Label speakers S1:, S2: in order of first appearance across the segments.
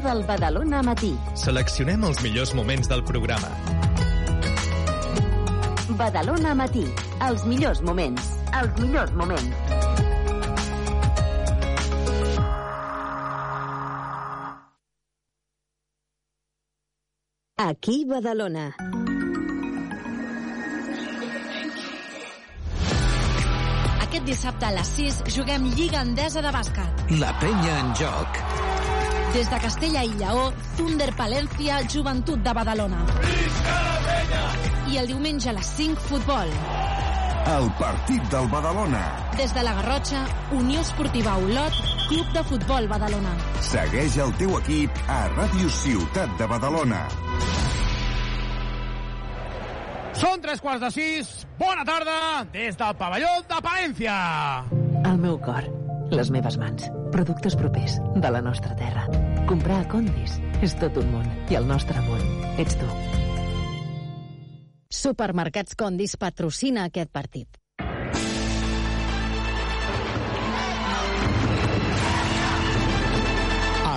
S1: millor del Badalona Matí.
S2: Seleccionem els millors moments del programa.
S1: Badalona Matí. Els millors moments. Els millors moments. Aquí Badalona.
S3: Aquest dissabte a les 6 juguem Lliga Endesa de bàsquet.
S4: La penya en joc.
S3: Des de Castella i Lleó, Thunder Palència, Joventut de Badalona. I el diumenge a les 5, futbol.
S5: El partit del Badalona.
S3: Des de la Garrotxa, Unió Esportiva Olot, Club de Futbol Badalona.
S5: Segueix el teu equip a Ràdio Ciutat de Badalona.
S6: Són tres quarts de sis. Bona tarda des del pavelló de Palència.
S7: El meu cor, les meves mans, productes propers de la nostra terra. Comprar a Condis és tot un món i el nostre món ets tu.
S1: Supermercats Condis patrocina aquest partit.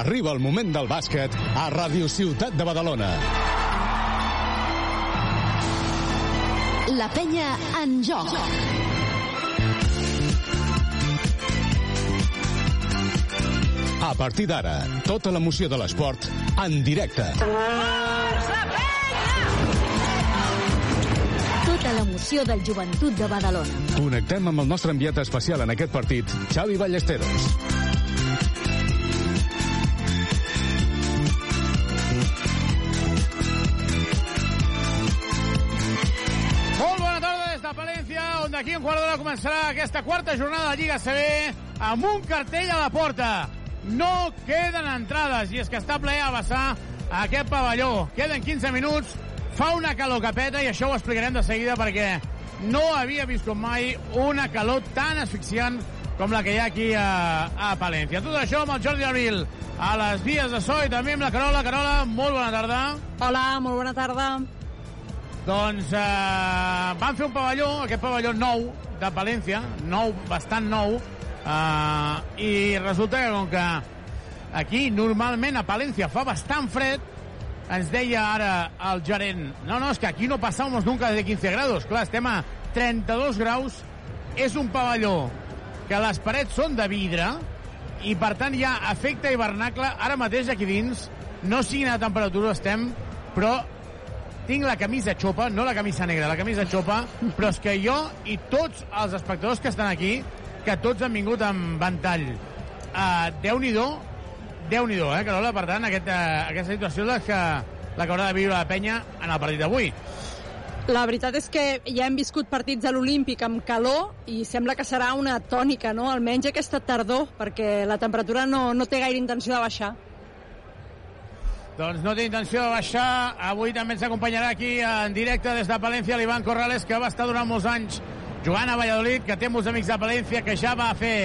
S8: Arriba el moment del bàsquet a Ràdio Ciutat de Badalona.
S3: La penya en joc.
S8: A partir d'ara, tota l'emoció de l'esport en directe.
S3: Tota l'emoció del joventut de Badalona.
S8: Connectem amb el nostre enviat especial en aquest partit, Xavi Ballesteros.
S6: Molt bona tarda des de Palència, on d'aquí un quart d'hora començarà aquesta quarta jornada de Lliga CB amb un cartell a la porta. No queden entrades, i és que està ple a vessar aquest pavelló. Queden 15 minuts, fa una calor que peta, i això ho explicarem de seguida perquè no havia viscut mai una calor tan asfixiant com la que hi ha aquí a, a Palència. Tot això amb el Jordi Abril a les vies de so i també amb la Carola. Carola, molt bona tarda.
S9: Hola, molt bona tarda.
S6: Doncs eh, van fer un pavelló, aquest pavelló nou de Palència, nou, bastant nou, eh, i resulta que com que aquí normalment a Palència fa bastant fred, ens deia ara el gerent, no, no, és que aquí no passamos nunca de 15 grados. Clar, estem a 32 graus, és un pavelló que les parets són de vidre i per tant hi ha efecte hivernacle ara mateix aquí dins no sigui a temperatura estem però tinc la camisa xopa, no la camisa negra, la camisa xopa, però és que jo i tots els espectadors que estan aquí, que tots han vingut amb ventall, uh, Déu-n'hi-do, Déu-n'hi-do, eh, Carola? Per tant, aquest, uh, aquesta situació és la que, la que haurà de viure la penya en el partit d'avui.
S9: La veritat és que ja hem viscut partits a l'Olímpic amb calor i sembla que serà una tònica, no? almenys aquesta tardor, perquè la temperatura no, no té gaire intenció de baixar.
S6: Doncs no té intenció de baixar. Avui també ens acompanyarà aquí en directe des de Palència l'Ivan Corrales, que va estar durant molts anys jugant a Valladolid, que té molts amics de Palència, que ja va fer...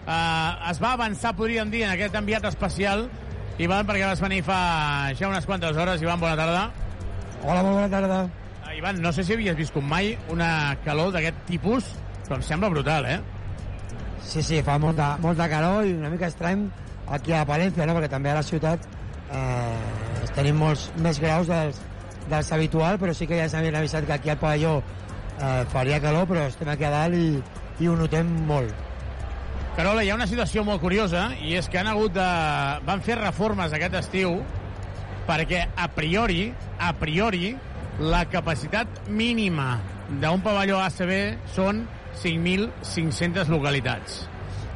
S6: Eh, es va avançar, podríem dir, en aquest enviat especial. Ivan, perquè vas venir fa ja unes quantes hores. Ivan, bona tarda.
S10: Hola, bona tarda.
S6: Uh, Ivan, no sé si havies viscut mai una calor d'aquest tipus, però em sembla brutal, eh?
S10: Sí, sí, fa molta, molta calor i una mica estrany aquí a Palència, no? perquè també a la ciutat eh, tenim molts més graus dels, dels habitual, però sí que ja s'havien avisat que aquí al pavelló eh, faria calor, però estem aquí a dalt i, i ho notem molt.
S6: Carola, hi ha una situació molt curiosa i és que han hagut de... van fer reformes aquest estiu perquè a priori, a priori, la capacitat mínima d'un pavelló ACB són 5.500 localitats.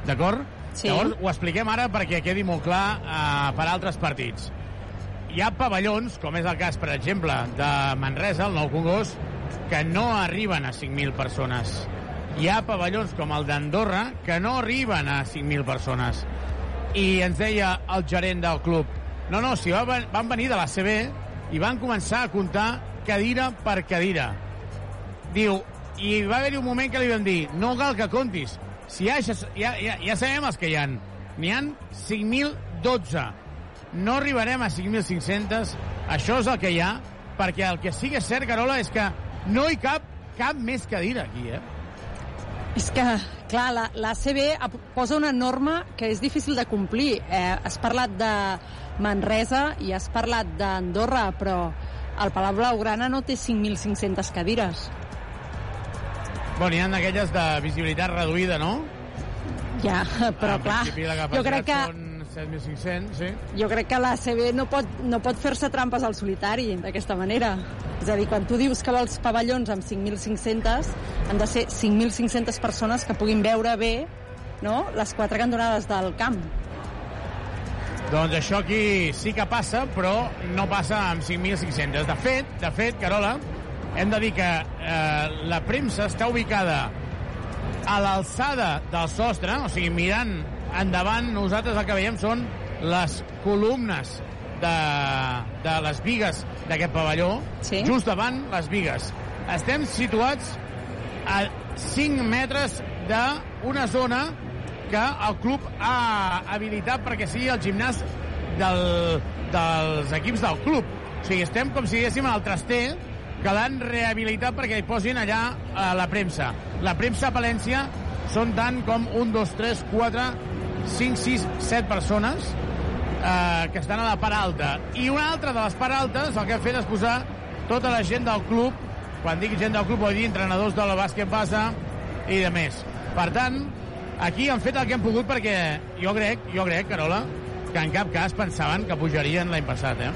S6: D'acord?
S9: Sí.
S6: Llavors, ho expliquem ara perquè quedi molt clar eh, per altres partits. Hi ha pavellons, com és el cas, per exemple, de Manresa, el Nou Congost, que no arriben a 5.000 persones. Hi ha pavellons com el d'Andorra que no arriben a 5.000 persones. I ens deia el gerent del club, no, no, si van, van venir de la CB i van començar a comptar cadira per cadira. Diu, i va haver-hi un moment que li vam dir, no cal que comptis, si ja, ja, ja, ja sabem els que hi han. N'hi han 5.012. No arribarem a 5.500. Això és el que hi ha, perquè el que sí que és cert, Carola, és que no hi cap cap més cadira aquí, eh?
S9: És que, clar, la, la CB posa una norma que és difícil de complir. Eh, has parlat de, Manresa i has parlat d'Andorra, però el Palau Blaugrana no té 5.500 cadires.
S6: Bueno, hi ha d'aquelles de visibilitat reduïda, no?
S9: Ja, però
S6: en
S9: clar, jo crec que
S6: són 7.500, sí.
S9: jo crec que la CB no pot, no pot fer-se trampes al solitari d'aquesta manera. És a dir, quan tu dius que vols pavellons amb 5.500, han de ser 5.500 persones que puguin veure bé no? les quatre cantonades del camp.
S6: Doncs això aquí sí que passa, però no passa amb 5.500. De fet, de fet, Carola, hem de dir que eh, la premsa està ubicada a l'alçada del sostre, o sigui, mirant endavant, nosaltres el que veiem són les columnes de, de les vigues d'aquest pavelló,
S9: Sí.
S6: just davant les vigues. Estem situats a 5 metres d'una zona que el club ha habilitat perquè sigui el gimnàs del, dels equips del club. O sigui, estem com si diguéssim al traster que l'han rehabilitat perquè hi posin allà eh, la premsa. La premsa a Palència són tant com 1, 2, 3, 4, 5, 6, 7 persones eh, que estan a la part alta. I una altra de les part altes el que ha fet és posar tota la gent del club, quan dic gent del club vull dir entrenadors de la bàsquet base i de més. Per tant, aquí han fet el que han pogut perquè jo crec, jo crec, Carola, que en cap cas pensaven que pujarien l'any passat, eh?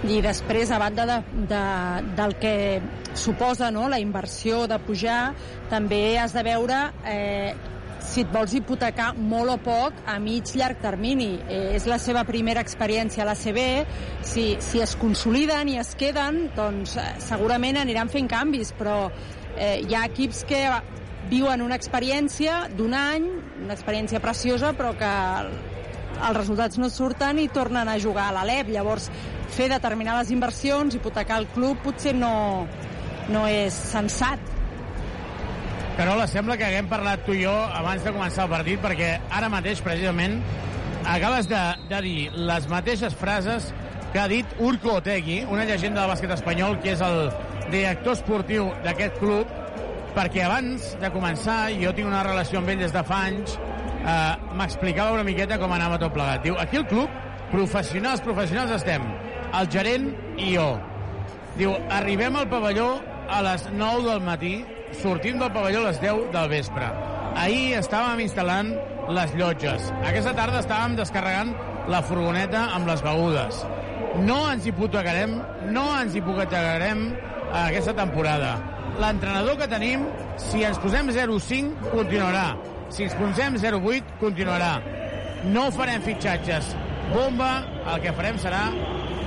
S9: I després, a banda de, de, del que suposa no, la inversió de pujar, també has de veure eh, si et vols hipotecar molt o poc a mig llarg termini. Eh, és la seva primera experiència a la CB. Si, si es consoliden i es queden, doncs eh, segurament aniran fent canvis, però eh, hi ha equips que viuen una experiència d'un any, una experiència preciosa, però que els resultats no surten i tornen a jugar a l'Alep. Llavors, fer determinades inversions, hipotecar el club, potser no, no és sensat.
S6: Carola, sembla que haguem parlat tu i jo abans de començar el partit, perquè ara mateix, precisament, acabes de, de dir les mateixes frases que ha dit Urco Otegui, una llegenda del bàsquet espanyol, que és el director esportiu d'aquest club, perquè abans de començar, jo tinc una relació amb ell des de fa anys, eh, m'explicava una miqueta com anava tot plegat. Diu, aquí el club, professionals, professionals estem, el gerent i jo. Diu, arribem al pavelló a les 9 del matí, sortim del pavelló a les 10 del vespre. Ahir estàvem instal·lant les llotges. Aquesta tarda estàvem descarregant la furgoneta amb les begudes. No ens hipotecarem, no ens hipotecarem aquesta temporada. L'entrenador que tenim, si ens posem 0-5, continuarà. Si ens posem 0-8, continuarà. No farem fitxatges. Bomba, el que farem serà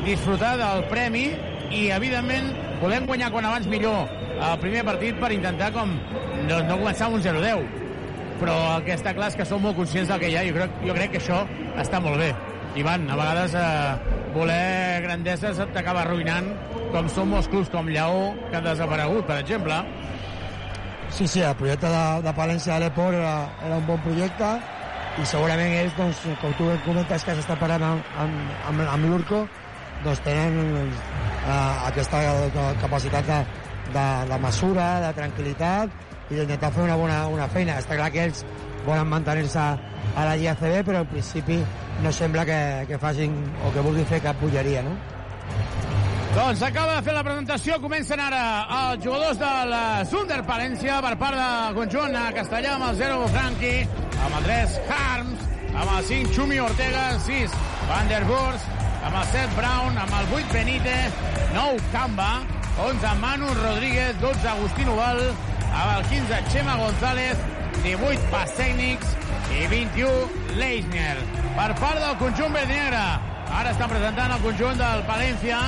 S6: disfrutar del premi i, evidentment, volem guanyar quan abans millor el primer partit per intentar com no, no començar amb un 0-10 però el que està clar és que som molt conscients del que hi ha jo crec, jo crec que això està molt bé. Ivan, a vegades eh, voler grandeses t'acaba arruïnant com són molts clubs com Lleó que han desaparegut, per exemple.
S10: Sí, sí, el projecte de, de Palència de l'Eport era, era un bon projecte i segurament ells, doncs, com tu comentes que s'està parlant amb, amb, amb, amb l'Urco, doncs tenen eh, aquesta capacitat de, de, de mesura, de tranquil·litat i d'intentar fer una bona una feina. Està clar que ells volen mantenir-se a la Lliga CB, però al principi no sembla que, que facin o que vulguin fer cap bulleria, no?
S6: Doncs acaba de fer la presentació, comencen ara els jugadors de la Sunder Palència per part del conjunt a Castellà amb el 0 Franqui, amb el 3 Harms, amb el 5 Xumi Ortega, 6 Van der Burs, amb el 7 Brown, amb el 8 Benite, 9 Camba, 11 Manu Rodríguez, 12 Agustín Oval, amb el 15 Xema González, 18 Pas Tècnics i 21 Leisner. Per part del conjunt verd i negre, ara està presentant el conjunt del Palència,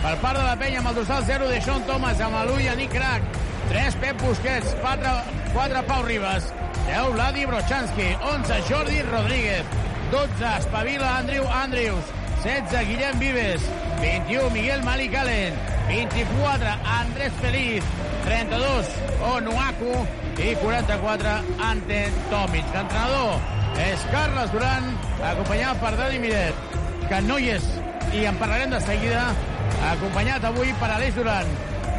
S6: per part de la penya amb el dorsal 0 de Sean Thomas, amb l'U Yannick Crac, 3 Pep Busquets, 4, 4 Pau Ribas, 10 Vladi Brochanski, 11 Jordi Rodríguez, 12 Espavila Andrew Andrews, 16 Guillem Vives, 21 Miguel Malik Allen, 24 Andrés Feliz, 32 Onuaku. I 44 Ante Tomic. L'entrenador és Carles Duran, acompanyat per Dani Miret, que no hi és, i en parlarem de seguida, acompanyat avui per Aleix Duran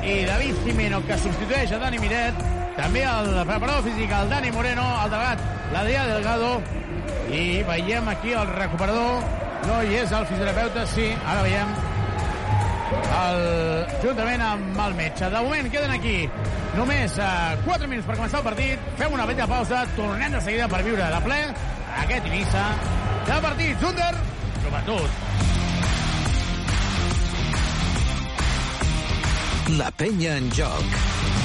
S6: i David Jimeno, que substitueix a Dani Miret, també el preparador físic, el Dani Moreno, el delegat, l'Adrià Delgado, i veiem aquí el recuperador no hi és el fisioterapeuta, sí, ara veiem el, juntament amb el metge. De moment queden aquí només uh, 4 minuts per començar el partit. Fem una petita pausa, tornem de seguida per viure de ple aquest inici de partit. Zunder, joventut.
S4: La penya en joc.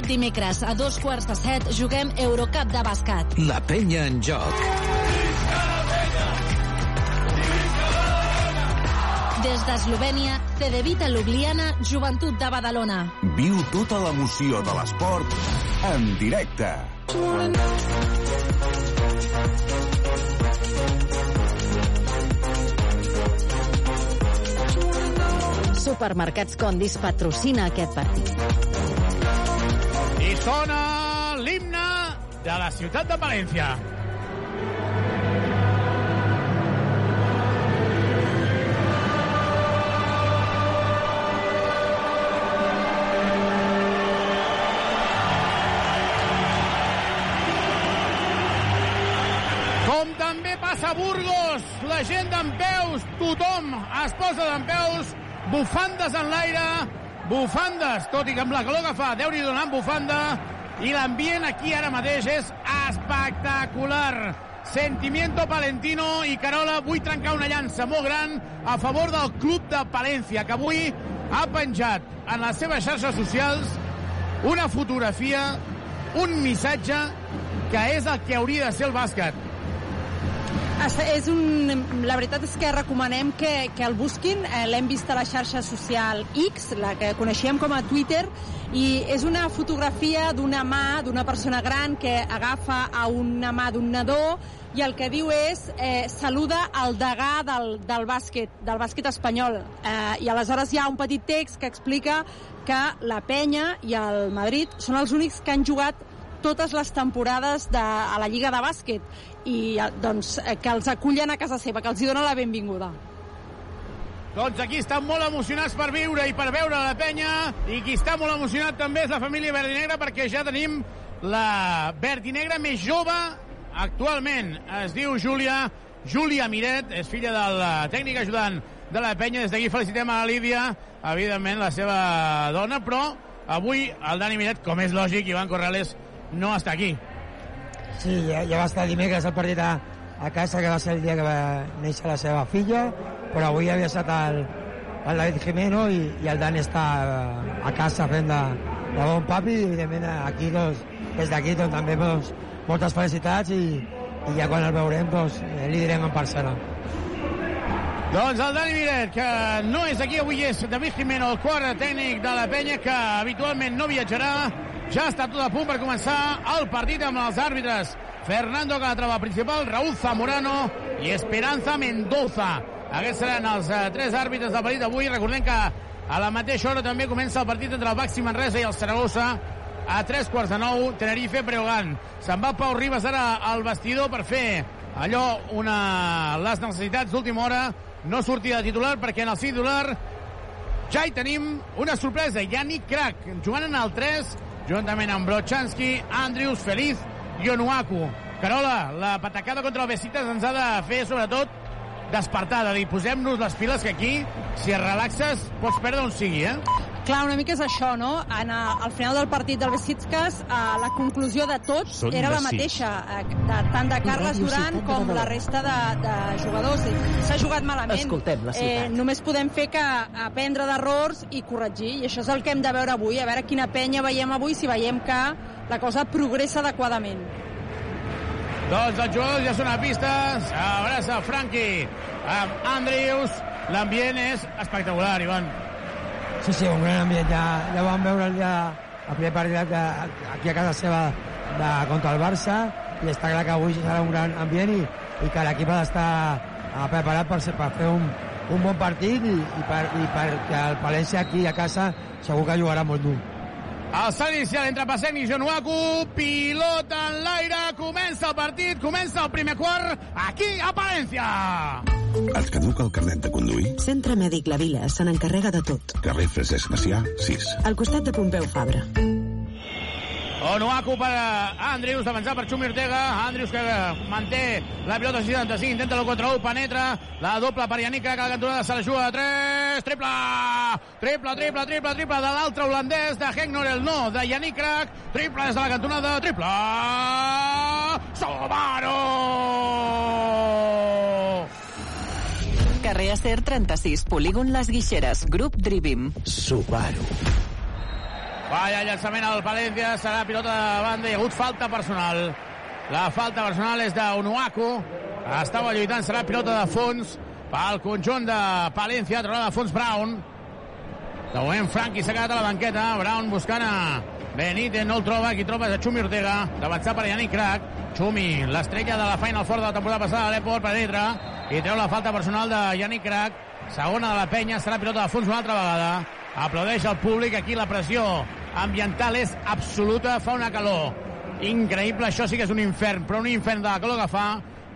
S3: Aquest dimecres, a dos quarts de set, juguem Eurocup de bàsquet.
S4: La penya en joc.
S3: Des d'Eslovènia, Cedevita Ljubljana, Joventut de Badalona.
S5: Viu tota l'emoció de l'esport en directe.
S11: Supermercats Condis patrocina aquest partit.
S6: Sona l'himne de la ciutat de València. Com també passa a Burgos, la gent d'en peus, tothom es posa d'en peus, bufandes en l'aire, bufandes, tot i que amb la calor que fa, déu nhi donant bufanda, i l'ambient aquí ara mateix és espectacular. Sentimiento palentino i Carola, vull trencar una llança molt gran a favor del club de Palència, que avui ha penjat en les seves xarxes socials una fotografia, un missatge que és el que hauria de ser el bàsquet.
S9: És un, la veritat és que recomanem que, que el busquin. Eh, L'hem vist a la xarxa social X, la que coneixíem com a Twitter, i és una fotografia d'una mà d'una persona gran que agafa a una mà d'un nadó i el que diu és eh, saluda el degà del, del bàsquet, del bàsquet espanyol. Eh, I aleshores hi ha un petit text que explica que la Penya i el Madrid són els únics que han jugat totes les temporades de, a la Lliga de Bàsquet i eh, doncs, eh, que els acullen a casa seva, que els hi donen la benvinguda.
S6: Doncs aquí estan molt emocionats per viure i per veure la penya i qui està molt emocionat també és la família Verdinegra perquè ja tenim la Verdinegra més jove actualment. Es diu Júlia, Júlia Miret, és filla del tècnic ajudant de la penya. Des d'aquí felicitem a la Lídia, evidentment la seva dona, però avui el Dani Miret, com és lògic, Ivan Corrales no està aquí.
S10: Sí, ja, ja va estar dimecres al partit a, a casa, que va ser el dia que va néixer la seva filla, però avui havia estat el, el David Jimeno i, i el Dan està a casa fent de, de bon papi i evidentment aquí doncs, des d'aquí doncs, també doncs, moltes felicitats i, i ja quan el veurem doncs, li direm en persona.
S6: Doncs el Dani Miret, que no és aquí avui, és David Jimeno, el quart tècnic de la penya, que habitualment no viatjarà. Ja està tot a punt per començar el partit amb els àrbitres. Fernando Calatrava principal, Raúl Zamorano i Esperanza Mendoza. Aquests seran els eh, tres àrbitres del partit d'avui. Recordem que a la mateixa hora també comença el partit entre el Baxi Manresa i el Saragossa a tres quarts de nou, Tenerife Breogán. Se'n va Pau Ribas ara al vestidor per fer allò, una... les necessitats d'última hora. No sortia de titular perquè en el titular ja hi tenim una sorpresa. Yannick Krak, jugant en el 3, juntament amb Brochanski, Andrius, Feliz i Onuaku. Carola, la patacada contra el Besitas ens ha de fer, sobretot, despertar, de dir, posem-nos les piles que aquí, si es relaxes, pots perdre on sigui, eh?
S9: Clar, una mica és això, no? En, a, al final del partit del Besitskas, la conclusió de tots
S12: Són
S9: era la mateixa, eh, de, tant de Carles Duran com la resta de, de jugadors. S'ha jugat malament.
S12: Escoltem la ciutat.
S9: Eh, només podem fer que aprendre d'errors i corregir, i això és el que hem de veure avui, a veure quina penya veiem avui, si veiem que la cosa progressa adequadament.
S6: Doncs els jugadors ja són a pista, s'abraça Franqui amb Andrews, l'ambient és espectacular, Ivan.
S10: Sí, sí, un gran ambient. Ja, ja vam veure el, dia, el primer partit aquí a casa seva de, contra el Barça i està clar que avui serà un gran ambient i, i que l'equip ha d'estar eh, preparat per, ser- per fer un, un bon partit i, i, per, i perquè el València aquí a casa segur que jugarà molt dur.
S6: El salt inicial entre Passem i Jonuaku, pilota en l'aire, comença el partit, comença el primer quart, aquí a Palència.
S5: Et caduca el carnet de conduir?
S13: Centre Mèdic La Vila se n'encarrega de tot.
S5: Carrer Francesc Macià, 6.
S13: Al costat de Pompeu Fabra.
S6: Onuaku per Andrius, avançar per Xumi Ortega. Andrius que manté la pilota 65, intenta el contra 1, penetra. La doble per Janica, que la cantonada se la juga de 3. Triple! Triple, triple, triple, triple de l'altre holandès, de Hegnor el no, de Yannick. Triple des de la cantonada, triple! Subaru!
S14: Carrer Acer 36, polígon Les Guixeres, grup Drivim.
S15: Subaru.
S6: Vaya llançament al Palència, serà pilota de banda, hi ha hagut falta personal. La falta personal és d'Onuaku, estava lluitant, serà pilota de fons pel conjunt de Palència, trobada de fons Brown. De moment Franqui s'ha quedat a la banqueta, Brown buscant a Benítez, no el troba, qui troba és a Xumi Ortega, d'avançar per Yannick Crac. Xumi, l'estrella de la Final Four de la temporada passada a l'Eport, penetra, i treu la falta personal de Yannick Crac. Segona de la penya, serà pilota de fons una altra vegada. Aplaudeix el públic, aquí la pressió ambiental és absoluta, fa una calor increïble, això sí que és un infern, però un infern de la calor que fa,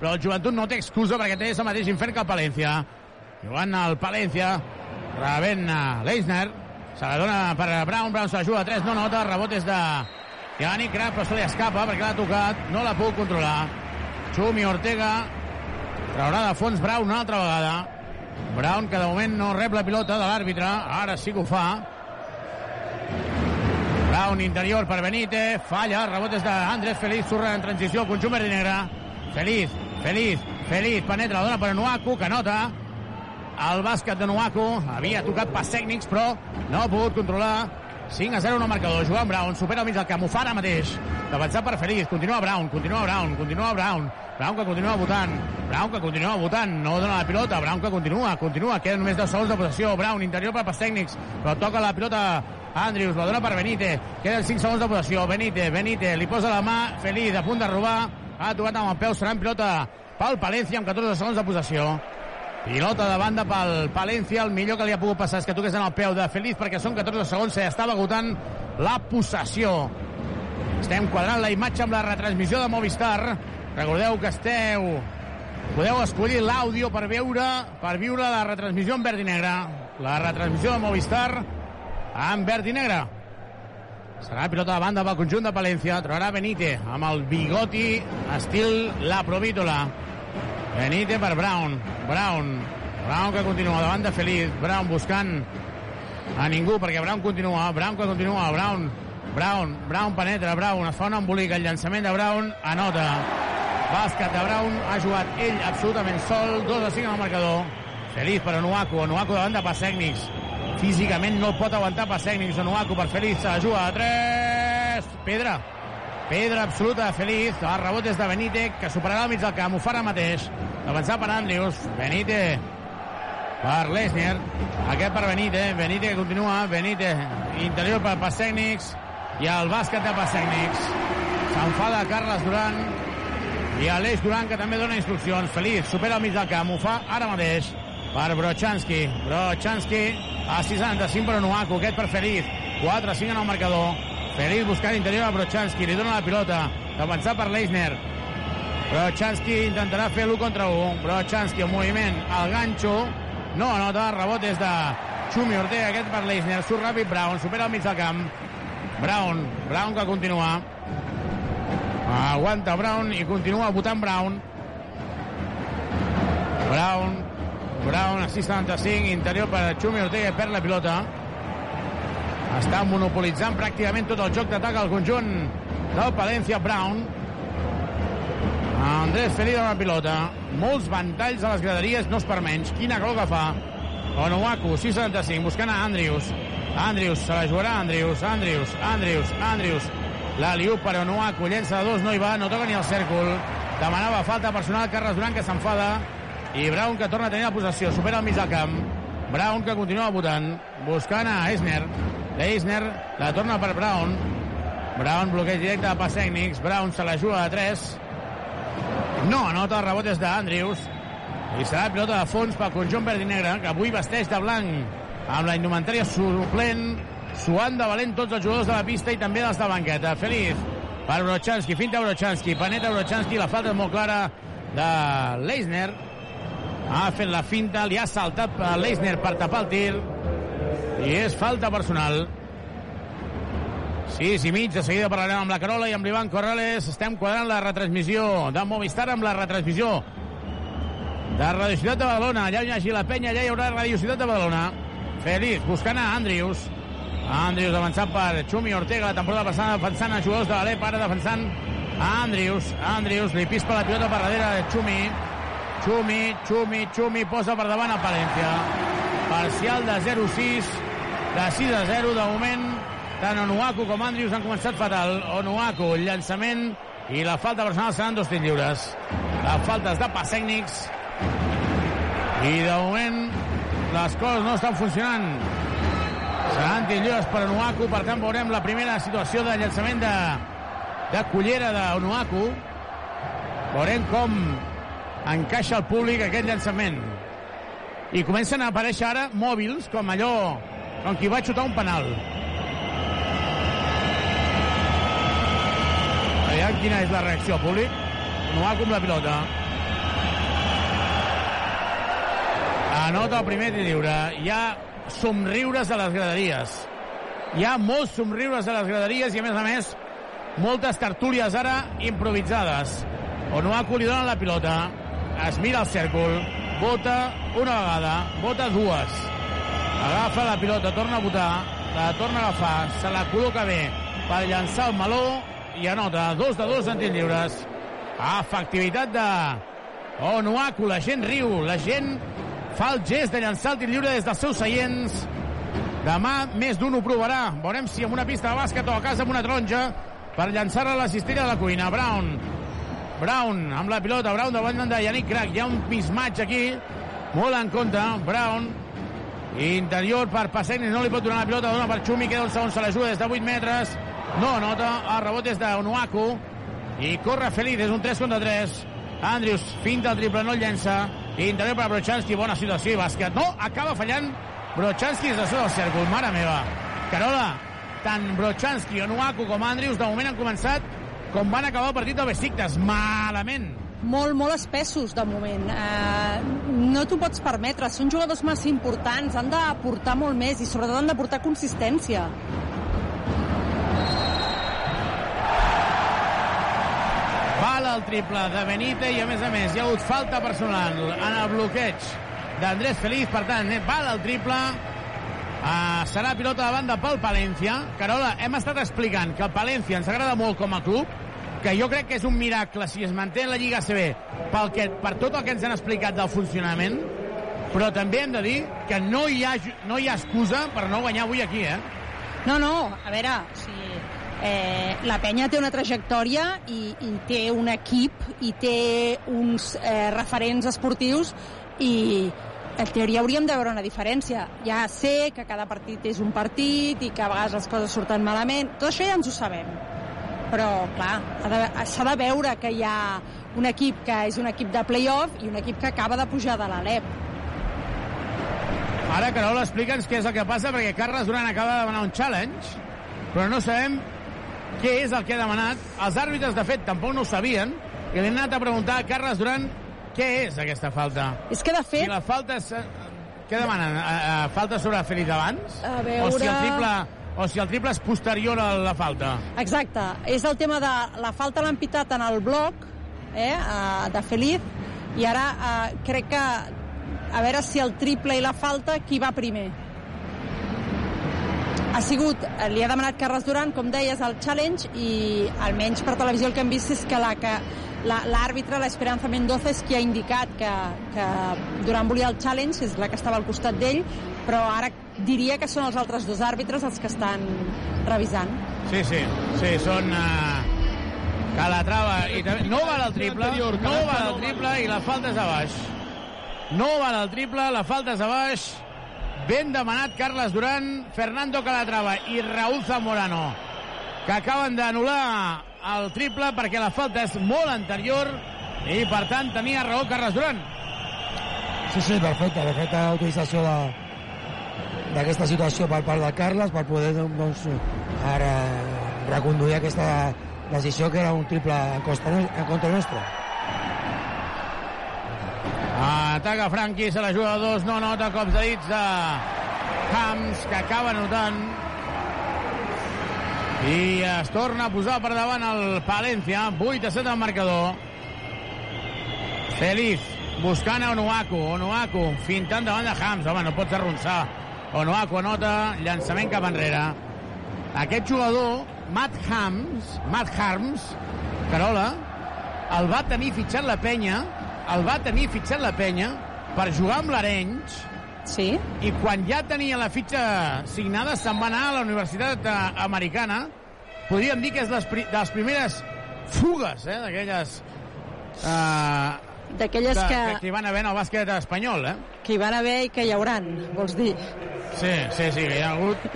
S6: però el joventut no té excusa perquè té el mateix infern que el Palència. Jugant al Palència, rebent Leisner, se la dona per Brown, Brown se la juga a 3, no nota, rebot és de Yannick Crac, però se li escapa perquè l'ha tocat, no la puc controlar. Xumi Ortega traurà de fons Brown una altra vegada. Brown, que de moment no rep la pilota de l'àrbitre, ara sí que ho fa. Brown interior per Benítez, falla, rebot és d'Andrés Feliz, surra en transició conjunt verd negre. Feliz, Feliz, Feliz, penetra, la dona per Nuaku, que nota el bàsquet de Nuaku, havia tocat pas tècnics, però no ha pogut controlar. 5 a 0 en el marcador. Joan Brown supera al mig del camp, ho fa ara mateix. D'avançar per Feliz, continua Brown, continua Brown, continua Brown. Brown que continua votant, Brown que continua votant, no dona la pilota, Brown que continua, continua, queden només 10 segons de possessió, Brown interior per pas tècnics, però toca la pilota Andrius, la dona per Benítez, queden 5 segons de possessió, Benítez, Benítez, li posa la mà, Feliz, a punt de robar, ha tocat amb el peu, serà en pilota pel Palència amb 14 segons de possessió. Pilota de banda pel Palència, el millor que li ha pogut passar és que toqués en el peu de Feliz perquè són 14 segons, s'estava agotant la possessió. Estem quadrant la imatge amb la retransmissió de Movistar. Recordeu que esteu... Podeu escollir l'àudio per veure per viure la retransmissió en verd i negre. La retransmissió de Movistar en verd i negre. Serà pilota de banda pel conjunt de Palència. Trobarà Benítez amb el bigoti estil la Provítola. Benítez per Brown. Brown. Brown que continua davant de Feliz. Brown buscant a ningú perquè Brown continua. Brown que continua. Brown. Brown. Brown penetra. Brown. Es fa un embolic. El llançament de Brown anota. Bàsquet de Brown. Ha jugat ell absolutament sol. 2 a 5 al marcador. Feliz per Onuaku. Onuaku davant de pas tècnics. Físicament no el pot aguantar pas tècnics. Onuaku per Feliz. Se la juga a 3. Pedra. Pedra absoluta de Feliz. El rebot és de Benítez, que superarà al mig del camp. Ho fa ara mateix. Avançar per Andrius. Benítez per Lesnier. Aquest per Benítez. Benítez que continua. Benítez interior per pas tècnics. I el bàsquet de pas tècnics. S'enfada Carles Duran. I Aleix Duran, que també dona instruccions. Feliz supera al mig del camp. Ho fa ara mateix per Brochanski. Brochanski a 65 per Onuaku. Aquest per Feliz. 4-5 en el marcador. Feliz buscant interior a Brochanski. Li dona la pilota. D'avançar per Leisner. Brochanski intentarà fer l'1 contra 1. Brochanski en moviment al ganxo. No anota. Rebot des de Xumi Ortega. Aquest per Leisner. Surt ràpid Brown. Supera al mig del camp. Brown. Brown que continua. Aguanta Brown i continua votant Brown. Brown Brown a 6'75, interior per Xumi Ortega perd la pilota. Està monopolitzant pràcticament tot el joc d'atac al conjunt del Palencia Brown. Andrés Feliz amb la pilota. Molts ventalls a les graderies, no és per menys. Quina gol que fa. Onuaku, 6'75, buscant a Andrius. Andrius, se la jugarà Andrius, Andrius, Andrius, Andrius. L'Aliu per Onuaku, llença de dos, no hi va, no toca ni el cèrcol. Demanava falta personal, Carles Duran, que s'enfada. I Brown, que torna a tenir la possessió, supera el mig del camp. Brown, que continua votant, buscant a Eisner. Eisner la torna per Brown. Brown, bloqueig directe de pas tècnics. Brown se la juga a 3. No anota el rebot és d'Andrius. I serà pilota de fons pel conjunt verd i negre, que avui vesteix de blanc amb la indumentària suplent, suant de valent tots els jugadors de la pista i també dels de banqueta. Feliz per Brochanski, finta Brochanski, paneta Brochanski, la falta és molt clara de Leisner. Ha fet la finta, li ha saltat a Leisner per tapar el tir i és falta personal. 6 i mig, de seguida parlarem amb la Carola i amb l'Ivan Corrales. Estem quadrant la retransmissió de Movistar amb la retransmissió de Radio Ciutat de Badalona. Allà hi hagi la penya, allà hi haurà Radio Ciutat de Badalona. Feliç, buscant a Andrius. Andrius avançant per Xumi Ortega, la temporada passada defensant a jugadors de l'Alep, ara defensant a Andrius. Andrius li pispa la pilota per darrere de Xumi. Xumi, Xumi, Xumi posa per davant a Palència. Parcial de 0-6, de 6 a 0 de moment. Tant Onuaku com Andrius han començat fatal. Onuaku, el llançament i la falta personal seran dos tirs lliures. La falta és de pas tècnics i de moment les coses no estan funcionant. Seran tirs lliures per Onuaku, per tant veurem la primera situació de llançament de, de cullera d'Onuaku. Veurem com encaixa el públic aquest llançament. I comencen a aparèixer ara mòbils, com allò, com qui va xutar un penal. Aviam quina és la reacció públic. Onuaku amb la pilota. Anota el primer tir lliure. Hi ha somriures a les graderies. Hi ha molts somriures a les graderies i, a més a més, moltes tertúlies ara improvisades. Onuaku li dona la pilota, es mira el cèrcol, vota una vegada, vota dues. Agafa la pilota, torna a votar, la torna a agafar, se la col·loca bé per llançar el meló i anota dos de dos en tirs lliures. Efectivitat de Onuaku, la gent riu, la gent fa el gest de llançar el tir lliure des dels seus seients. Demà més d'un ho provarà. Veurem si amb una pista de bàsquet o a casa amb una taronja per llançar-la a la cistella de la cuina. Brown. Brown amb la pilota. Brown davant de Yannick Crac. Hi ha un mismatch aquí. Molt en contra. Brown. Interior per Passenis. No li pot donar la pilota. Dona per Xumi. Queda un segon. Se l'ajuda des de 8 metres. No nota. El rebot és d'Onuaku. I corre Feliz. És un 3 contra 3. Andrews finta el triple. No el llença. Interior per Brochanski. Bona situació i bàsquet. No, acaba fallant Brochanski és de sota del cèrcol, mare meva. Carola, tant Brochanski, Onuaku com Andrius de moment han començat com van acabar el partit del Besiktas, malament.
S9: Molt, molt espessos, de moment. Eh, no t'ho pots permetre. Són jugadors massa importants, han d'aportar molt més i sobretot han d'aportar consistència.
S6: Val el triple de Benite i, a més a més, hi ha hagut falta personal en el bloqueig d'Andrés Feliz, per tant, eh, val el triple, uh, serà pilota de banda pel Palència. Carola, hem estat explicant que el Palència ens agrada molt com a club, que jo crec que és un miracle si es manté en la Lliga CB pel que, per tot el que ens han explicat del funcionament, però també hem de dir que no hi ha, no hi ha excusa per no guanyar avui aquí, eh?
S9: No, no, a veure, o sigui, eh, la penya té una trajectòria i, i té un equip i té uns eh, referents esportius i en teoria hauríem de veure una diferència. Ja sé que cada partit és un partit i que a vegades les coses surten malament, tot això ja ens ho sabem. Però, clar, s'ha de veure que hi ha un equip que és un equip de play-off i un equip que acaba de pujar de l'Alep.
S6: Ara, Carola, explica'ns què és el que passa, perquè Carles Duran acaba de demanar un challenge, però no sabem què és el que ha demanat. Els àrbitres, de fet, tampoc no ho sabien, i li han anat a preguntar a Carles Duran què és aquesta falta.
S9: És que, de fet...
S6: Si la falta és... Què demanen? A, a, falta sobre Feliz abans?
S9: A veure...
S6: O si el triple, o si el triple és posterior a la falta?
S9: Exacte. És el tema de la falta l'han pitat en el bloc eh, de Feliz i ara eh, crec que a veure si el triple i la falta, qui va primer. Ha sigut, eh, li ha demanat Carles Duran, com deies, el challenge, i almenys per televisió el que hem vist és que la l'àrbitre, l'Esperanza Mendoza, és qui ha indicat que, que Duran volia el challenge, és la que estava al costat d'ell, però ara diria que són els altres dos àrbitres els que estan revisant.
S6: Sí, sí, sí, són... Uh, Calatrava i també... No val el triple, no val el triple i la falta és a baix. No val el triple, la falta és a baix. Ben demanat Carles Duran, Fernando Calatrava i Raúl Zamorano, que acaben d'anul·lar el triple perquè la falta és molt anterior i, per tant, tenia raó Carles Duran.
S10: Sí, sí, perfecte, perfecta utilització de, d'aquesta situació per part de Carles per poder doncs, ara reconduir aquesta decisió que era un triple en, costa, en contra nostra.
S6: Ataca Franqui, se la juga dos, no nota cops de dits de Camps, que acaba notant. I es torna a posar per davant el Palència, 8 a 7 al marcador. Feliz, buscant a Onuaku, Onuaku, fintant davant de Hams, home, no pots arronsar. Onuaku anota, llançament cap enrere. Aquest jugador, Matt Hams, Matt Harms, Carola, el va tenir fitxat la penya, el va tenir fitxat la penya per jugar amb l'Arenys,
S9: Sí.
S6: i quan ja tenia la fitxa signada se'n va anar a la Universitat Americana podríem dir que és les, pri- de les primeres fugues eh, d'aquelles eh,
S9: D'aquelles
S6: que,
S9: que,
S6: que hi van haver en el bàsquet espanyol eh?
S9: que hi van haver i que hi hauran, vols dir?
S6: Sí, sí, sí, que hi ha hagut...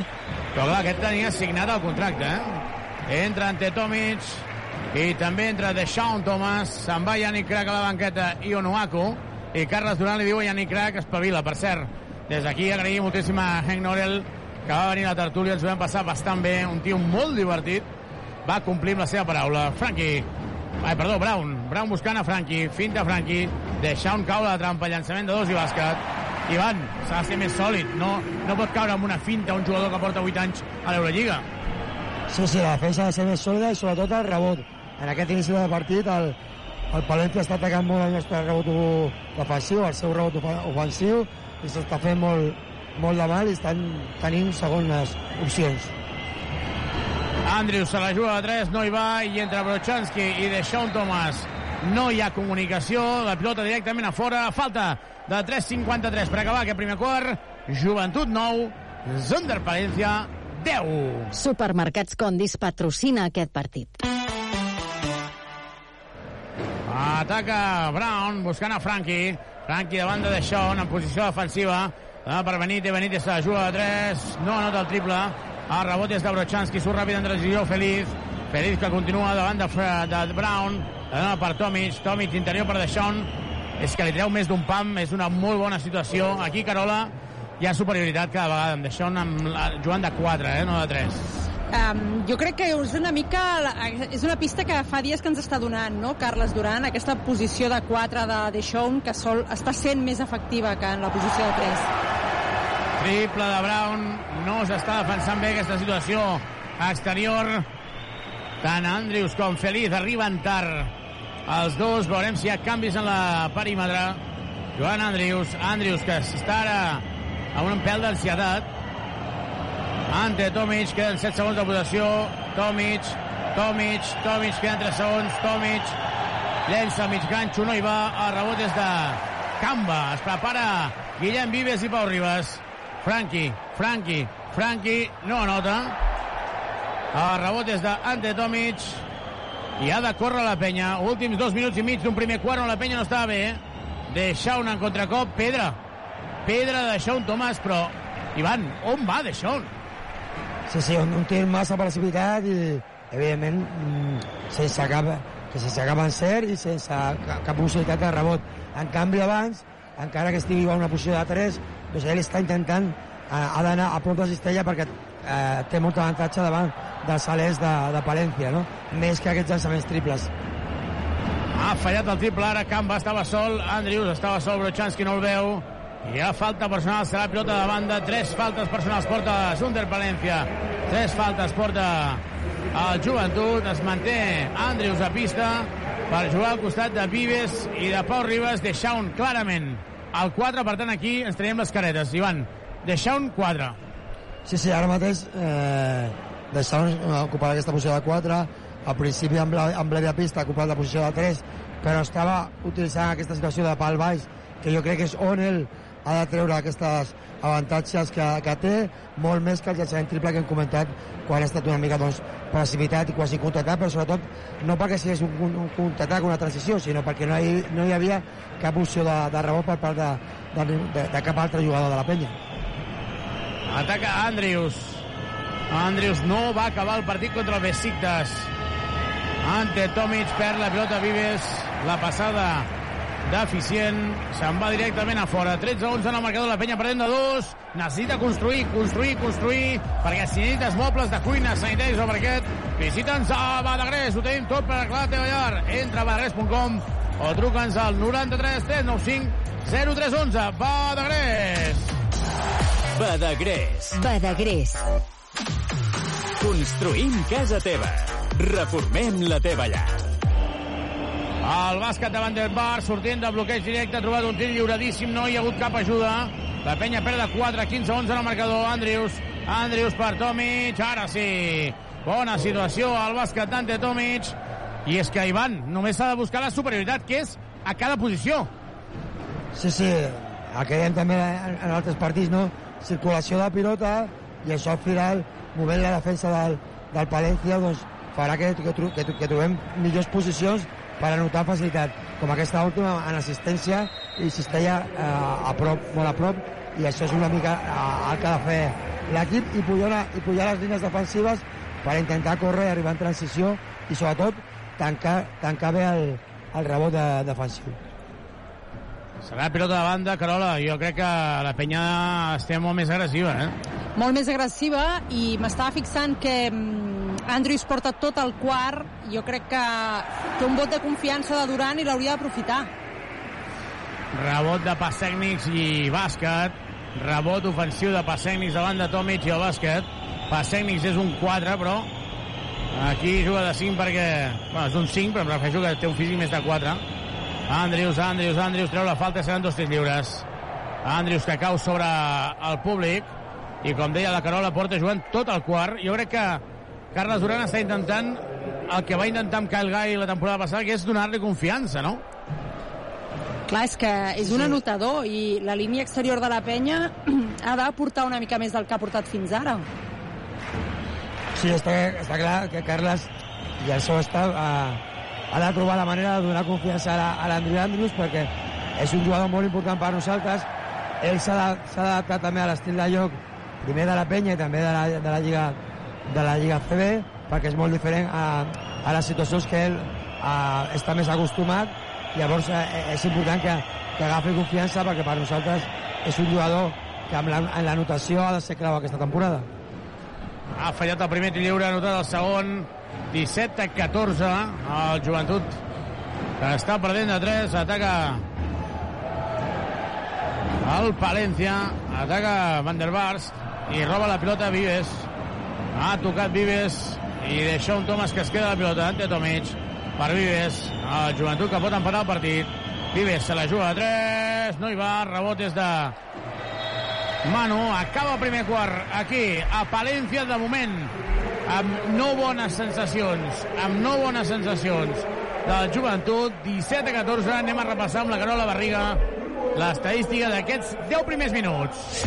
S6: Però clar, aquest tenia signat el contracte, eh? Entra Ante Tomic i també entra Deshaun Thomas, se'n va Yannick Crac a la banqueta i Onuaku, i Carles Duran li diu a Yannick Crac, espavila, per cert. Des d'aquí agraïm moltíssim a Hank Norel, que va venir a la tertúlia, ens ho vam passar bastant bé, un tio molt divertit, va complir amb la seva paraula. Frankie, ai, perdó, Brown, Brown buscant a Frankie, finta Frankie, Deshaun cau a la trampa, llançament de dos i bàsquet. Ivan, s'ha de ser més sòlid, no, no pot caure amb una finta un jugador que porta 8 anys a l'Eurolliga.
S10: Sí, sí, la defensa ha de ser més sòlida i sobretot el rebot. En aquest inici de partit el, el Palència està atacant molt el nostre rebot defensiu, el seu rebot ofensiu, i s'està fent molt, molt de mal i estan tenint segones opcions.
S6: Andrews se la juga a 3, no hi va, i entre Brochanski i Deshaun Thomas no hi ha comunicació, la pilota directament a fora, falta de 3.53 per acabar aquest primer quart, Joventut 9, Zunder Palència 10.
S11: Supermercats Condis patrocina aquest partit.
S6: Ataca Brown buscant a Frankie. Frankie davant de Deshaun en posició defensiva. Ah, per Benítez, Benítez se la juga a 3. No anota el triple. El rebot és Brochanski, surt ràpid en transició Feliz. Feliz que continua davant de, de Brown. Dona per Tomic. Tomic interior per Deshaun. És que li treu més d'un pam. És una molt bona situació. Aquí, Carola, hi ha superioritat cada vegada amb Deshaun amb jugant de 4, eh, no de 3.
S9: Um, jo crec que és una mica és una pista que fa dies que ens està donant no? Carles Duran, aquesta posició de 4 de Deixón que sol, està sent més efectiva que en la posició de 3
S6: Triple de Brown. No s'està defensant bé aquesta situació exterior. Tant Andrews com Feliz arriben tard. Els dos, veurem si hi ha canvis en la perímetre. Joan Andrews, Andrews que està ara amb un pèl d'ansietat. Ante Tomic, queden 7 segons de possessió. Tomic, Tomic, Tomic, queden 3 segons. Tomic, llença mig ganxo, no hi va. El rebot és de Camba. Es prepara Guillem Vives i Pau Ribas. Franqui, Franqui, Franqui, no anota. El rebot és d'Ante Tomic i ha de córrer la penya. Últims dos minuts i mig d'un primer quart on la penya no estava bé. Deixaun en contracop, Pedra. Pedra de Deixaun Tomàs, però... Ivan, on va Deixaun?
S10: Sí, sí, un, un tir massa precipitat i, evidentment, mm, sense cap, que sense cap encert i sense cap, possibilitat de rebot. En canvi, abans, encara que estigui a una posició de 3, ell està intentant, eh, ha d'anar a de cistella perquè eh, té molt avantatge davant dels salers de, de Palència, no? Més que aquests llançaments triples.
S6: Ha fallat el triple ara, Camba estava sol, Andrews estava sol, Brochanski no el veu. Hi ha falta personal, serà pilota de banda, tres faltes personals porta Sunder Palència, tres faltes porta el Joventut, es manté Andrews a pista per jugar al costat de Vives i de Pau Ribas, Deixaun clarament al 4, per tant aquí ens traiem les caretes. Ivan, deixar un 4.
S10: Sí, sí, ara mateix eh, deixant ocupar aquesta posició de 4, al principi amb, la, amb la pista ha ocupat la posició de 3, però estava utilitzant aquesta situació de pal baix, que jo crec que és on ell ha de treure aquestes avantatges que, que té, molt més que el llançament triple que hem comentat quan ha estat una mica doncs, precipitat i quasi contraatac, però sobretot no perquè sigués un, un, un contraatac, una transició, sinó perquè no hi, no hi havia cap opció de, de rebot per part de, de, de, de cap altre jugador de la penya.
S6: Ataca Andrius. Andrius no va acabar el partit contra el Besiktas. Ante Tomic perd la pilota Vives. La passada deficient. Se'n va directament a fora. 13-11 en el marcador. La penya perdent de dos. Necessita construir, construir, construir, perquè si necessites mobles de cuina, sanitaris o parquet, visita'ns a Badagrés. Ho tenim tot per aclarar la teva llar. Entra a badagrés.com o truca'ns al 93 395 0311. Badagrés.
S12: Badagrés.
S11: Badagrés.
S12: Construïm casa teva. Reformem la teva llar.
S6: El bàsquet de Van der Bar sortint de bloqueig directe, ha trobat un tir lliuradíssim, no hi ha hagut cap ajuda. La penya perd de 4, 15 segons en el marcador. Andrius, Andrius per Tomic, ara sí. Bona situació al bàsquet d'Ante Tomic. I és que, Ivan, només s'ha de buscar la superioritat, que és a cada posició.
S10: Sí, sí, el que dèiem també en, altres partits, no? Circulació de pilota i això al final, movent la defensa del, del Palència, doncs farà que, que, que, que trobem millors posicions per anotar amb facilitat, com aquesta última en assistència i cistella eh, a prop, molt a prop, i això és una mica eh, el que ha de fer l'equip i pujar, i pujar les línies defensives per intentar córrer i arribar en transició i sobretot tancar, tancar bé el, el rebot de, defensiu.
S6: Serà pilota de banda, Carola. Jo crec que la penya estem molt més agressiva, eh?
S9: Molt més agressiva i m'estava fixant que mm, Andrews porta tot el quart. Jo crec que té un vot de confiança de Durant i l'hauria d'aprofitar.
S6: Rebot de pas tècnics i bàsquet. Rebot ofensiu de pas tècnics davant de Tomic i el bàsquet. Pas tècnics és un 4, però aquí juga de 5 perquè... Bueno, és un 5, però em refereixo que té un físic més de 4. Andrius, Andrius, Andrius treu la falta, seran dos tirs lliures. Andrius que cau sobre el públic i com deia la Carola Porta jugant tot el quart. Jo crec que Carles Duran està intentant el que va intentar amb Kyle Guy la temporada passada, que és donar-li confiança, no?
S9: Clar, és que és un anotador i la línia exterior de la penya ha d'aportar una mica més del que ha portat fins ara.
S10: Sí, està, està clar que Carles i això està uh, ha de trobar la manera de donar confiança a l'Andrew Andrews perquè és un jugador molt important per nosaltres ell s'ha d'adaptar també a l'estil de joc primer de la penya i també de la, de la Lliga de la Lliga CB perquè és molt diferent a, a les situacions que ell a, està més acostumat. Llavors eh, és important que, que agafi confiança perquè per nosaltres és un jugador que amb la, en la notació ha de ser clau aquesta temporada.
S6: Ha fallat el primer lliure, ha notat el segon. 17 a 14 el joventut que està perdent de 3 ataca el Palència ataca Van der Bars i roba la pilota Vives ha tocat Vives i deixa un Thomas que es queda la pilota ante Tomic per Vives. El joventut que pot empatar el partit. Vives se la juga a 3 no hi va, rebot és de Manu, acaba el primer quart aquí, a Palència de moment amb no bones sensacions amb no bones sensacions del joventut, 17 a 14 anem a repassar amb la Carola Barriga l'estadística d'aquests 10 primers minuts.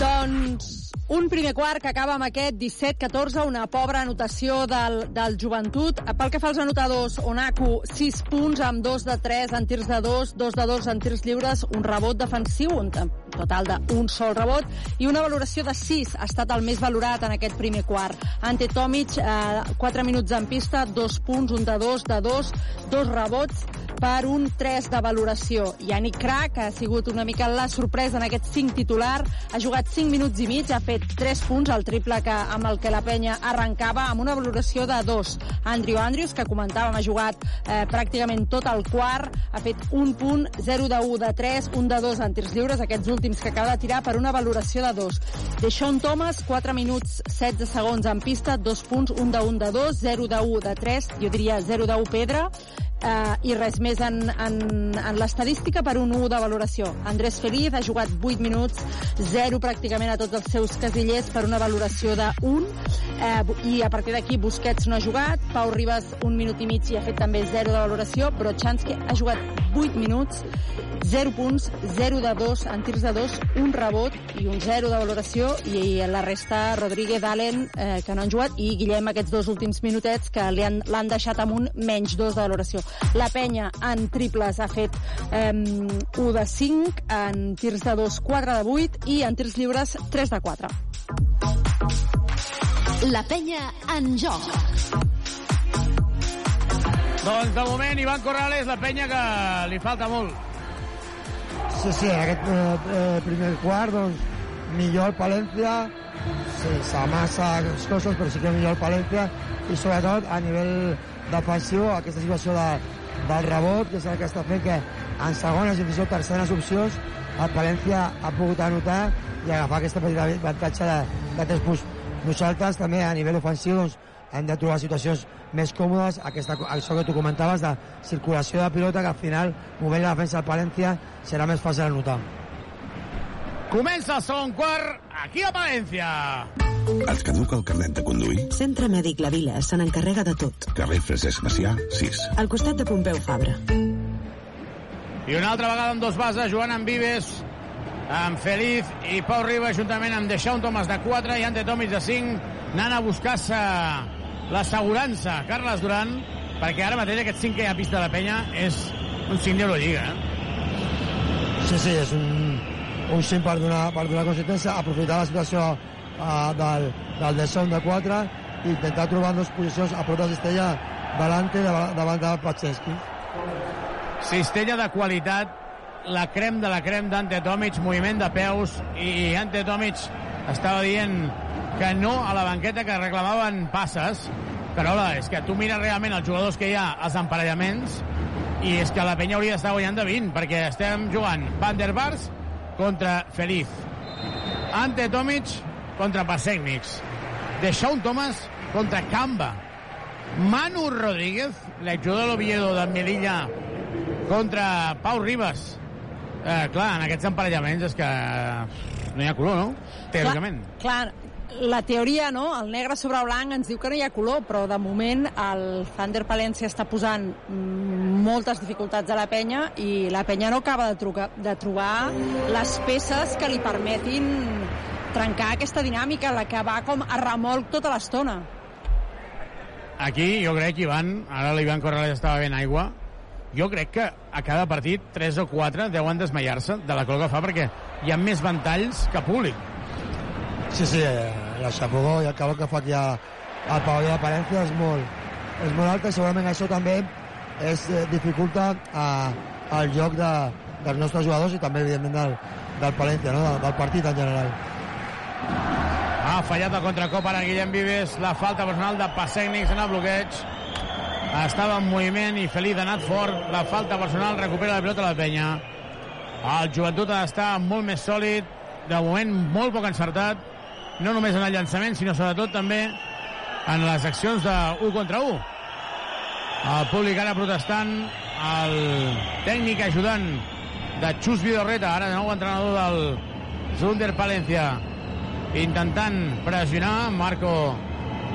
S9: Doncs un primer quart que acaba amb aquest 17-14, una pobra anotació del, del joventut. Pel que fa als anotadors, Onaku, 6 punts amb 2 de 3 en tirs de 2, 2 de 2 en tirs lliures, un rebot defensiu, un total d'un sol rebot, i una valoració de 6 ha estat el més valorat en aquest primer quart. Ante Tomic, eh, 4 minuts en pista, 2 punts, un de 2, de 2, dos rebots, per un 3 de valoració. Yannick Krak ha sigut una mica la sorpresa en aquest 5 titular, ha jugat 5 minuts i mig, ha fet 3 punts, el triple que, amb el que la penya arrencava, amb una valoració de 2. Andrew Andrews, que comentàvem, ha jugat eh, pràcticament tot el quart, ha fet un punt, 0 de 1 de 3, un de 2 en tirs lliures, aquests últims que acaba de tirar per una valoració de 2. Deixón Thomas, 4 minuts 16 segons en pista, 2 punts, 1 de 1 de 2, 0 de 1 de 3, jo diria 0 de 1 pedra, eh, i res més en, en, en l'estadística per un 1 de valoració. Andrés Feliz ha jugat 8 minuts, 0 pràcticament a tots els seus casillers per una valoració de 1 eh, i a partir d'aquí Busquets no ha jugat, Pau Ribas un minut i mig i ha fet també 0 de valoració, Brochanski ha jugat 8 minuts, 0 punts, 0 de 2 en tirs de 2, un rebot i un 0 de valoració i la resta Rodríguez, Allen, eh, que no han jugat, i Guillem aquests dos últims minutets que l'han deixat amb un menys 2 de valoració. La penya en triples ha fet eh, 1 de 5, en tirs de 2 4 de 8 i en tirs lliures 3 de 4.
S3: La penya en joc.
S6: Doncs de moment Ivan Corrales, la penya que li falta molt.
S10: Sí, sí, en aquest eh, eh, primer quart, doncs, millor el Palència, sense massa coses, però sí que millor el Palència, i sobretot a nivell defensiu, aquesta situació de, del rebot, que és el que està fent que en segones i fins i tot terceres opcions el Palència ha pogut anotar i agafar aquesta petita avantatge de, de 3 punts. Nosaltres també a nivell ofensiu doncs, hem de trobar situacions més còmodes, aquesta, això que tu comentaves de circulació de pilota, que al final, movent la defensa del Palència, serà més fàcil anotar.
S6: Comença el segon quart, aquí a València.
S5: Et caduca el carnet de conduir?
S13: Centre Mèdic La Vila se n'encarrega de tot.
S5: Carrer Francesc Macià, 6.
S13: Al costat de Pompeu Fabra.
S6: I una altra vegada amb dos bases, Joan amb Vives, amb Feliz i Pau Riba, juntament amb Deixaun Thomas de 4 i Ante Tomis de 5, anant a buscar-se l'assegurança. Carles Duran, perquè ara mateix aquest 5 que hi ha pista de la penya és un 5 d'Eurolliga. Eh?
S10: Sí, sí, és un, un 5 per donar, per donar consistència, aprofitar la situació uh, del, del Deixaun de 4 i intentar trobar dues posicions a prop de Cistella davant, davant de Pachesky.
S6: Cistella de qualitat, la crem de la crem d'Ante Tomic, moviment de peus, i Ante Tomic estava dient que no a la banqueta que reclamaven passes, però hola, és que tu mires realment els jugadors que hi ha als emparellaments i és que la penya hauria d'estar guanyant de 20 perquè estem jugant Van der Bars contra Feliz Ante Tomic contra Pasecnics Deixaun Thomas contra Camba Manu Rodríguez l'exjugador de l'Oviedo de Melilla contra Pau Ribas eh, clar, en aquests emparellaments és que no hi ha color, no? Teòricament.
S9: Clar, clar, la teoria, no? El negre sobre blanc ens diu que no hi ha color, però de moment el Thunder Palència està posant moltes dificultats a la penya i la penya no acaba de, trucar, de trobar les peces que li permetin trencar aquesta dinàmica, la que va com a remolc tota l'estona.
S6: Aquí jo crec que Ivan, ara l'Ivan Corrales estava ben aigua, jo crec que a cada partit 3 o 4 deuen desmaiar-se de la col que fa perquè hi ha més ventalls que públic.
S10: Sí, sí, eh, la xapogó i el calor que fa aquí al pavelló de Palència és molt, és molt alta i segurament això també és, eh, dificulta a, el joc de, dels nostres jugadors i també, evidentment, del, del Palència, no? del, del partit en general.
S6: Ha fallat el contracop ara Guillem Vives, la falta personal de Passècnics en el bloqueig. Estava en moviment i Felip ha anat fort. La falta personal recupera la pilota a la penya. El joventut ha d'estar molt més sòlid. De moment, molt poc encertat. No només en el llançament, sinó sobretot també en les accions de 1 contra 1. El públic ara protestant, el tècnic ajudant de Xus Vidorreta, ara de nou entrenador del Zunder Palencia, intentant pressionar Marco,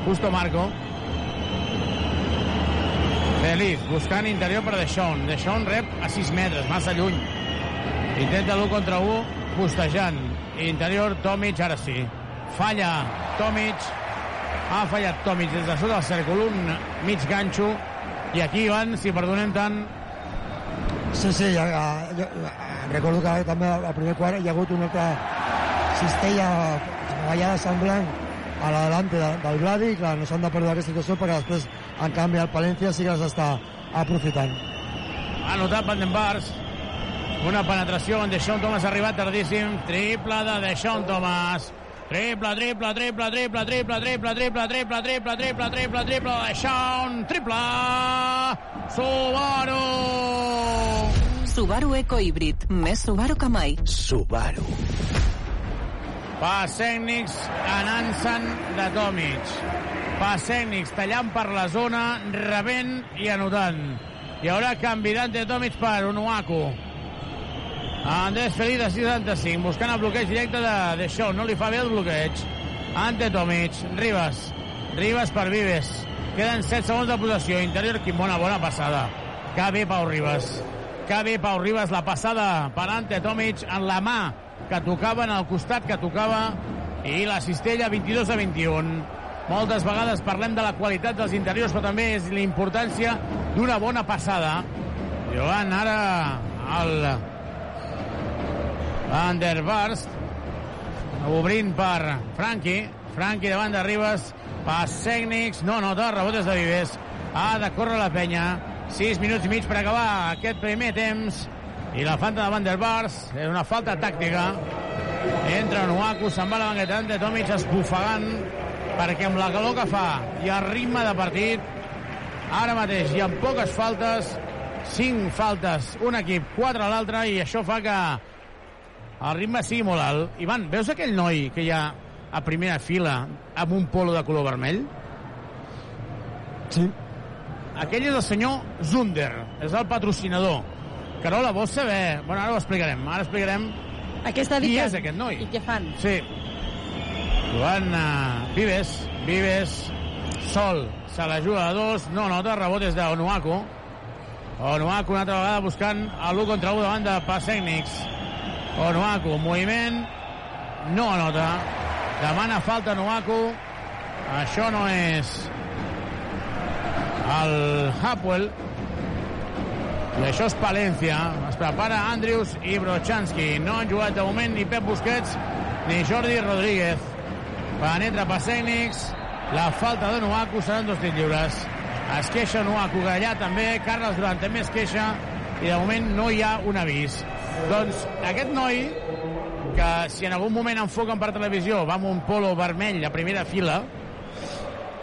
S6: Justo Marco. Feliz, buscant interior per Deixón. Deixón rep a 6 metres, massa lluny. Intenta l'1 contra 1, postejant. Interior, Tomic, ara sí. Falla Tomic. Ha fallat Tomic des de sota del cèrcol, un mig ganxo. I aquí, Ivan, si perdonem tant...
S10: Sí, sí, ja, ja, ja, recordo que també al primer quart hi ha hagut una altra cistella ballada semblant a l'adelante de, del Vladi i clar, no s'han de perdre aquesta situació perquè després en canvi el Palència sí que les està aprofitant.
S6: Ha notat Vandenbars. Una penetració on Deixón Thomas ha arribat tardíssim. Triple de Deixón Thomas triple, triple, triple, triple, triple, triple, triple, triple, triple, triple, triple, triple, Deixón, triple Subaru
S14: Subaru Eco Híbrid, més Subaru que mai.
S15: Subaru.
S6: Passècnics anant-se'n de Tomic. Passècnics tallant per la zona, rebent i anotant. Hi haurà canvi d'Ante Tomic per Unuaku. Andrés Feliz de 65, buscant el bloqueig directe de, de Shaw. No li fa bé el bloqueig. Ante Tomic, Ribas. Ribas per Vives. Queden 7 segons de possessió. Interior, quin bona passada. Que bé Pau Ribas. Que bé Pau Ribas la passada per Ante Tomic en la mà que tocava, en el costat que tocava i la cistella 22 a 21. Moltes vegades parlem de la qualitat dels interiors, però també és la importància d'una bona passada. Joan ara el Van der Barst obrint per Franqui. Franqui davant de Ribas. Pas tècnics. No nota. Rebotes de Vives. Ha de córrer la penya. 6 minuts i mig per acabar aquest primer temps. I la falta de Van der Barst és una falta tàctica. Entra Nuaku, se'n va la banqueta de Tomic esbufegant perquè amb la calor que fa i el ritme de partit ara mateix i amb poques faltes 5 faltes un equip, 4 a l'altre i això fa que el ritme sigui molt alt. Ivan, veus aquell noi que hi ha a primera fila amb un polo de color vermell?
S10: Sí.
S6: Aquell és el senyor Zunder, és el patrocinador. Carola, vols saber? Bueno, ara ho explicarem. Ara explicarem
S9: Què està
S6: qui és aquest noi.
S9: I què fan?
S6: Sí. Joan uh, Vives, Vives, Sol, se la juga a dos, no nota, rebotes d'Onuaku. Onuaku una altra vegada buscant a l'1 contra 1 davant de Pasècnics. Onuaku, moviment, no anota. Demana falta Onuaku. Això no és el Hapwell. I això és Palència. Es prepara Andrius i Brochanski. No han jugat de moment ni Pep Busquets ni Jordi Rodríguez. Penetra Pasècnics. La falta de Nuaku seran dos tirs lliures. Es queixa Nuaku, que allà també. Carles Duran també es queixa. I de moment no hi ha un avís. Doncs aquest noi, que si en algun moment enfoquen per televisió, va amb un polo vermell a primera fila,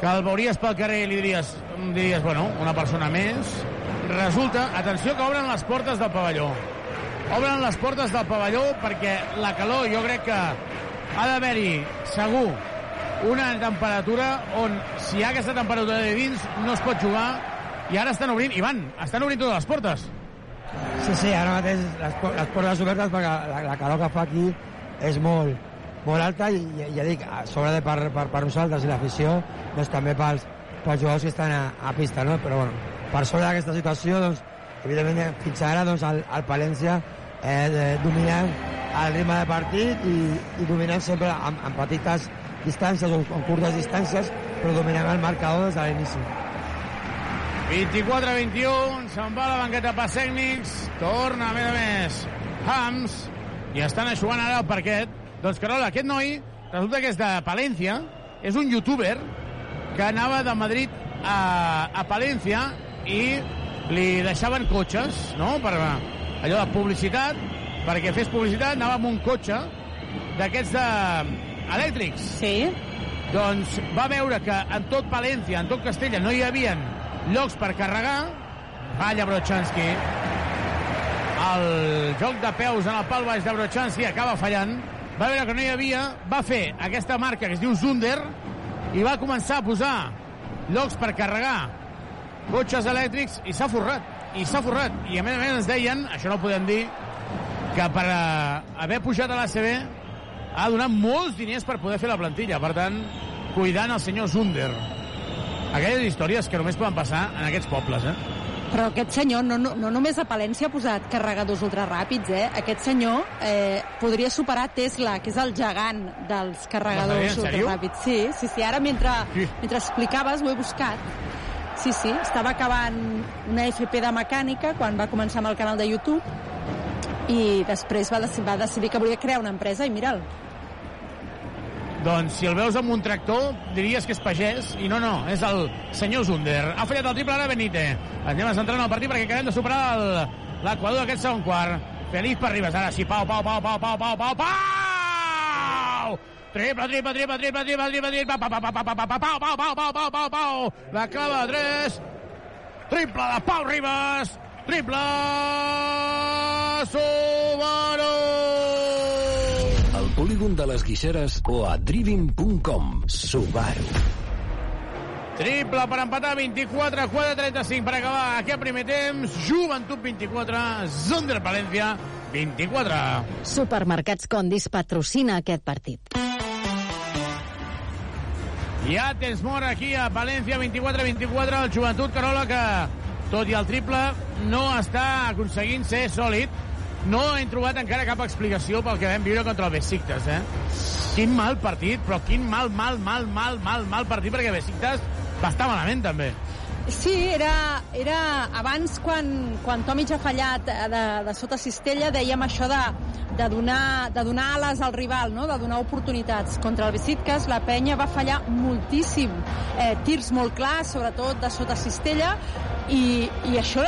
S6: que el veuries pel carrer i li diries, diries, bueno, una persona més. Resulta, atenció que obren les portes del pavelló. Obren les portes del pavelló perquè la calor jo crec que ha d'haver-hi, segur, una temperatura on si hi ha aquesta temperatura de dins no es pot jugar i ara estan obrint, Ivan, estan obrint totes les portes.
S10: Sí, sí, ara mateix les, les portes obertes perquè la, la calor que fa aquí és molt, molt alta i ja, ja dic, a sobre de per, per, per nosaltres i l'afició, doncs també pels, pels jugadors que estan a, a pista, no? Però bueno, per sobre d'aquesta situació, doncs, evidentment, fins ara, doncs, el, el Palència eh, de, dominant el ritme de partit i, i dominant sempre amb, amb petites distàncies o amb curtes distàncies, però dominant el marcador des de l'inici.
S6: 24-21, se'n va a la banqueta per tècnics, torna, a més a més, Hams, i estan aixugant ara el parquet. Doncs, Carola, aquest noi, resulta que és de Palència, és un youtuber que anava de Madrid a, a Palència i li deixaven cotxes, no?, per allò de publicitat, perquè fes publicitat, anava amb un cotxe d'aquests de elèctrics.
S9: Sí.
S6: Doncs va veure que en tot Palència, en tot Castella, no hi havien llocs per carregar. Falla Brochanski. El joc de peus en el pal baix de Brochanski acaba fallant. Va veure que no hi havia, va fer aquesta marca que es diu Zunder i va començar a posar llocs per carregar cotxes elèctrics i s'ha forrat. I s'ha forrat. I a més a més ens deien, això no ho podem dir, que per eh, haver pujat a l'ACB ha donat molts diners per poder fer la plantilla. Per tant, cuidant el senyor Zunder. Aquelles històries que només poden passar en aquests pobles, eh?
S9: Però aquest senyor no, no, no només a Palència ha posat carregadors ultraràpids, eh? Aquest senyor eh, podria superar Tesla, que és el gegant dels carregadors
S6: sèrio?
S9: ultraràpids. Sí, sí, sí. Ara, mentre,
S6: Sí.
S9: mentre explicaves, ho he buscat. Sí, sí, estava acabant una FP de mecànica quan va començar amb el canal de YouTube i després va, deci- va decidir que volia crear una empresa i mira'l.
S6: Doncs si el veus amb un tractor, diries que és pagès, i no, no, és el senyor Zunder. Ha fallat el triple ara Benite. Anem a centrar en el partit perquè acabem de superar l'equador d'aquest segon quart. Feliç per Ribas, ara sí, Pau, Pau, Pau, Pau, Pau, Pau, Pau, Pau! Triple, triple, triple, triple, triple, triple, triple, Pau, Pau, Pau, Pau, Pau, Pau, Pau, Pau, Pau, Pau, Pau, Pau, la clava de tres, triple de Pau Ribas, triple Subaru!
S4: Polígon de les Guixeres o a driving.com. Subaru.
S6: Triple per empatar, 24, 4, 35 per acabar aquest primer temps. Joventut 24, Zunder València 24.
S11: Supermercats Condis patrocina aquest partit.
S6: Ja tens mort aquí a València 24-24, el Joventut Carola que, tot i el triple, no està aconseguint ser sòlid. No hem trobat encara cap explicació pel que vam viure contra el Besiktas, eh? Quin mal partit, però quin mal, mal, mal, mal, mal, mal partit, perquè Besiktas va estar malament, també.
S9: Sí, era, era abans quan, quan Tomic ha fallat de, de sota cistella, dèiem això de, de, donar, de donar ales al rival, no? de donar oportunitats. Contra el Besiktas la penya va fallar moltíssim. Eh, tirs molt clars, sobretot de sota cistella, i, i això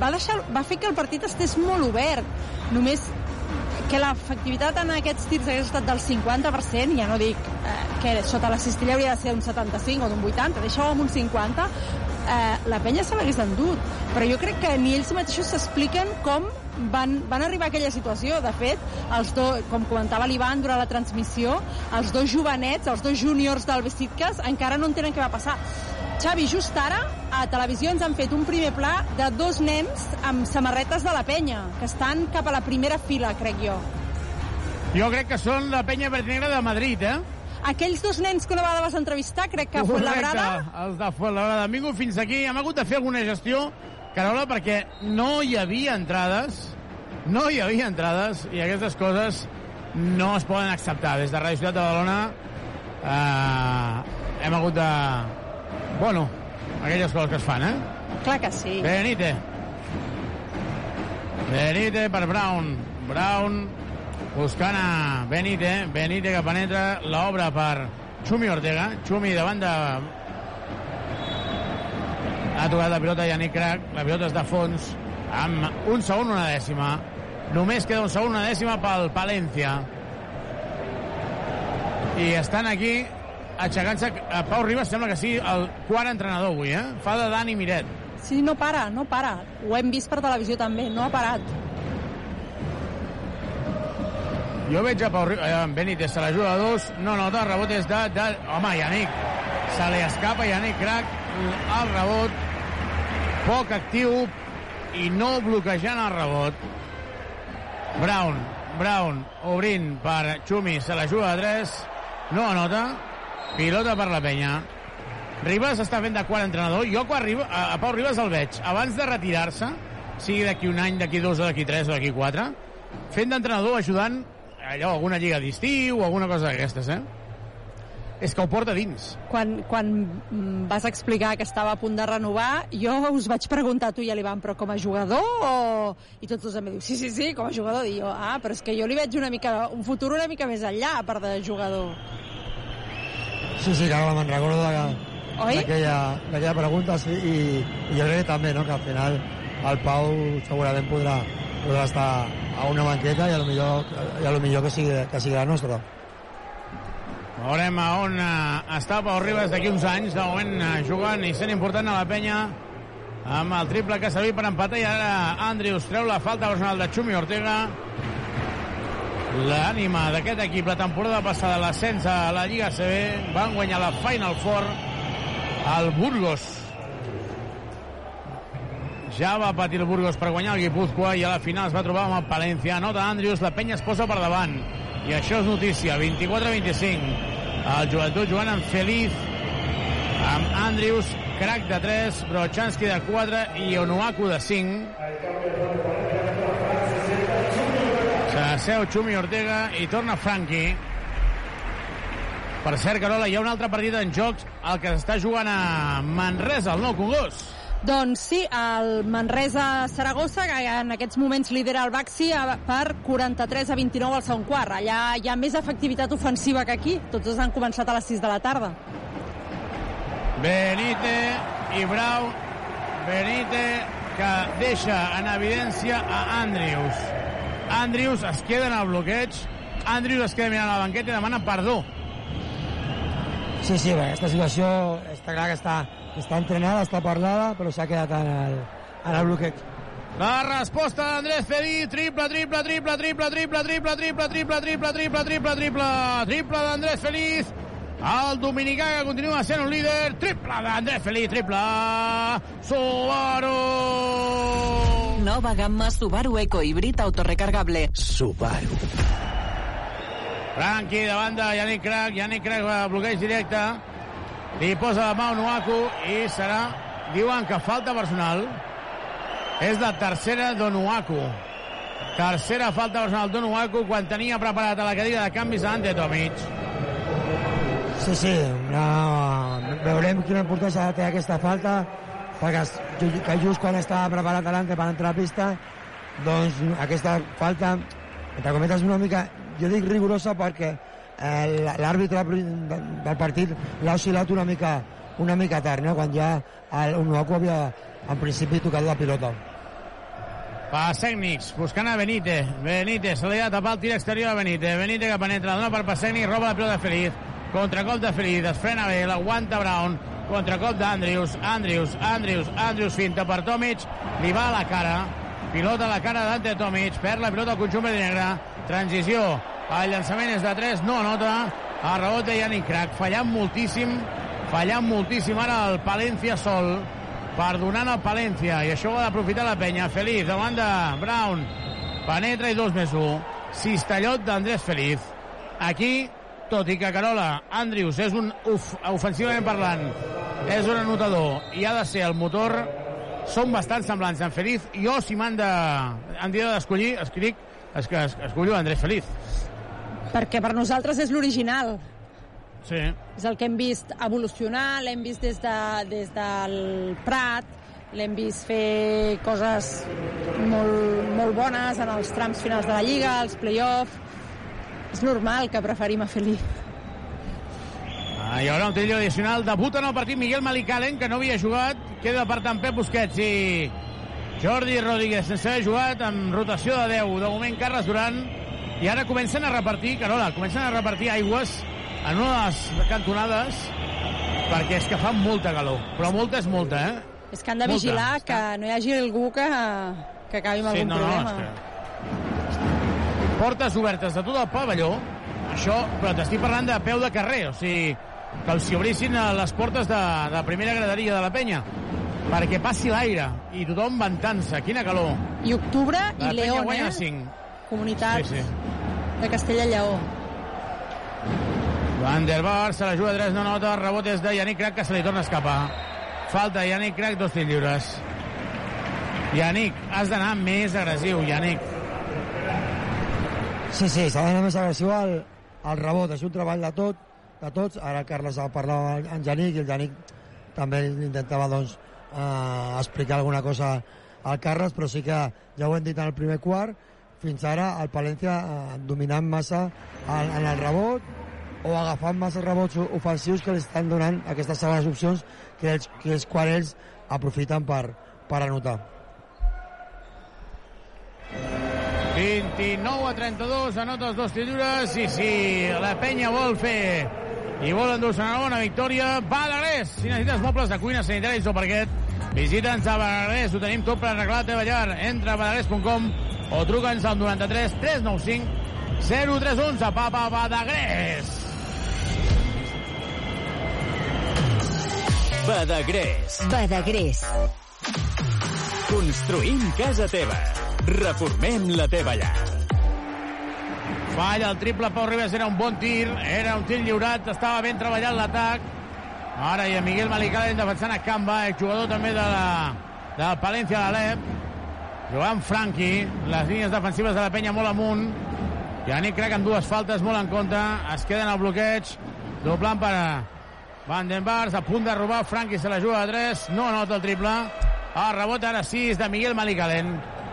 S9: va, deixar, va fer que el partit estés molt obert. Només que l'efectivitat en aquests tirs hagués estat del 50%, ja no dic eh, que sota la cistella hauria de ser un 75 o d'un 80, deixa-ho amb un 50, eh, la penya se l'hagués endut. Però jo crec que ni ells mateixos s'expliquen com van, van arribar a aquella situació. De fet, els dos, com comentava l'Ivan durant la transmissió, els dos jovenets, els dos júniors del Besiktas, encara no entenen què va passar. Xavi, just ara a televisió ens han fet un primer pla de dos nens amb samarretes de la penya, que estan cap a la primera fila, crec jo.
S6: Jo crec que són la penya verdinegra de Madrid, eh?
S9: Aquells dos nens que una vegada vas entrevistar, crec que a Fuenlabrada...
S6: Correcte, els de Fuenlabrada. Han vingut fins aquí, hem hagut de fer alguna gestió, Carola, perquè no hi havia entrades, no hi havia entrades, i aquestes coses no es poden acceptar. Des de Ràdio Ciutat de Badalona eh, hem hagut de... Bueno, aquelles coses que es fan, eh?
S9: Clar que sí.
S6: Benite. Benite per Brown. Brown buscant a Benite. Benite que penetra l'obra per Xumi Ortega. Xumi davant de... Ha tocat la pilota Yannick Crac. La pilota és de fons amb un segon, una dècima. Només queda un segon, una dècima pel Palència. I estan aquí aixecant-se... Pau Ribas sembla que sigui el quart entrenador avui, eh? Fa de Dani Miret.
S9: Sí, no para, no para. Ho hem vist per televisió també, no ha parat.
S6: Jo veig a Pau Ribas... Eh, Benítez se la juga a dos. No nota, el rebot és de... de... Home, Yannick. Se li escapa Yannick Crac el rebot. Poc actiu i no bloquejant el rebot. Brown, Brown obrint per Xumi, se la juga a 3. No anota. Pilota per la penya. Ribas està fent de quart entrenador. Jo quan arriba, a, a Pau Ribas el veig abans de retirar-se, sigui d'aquí un any, d'aquí dos, d'aquí tres, o d'aquí quatre, fent d'entrenador, ajudant allò, alguna lliga d'estiu o alguna cosa d'aquestes, eh? És que ho porta dins.
S9: Quan, quan vas explicar que estava a punt de renovar, jo us vaig preguntar a tu i a l'Ivan, però com a jugador o... I tots dos em diu, sí, sí, sí, com a jugador. I jo, ah, però és que jo li veig una mica, un futur una mica més enllà, a part de jugador.
S10: Sí, sí, claro, me'n recordo d'aquella pregunta, sí, i, i jo crec que també, no?, que al final el Pau segurament podrà, podrà estar a una banqueta i a lo millor, i a lo millor que, sigui, que sigui la nostra.
S6: Veurem a on uh, està Pau Ribas d'aquí uns anys, de moment uh, jugant i sent important a la penya amb el triple que ha servit per empatar i ara Andrius treu la falta personal de Xumi Ortega l'ànima d'aquest equip la temporada passada l'ascens a la Lliga CB van guanyar la Final Four al Burgos. Ja va patir el Burgos per guanyar el Guipúzcoa i a la final es va trobar amb el Palència. Nota Andrius, la penya es posa per davant. I això és notícia 24-25 el jugant amb Feliz amb Andrius crack de 3 Brochanski de 4 i Onuaku de 5 seu Xumi Ortega i torna Franqui. Per cert, Carola, hi ha un altre partit en joc, el que s'està jugant a Manresa, el nou Congost.
S9: Doncs sí, el Manresa-Saragossa, que en aquests moments lidera el Baxi per 43 a 29 al segon quart. Allà hi ha més efectivitat ofensiva que aquí. Tots dos han començat a les 6 de la tarda.
S6: Benite i Brau. Benite que deixa en evidència a Andrius. Andrius es queda en el bloqueig. Andrius es queda mirant a la banqueta i demana perdó.
S10: Sí, sí, bé, aquesta situació està clar que està, està entrenada, està parlada, però s'ha quedat en el, en el bloqueig.
S6: La resposta d'Andrés Fedí, triple, triple, triple, triple, triple, triple, triple, triple, triple, triple, triple, triple, triple d'Andrés Feliz. El dominicà que continua sent un líder. Triple d'Andrés Feliz, triple. Subaru.
S14: Nova gamma Subaru Eco Híbrid autorecargable.
S15: Subaru.
S6: Franqui de Yannick Crac. Yannick Crac bloqueig directe. Li posa la mà a Nuaku i serà... Diuen que falta personal. És la tercera d'Onuaku. Tercera falta personal d'Onuaku quan tenia preparat a la cadira de canvis a Ante Tomic.
S10: Sí, sí, una... veurem quina importància tenir aquesta falta, perquè que just quan estava preparat l'Ante per entrar a pista, doncs aquesta falta, entre cometes, una mica, jo dic rigorosa perquè eh, l'àrbitre de- del partit l'ha oscil·lat una mica, una mica tard, no? quan ja el Unuaku havia en principi tocat la pilota.
S6: Pas tècnics, buscant a Benítez. Benítez, se li ha de tapar el tir exterior a Benítez. Benítez que penetra, dona per pas tècnic, roba la pilota Feliz. Contracop de Feliz, es frena bé, l'aguanta Brown. Contracop d'Andrius, Andrius, Andrius, Andrius finta per Tomic, li va a la cara. Pilota a la cara d'Ante Tomic, perd la pilota al conjunt negre. Transició, el llançament és de 3, no anota. El rebot de Yannick Crac, fallant moltíssim, fallant moltíssim ara el Palencia sol. Perdonant el Palència i això ho ha d'aprofitar la penya. Feliz davant de Brown. Penetra i dos més un. Cistellot d'Andrés Feliz. Aquí, tot i que Carola Andrius és un, uf, ofensivament parlant és un anotador i ha de ser el motor són bastant semblants en Feliz jo si m'han de han d'escollir escric es, es, escollo Andrés Feliz
S9: Perquè per nosaltres és l'original.
S6: sí.
S9: És el que hem vist evolucionar, l'hem vist des, de, des del Prat, l'hem vist fer coses molt, molt bones en els trams finals de la Lliga, els play-off. És normal que preferim a Feliz.
S6: Ah, hi haurà un trillo addicional. Debuta en el partit Miguel Malicalen, que no havia jugat. Queda per tant Pep Busquets i Jordi Rodríguez sense haver jugat amb rotació de 10. De moment Carles Duran. I ara comencen a repartir, Carola, comencen a repartir aigües en una de les cantonades perquè és que fa molta calor. Però molta és molta, eh?
S9: És que han de
S6: Molta.
S9: vigilar que no hi hagi algú que, que acabi amb
S6: Sí,
S9: algun
S6: no, no,
S9: problema.
S6: que... Portes obertes de tot el pavelló, això, però t'estic parlant de peu de carrer, o sigui, que els obrissin a les portes de, de primera graderia de la penya, perquè passi l'aire i tothom ventant-se. Quina calor.
S9: I octubre
S6: La
S9: i León,
S6: guanya
S9: eh?
S6: 5.
S9: Comunitat
S6: Sí, sí.
S9: de Castella-Lleó.
S6: Van der Bar se la juga 3, no nota, rebot és de Yannick Crac, que se li torna a escapar. Falta Yannick Crac, dos tirs lliures. Yannick, has d'anar més agressiu, Yannick.
S10: Sí, sí, s'ha d'anar més agressiu al, al rebot. És un treball de tot, de tots. Ara Carles ha parlat amb en Janic i el Janic també intentava doncs, eh, explicar alguna cosa al Carles, però sí que ja ho hem dit en el primer quart, fins ara el Palència eh, dominant massa en, en el rebot o agafant massa rebots ofensius que li estan donant aquestes segones opcions que, ells, que és quan ells aprofiten per, per anotar.
S6: 29 a 32, anota els dos lliures i si la penya vol fer i vol endur-se una bona victòria, Badagrés, si necessites mobles de cuina, sanitaris o parquet, visita'ns a Badagrés, ho tenim tot per arreglar la teva llar. Entra a badagrés.com o truca'ns al 93 395 0311, Papa Badagrés.
S12: Badagrés.
S1: Badagrés.
S12: Construïm casa teva. Reformem la teva llar.
S6: Falla el triple, Pau Ribas era un bon tir, era un tir lliurat, estava ben treballat l'atac. Ara hi ha Miguel Malicalen defensant a Camba, jugador també de la, del Palència de l'Alep. Jugant Franqui, les línies defensives de la penya molt amunt. Yannick Crac amb dues faltes molt en compte, es queden al bloqueig, doblant per Van den Bars, a punt de robar, Franqui se la juga a 3, no anota el triple. El rebot ara 6 de Miguel Malicalen.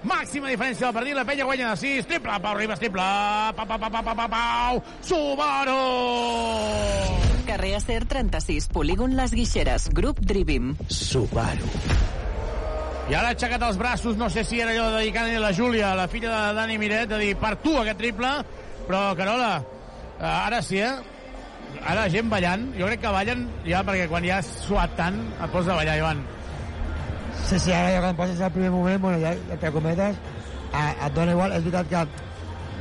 S6: Màxima diferència del partit, la penya guanya de 6. Triple, Pau Ribas, triple. Pau, Pau, Pau, Pau, Pau, Pau, Pau. Subaru!
S14: Carrer Acer 36, Polígon Les Guixeres, grup Drivim.
S15: Subaru.
S6: I ara ha aixecat els braços, no sé si era allò de dedicant a la Júlia, la filla de Dani Miret, de dir, per tu aquest triple, però, Carola, eh, ara sí, eh? Ara la gent ballant, jo crec que ballen ja perquè quan ja has suat tant et pots de ballar, Ivan.
S10: Sí, sí, ara ja quan passes al primer moment, bueno, ja, entre cometes, eh, et dona igual. És veritat que,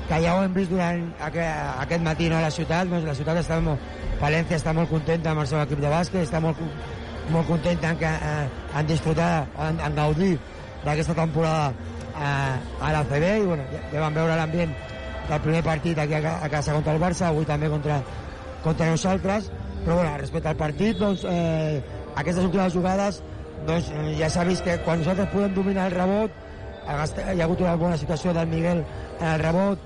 S10: que ja ho hem vist durant aquest, aquest matí no, a la ciutat, doncs la ciutat està molt, València està molt contenta amb el seu equip de bàsquet, està molt, molt contenta en, que, eh, en disfrutar, en, en gaudir d'aquesta temporada eh, a la CB i bueno, ja, ja vam veure l'ambient del primer partit aquí a, a casa contra el Barça, avui també contra, contra nosaltres, però bueno, respecte al partit, doncs, eh, aquestes últimes jugades doncs, eh, ja s'ha vist que quan nosaltres podem dominar el rebot, hi ha hagut una bona situació del Miguel en el rebot,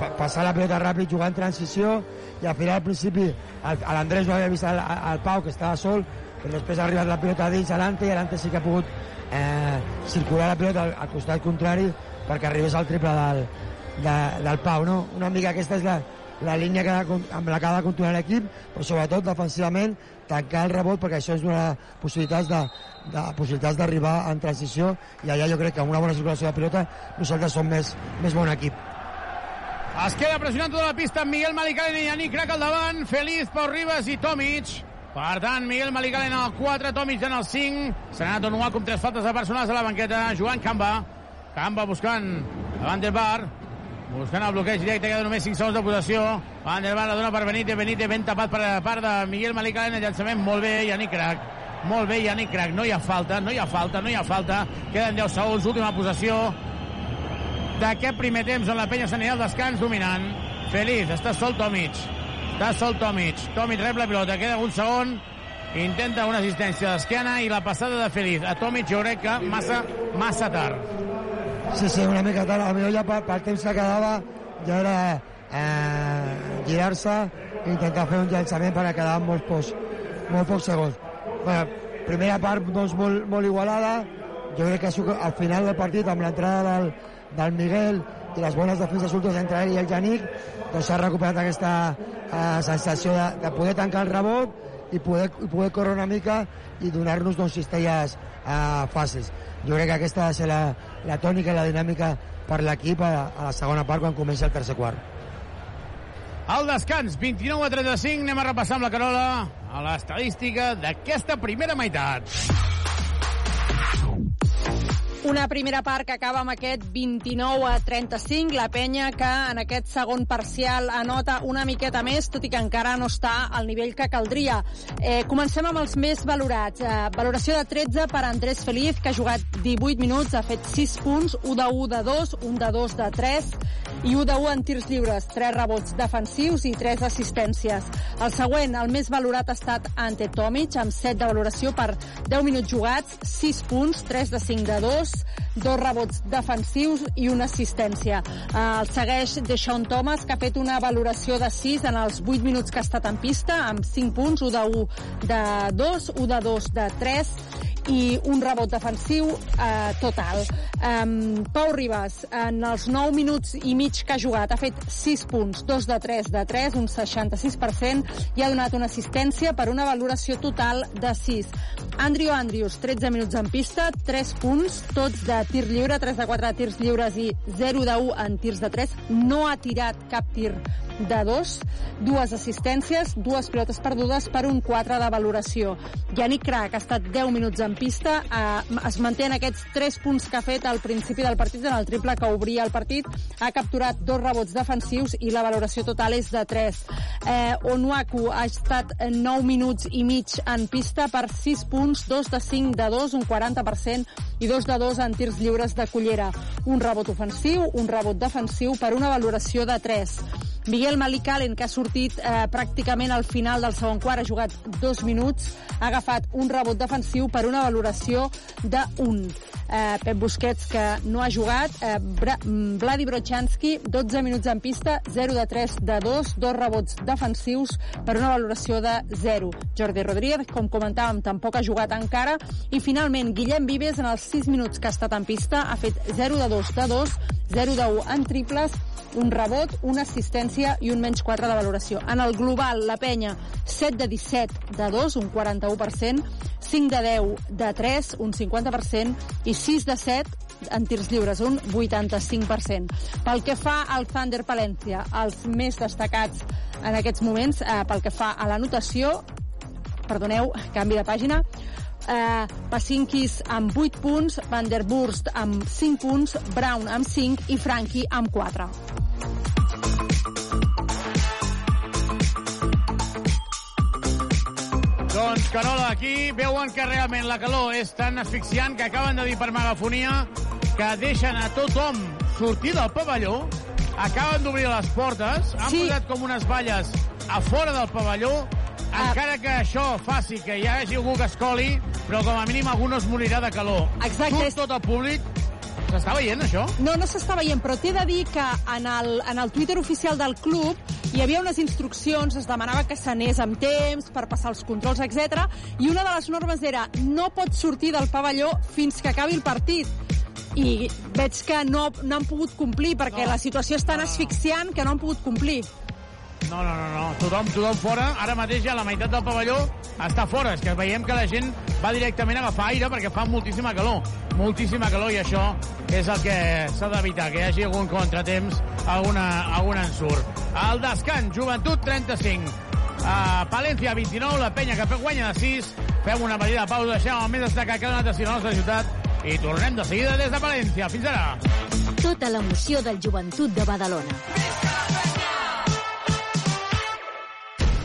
S10: pa passar la pelota ràpid, jugar en transició, i al final al principi l'Andrés no havia vist el, el Pau que estava sol, però després ha arribat la pilota dins Alante i Alante sí que ha pogut eh, circular la pilota al, al costat contrari perquè arribés al triple del, de, del Pau. No? Una mica aquesta és la, la línia que, amb la que ha de continuar l'equip, però sobretot defensivament tancar el rebot perquè això és una possibilitats de, de possibilitats d'arribar en transició i allà jo crec que amb una bona circulació de pilota nosaltres som més, més bon equip.
S6: Es queda pressionant tota la pista amb Miguel Malicalen i Yannick Crac al davant. Feliz, Pau Ribas i Tomic. Per tant, Miguel Malicalen al 4, Tomic en el 5. Serà Donuac amb tres faltes de personals a la banqueta. Joan Camba. Camba buscant a Van der Bar. Buscant el bloqueig directe, queda només 5 segons de possessió. Van der Bar la dona per Benítez. Benítez ben tapat per part de Miguel Malicalen. El llançament molt bé, Yannick Crac. Molt bé, Yannick Crac. No hi ha falta, no hi ha falta, no hi ha falta. Queden 10 segons, última possessió d'aquest primer temps on la penya s'anirà al descans dominant. Feliç, està sol Tomic. Està sol Tomic. Tomic rep la pilota, queda un segon. Intenta una assistència d'esquena i la passada de Feliç. A Tomic jo crec que massa, massa tard.
S10: Sí, sí, una mica tard. A millor ja pel, pel temps que quedava ja era eh, girar-se i intentar fer un llançament perquè quedaven molts pocs, molt pocs segons. Bueno, primera part doncs, molt, molt igualada. Jo crec que al final del partit, amb l'entrada del, del Miguel i les bones defenses últimes entre ell i el Janic doncs s'ha recuperat aquesta eh, sensació de, de poder tancar el rebot i poder, poder córrer una mica i donar-nos doncs, cistelles eh, fàcils. Jo crec que aquesta ha de ser la, la tònica i la dinàmica per l'equip a, a la segona part quan comença el tercer quart.
S6: Al descans, 29 a 35, anem a repassar amb la Carola a l'estadística d'aquesta primera meitat.
S9: Una primera part que acaba amb aquest 29 a 35. La penya que en aquest segon parcial anota una miqueta més, tot i que encara no està al nivell que caldria. Eh, comencem amb els més valorats. Eh, valoració de 13 per Andrés Feliz, que ha jugat 18 minuts, ha fet 6 punts, 1 de 1 de 2, 1 de 2 de 3 i 1 de 1 en tirs lliures, 3 rebots defensius i 3 assistències. El següent, el més valorat ha estat Ante Tomic, amb 7 de valoració per 10 minuts jugats, 6 punts, 3 de 5 de 2, dos rebots defensius i una assistència. El segueix Deshaun Thomas, que ha fet una valoració de 6 en els 8 minuts que ha estat en pista, amb 5 punts, 1 de 1 de 2, 1 de 2 de 3 i un rebot defensiu eh, total. Um, Pau Ribas, en els 9 minuts i mig que ha jugat, ha fet 6 punts, 2 de 3 de 3, un 66%, i ha donat una assistència per una valoració total de 6. Andrew Andrews, 13 minuts en pista, 3 punts, tots de tir lliure, 3 de 4 de tirs lliures i 0 de 1 en tirs de 3. No ha tirat cap tir de 2, dues assistències, dues pilotes perdudes per un 4 de valoració. Yannick Crac ha estat 10 minuts en pista, eh, es manté en aquests 3 punts que ha fet al principi del partit, en el triple que obria el partit, ha capturat dos rebots defensius i la valoració total és de 3. Eh, Onuaku ha estat 9 minuts i mig en pista per 6 punts, 2 de 5 de 2, un 40%, i 2 de 2 en tirs lliures de cullera. Un rebot ofensiu, un rebot defensiu per una valoració de 3. Miguel Malicalen, que ha sortit eh, pràcticament al final del segon quart, ha jugat dos minuts, ha agafat un rebot defensiu per una valoració de 1. eh, Pep Busquets, que no ha jugat, eh, Vladi Brochanski, 12 minuts en pista, 0 de 3 de 2, dos rebots defensius per una valoració de 0. Jordi Rodríguez, com comentàvem, tampoc ha jugat encara, i finalment Guillem Vives, en els 6 minuts que ha estat en pista, ha fet 0 de 2 de 2, 0 de 1 en triples, un rebot, una assistència i un menys 4 de valoració. En el global, la penya, 7 de 17 de 2, un 41%, 5 de 10 de 3, un 50%, i 6 de 7 en tirs lliures, un 85%. Pel que fa al Thunder Palència, els més destacats en aquests moments, eh, pel que fa a la notació, perdoneu, canvi de pàgina, eh, Pasinkis amb 8 punts, Van der Burst amb 5 punts, Brown amb 5 i Frankie amb 4.
S6: Doncs, Carola, aquí veuen que realment la calor és tan asfixiant que acaben de dir per megafonia que deixen a tothom sortir del pavelló, acaben d'obrir les portes, han sí. posat com unes valles a fora del pavelló. Encara que això faci que hi hagi algú que es coli, però com a mínim algú no es morirà de calor.
S9: Exacte.
S6: Surt tot el públic S'està veient, això?
S9: No, no s'està veient, però t'he de dir que en el, en el Twitter oficial del club hi havia unes instruccions, es demanava que s'anés amb temps per passar els controls, etc. i una de les normes era no pots sortir del pavelló fins que acabi el partit i veig que no, no han pogut complir perquè no. la situació és tan asfixiant que no han pogut complir.
S6: No, no, no, no. Tothom, tothom fora. Ara mateix ja la meitat del pavelló està fora. És que veiem que la gent va directament a agafar aire perquè fa moltíssima calor. Moltíssima calor i això és el que s'ha d'evitar, que hi hagi algun contratemps, alguna, algun ensurt. El descans, Joventut 35. Uh, Palència 29, la penya que guanya de 6. Fem una petita pausa, deixem el més destacat que ha donat a la nostra ciutat i tornem de seguida des de Palència. Fins ara.
S11: Tota l'emoció del Joventut de Badalona.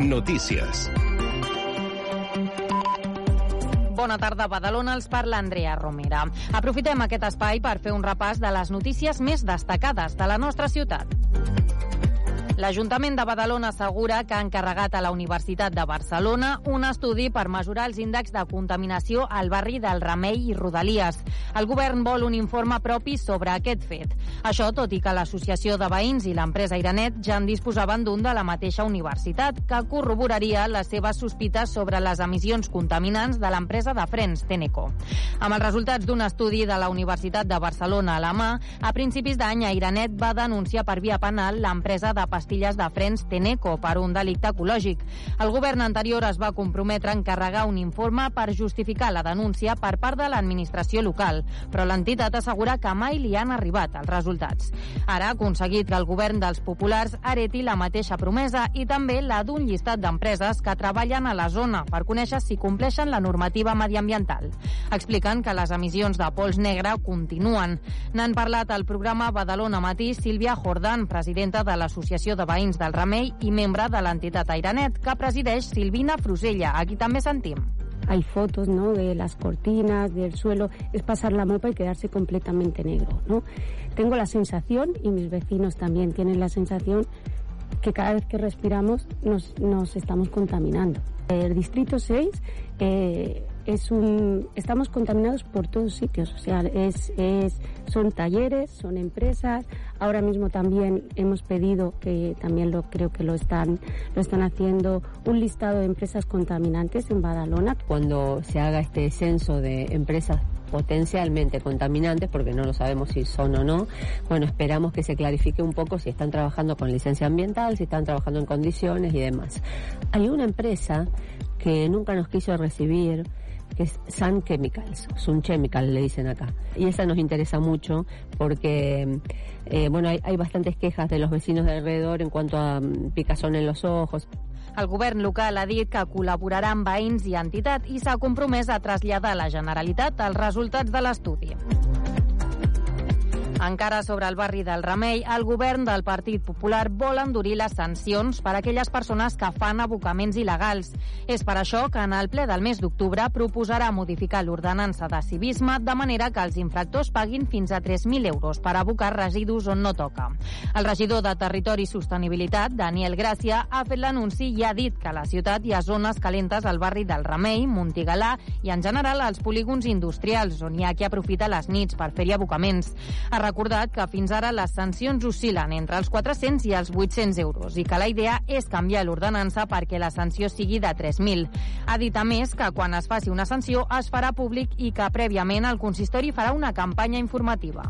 S16: Notícies.
S17: Bona tarda, Badalona, els parla Andrea Romera. Aprofitem aquest espai per fer un repàs de les notícies més destacades de la nostra ciutat. L'Ajuntament de Badalona assegura que ha encarregat a la Universitat de Barcelona un estudi per mesurar els índexs de contaminació al barri del Remei i Rodalies. El govern vol un informe propi sobre aquest fet. Això tot i que l'Associació de Veïns i l'empresa Iranet ja en disposaven d'un de la mateixa universitat, que corroboraria les seves sospites sobre les emissions contaminants de l'empresa de frens Teneco. Amb els resultats d'un estudi de la Universitat de Barcelona a la mà, a principis d'any Iranet va denunciar per via penal l'empresa de pastilles pastilles de frens Teneco per un delicte ecològic. El govern anterior es va comprometre a encarregar un informe per justificar la denúncia per part de l'administració local, però l'entitat assegura que mai li han arribat els resultats. Ara ha aconseguit que el govern dels populars hereti la mateixa promesa i també la d'un llistat d'empreses que treballen a la zona per conèixer si compleixen la normativa mediambiental. Expliquen que les emissions de pols negre continuen. N'han parlat al programa Badalona Matí Sílvia Jordan, presidenta de l'Associació de Veïns del Remei i membre de l'entitat Airanet, que presideix Silvina Frusella, a qui també sentim.
S18: Hay fotos ¿no? de las cortinas, del suelo, es pasar la mopa y quedarse completamente negro. ¿no? Tengo la sensación, y mis vecinos también tienen la sensación, que cada vez que respiramos nos, nos estamos contaminando. El Distrito 6 eh, es un, estamos contaminados por todos sitios, o sea, es, son talleres, son empresas. Ahora mismo también hemos pedido, que también lo creo que lo están, lo están haciendo, un listado de empresas contaminantes en Badalona.
S19: Cuando se haga este censo de empresas potencialmente contaminantes, porque no lo sabemos si son o no. Bueno, esperamos que se clarifique un poco si están trabajando con licencia ambiental, si están trabajando en condiciones y demás. Hay una empresa que nunca nos quiso recibir, que es Sun Chemicals, Sun Chemical le dicen acá. Y esa nos interesa mucho porque, eh, bueno, hay, hay bastantes quejas de los vecinos de alrededor en cuanto a um, picazón en los ojos.
S17: El govern local ha dit que col·laborarà amb veïns i entitat i s'ha compromès a traslladar a la Generalitat els resultats de l'estudi. Encara sobre el barri del Remei, el govern del Partit Popular vol endurir les sancions per a aquelles persones que fan abocaments il·legals. És per això que en el ple del mes d'octubre proposarà modificar l'ordenança de civisme de manera que els infractors paguin fins a 3.000 euros per abocar residus on no toca. El regidor de Territori i Sostenibilitat, Daniel Gràcia, ha fet l'anunci i ha dit que a la ciutat hi ha zones calentes al barri del Remei, Montigalà i en general als polígons industrials, on hi ha qui aprofita les nits per fer-hi abocaments. Ha recordat que fins ara les sancions oscil·len entre els 400 i els 800 euros i que la idea és canviar l'ordenança perquè la sanció sigui de 3.000. Ha dit a més que quan es faci una sanció es farà públic i que prèviament el consistori farà una campanya informativa.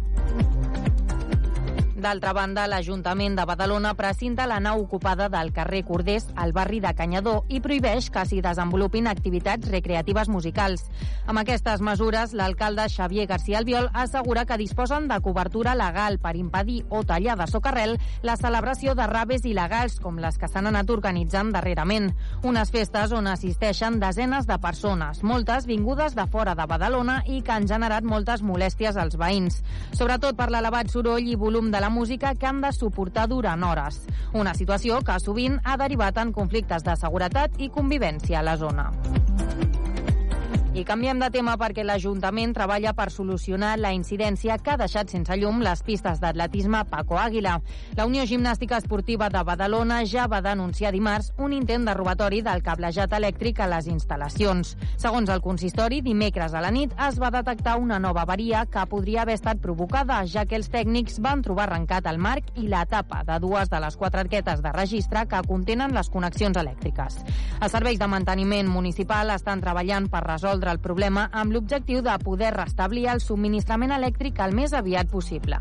S17: D'altra banda, l'Ajuntament de Badalona precinta la nau ocupada del carrer Cordés al barri de Canyador i prohibeix que s'hi desenvolupin activitats recreatives musicals. Amb aquestes mesures, l'alcalde Xavier García Albiol assegura que disposen de cobertura legal per impedir o tallar de socarrel la celebració de raves il·legals com les que s'han anat organitzant darrerament. Unes festes on assisteixen desenes de persones, moltes vingudes de fora de Badalona i que han generat moltes molèsties als veïns. Sobretot per l'elevat soroll i volum de la música que han de suportar durant hores. Una situació que sovint ha derivat en conflictes de seguretat i convivència a la zona. I canviem de tema perquè l'Ajuntament treballa per solucionar la incidència que ha deixat sense llum les pistes d'atletisme Paco Àguila. La Unió Gimnàstica Esportiva de Badalona ja va denunciar dimarts un intent de robatori del cablejat elèctric a les instal·lacions. Segons el consistori, dimecres a la nit es va detectar una nova avaria que podria haver estat provocada, ja que els tècnics van trobar arrencat el marc i la tapa de dues de les quatre arquetes de registre que contenen les connexions elèctriques. Els serveis de manteniment municipal estan treballant per resoldre el problema amb l'objectiu de poder restablir el subministrament elèctric el més aviat possible.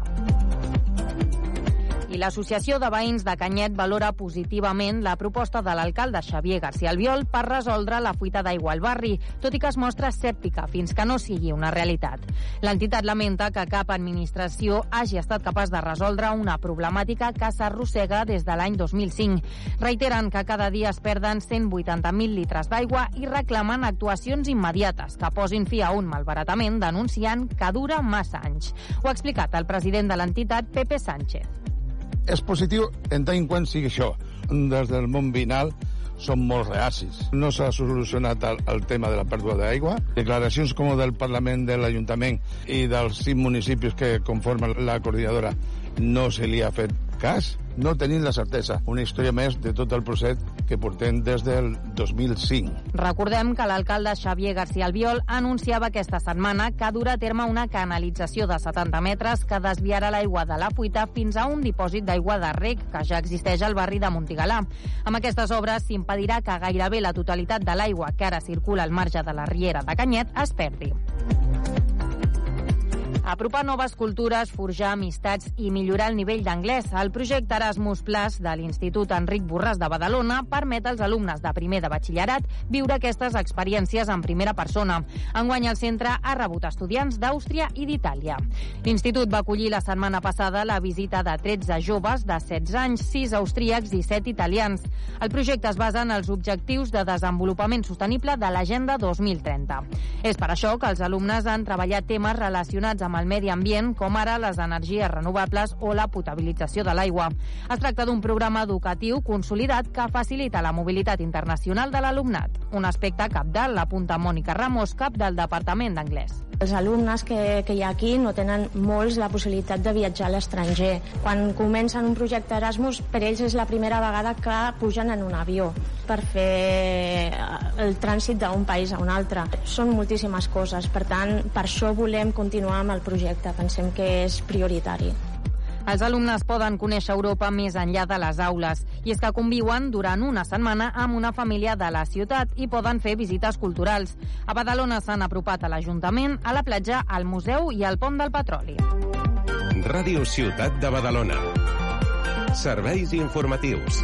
S17: I l'Associació de Veïns de Canyet valora positivament la proposta de l'alcalde Xavier García Albiol per resoldre la fuita d'aigua al barri, tot i que es mostra escèptica fins que no sigui una realitat. L'entitat lamenta que cap administració hagi estat capaç de resoldre una problemàtica que s'arrossega des de l'any 2005. Reiteren que cada dia es perden 180.000 litres d'aigua i reclamen actuacions immediates que posin fi a un malbaratament denunciant que dura massa anys. Ho ha explicat el president de l'entitat, Pepe Sánchez
S20: és positiu en tant quant sigui això. Des del món vinal són molt reacis. No s'ha solucionat el, el tema de la pèrdua d'aigua. Declaracions com del Parlament, de l'Ajuntament i dels cinc municipis que conformen la coordinadora no se li ha fet cas no tenim la certesa. Una història més de tot el procés que portem des del 2005.
S17: Recordem que l'alcalde Xavier García Albiol anunciava aquesta setmana que durà a terme una canalització de 70 metres que desviarà l'aigua de la fuita fins a un dipòsit d'aigua de rec que ja existeix al barri de Montigalà. Amb aquestes obres s'impedirà que gairebé la totalitat de l'aigua que ara circula al marge de la riera de Canyet es perdi. Apropar noves cultures, forjar amistats i millorar el nivell d'anglès. El projecte Erasmus Plus de l'Institut Enric Borràs de Badalona permet als alumnes de primer de batxillerat viure aquestes experiències en primera persona. Enguany el centre ha rebut estudiants d'Àustria i d'Itàlia. L'Institut va acollir la setmana passada la visita de 13 joves de 16 anys, 6 austríacs i 7 italians. El projecte es basa en els objectius de desenvolupament sostenible de l'Agenda 2030. És per això que els alumnes han treballat temes relacionats amb el medi ambient, com ara les energies renovables o la potabilització de l'aigua. Es tracta d'un programa educatiu consolidat que facilita la mobilitat internacional de l'alumnat. Un aspecte capdalt, l'apunta Mònica Ramos, cap del Departament d'Anglès.
S21: Els alumnes que, que hi ha aquí no tenen molts la possibilitat de viatjar a l'estranger. Quan comencen un projecte Erasmus, per ells és la primera vegada que pugen en un avió per fer el trànsit d'un país a un altre. Són moltíssimes coses, per tant, per això volem continuar amb el projecte. Pensem que és prioritari.
S17: Els alumnes poden conèixer Europa més enllà de les aules i és que conviuen durant una setmana amb una família de la ciutat i poden fer visites culturals. A Badalona s'han apropat a l'Ajuntament, a la platja, al museu i al pont del petroli.
S16: Ràdio Ciutat de Badalona. Serveis informatius.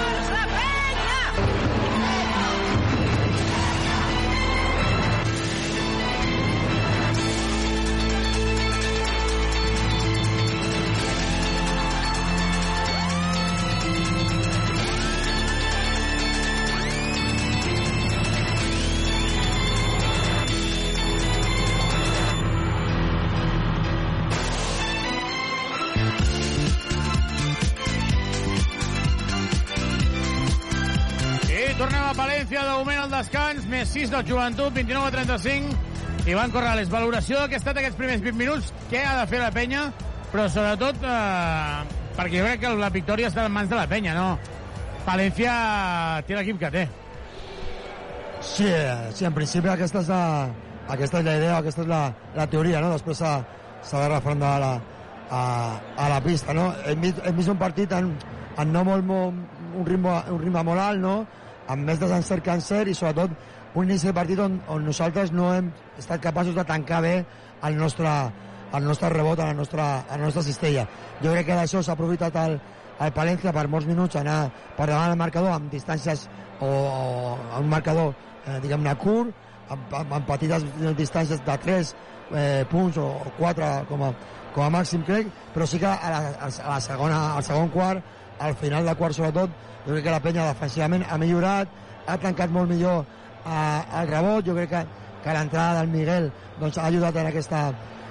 S6: descans, més 6 del joventut, 29 a 35. Ivan Corrales, valoració que ha estat aquests primers 20 minuts, què ha de fer la penya, però sobretot eh, perquè jo crec que la victòria està en mans de la penya, no? Palència té l'equip que té.
S10: Sí, eh, sí, en principi aquesta és la, aquesta és la idea, aquesta és la, la teoria, no? Després s'ha de refrendar a la, a, a la pista, no? Hem vist, hem vist un partit en, en no molt, molt, un, ritme, un ritme molt alt, no? Amb més desencert que encert i sobretot un inici de partit on, on nosaltres no hem estat capaços de tancar bé el nostre, el nostre rebot a la nostra, a la nostra cistella. Jo crec que d'això s'ha aprofitat el, el Palència per molts minuts anar per davant del marcador amb distàncies o, o un marcador eh, diguem-ne curt amb, amb, amb petites distàncies de 3 eh, punts o 4 com a, com a màxim crec però sí que a la, a la segona, al segon quart al final del quart sobretot jo crec que la penya defensivament ha millorat ha tancat molt millor eh, el rebot. Jo crec que, que l'entrada del Miguel doncs, ha ajudat en aquesta,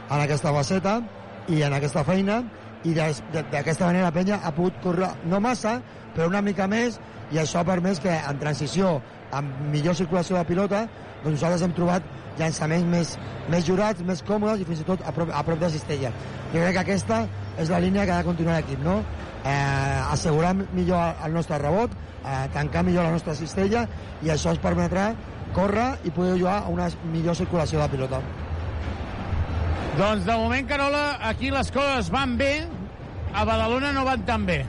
S10: en aquesta faceta i en aquesta feina. I d'aquesta manera la penya ha pogut córrer no massa però una mica més i això ha permès que en transició amb millor circulació de pilota doncs nosaltres hem trobat llançaments més, més jurats, més còmodes i fins i tot a prop, a prop de cistella. Jo crec que aquesta és la línia que ha de continuar l'equip, no? Eh, assegurar millor el nostre rebot, eh, tancar millor la nostra cistella i això ens permetrà córrer i poder jugar a una millor circulació de pilota.
S6: Doncs de moment, Carola, aquí les coses van bé, a Badalona no van tan bé.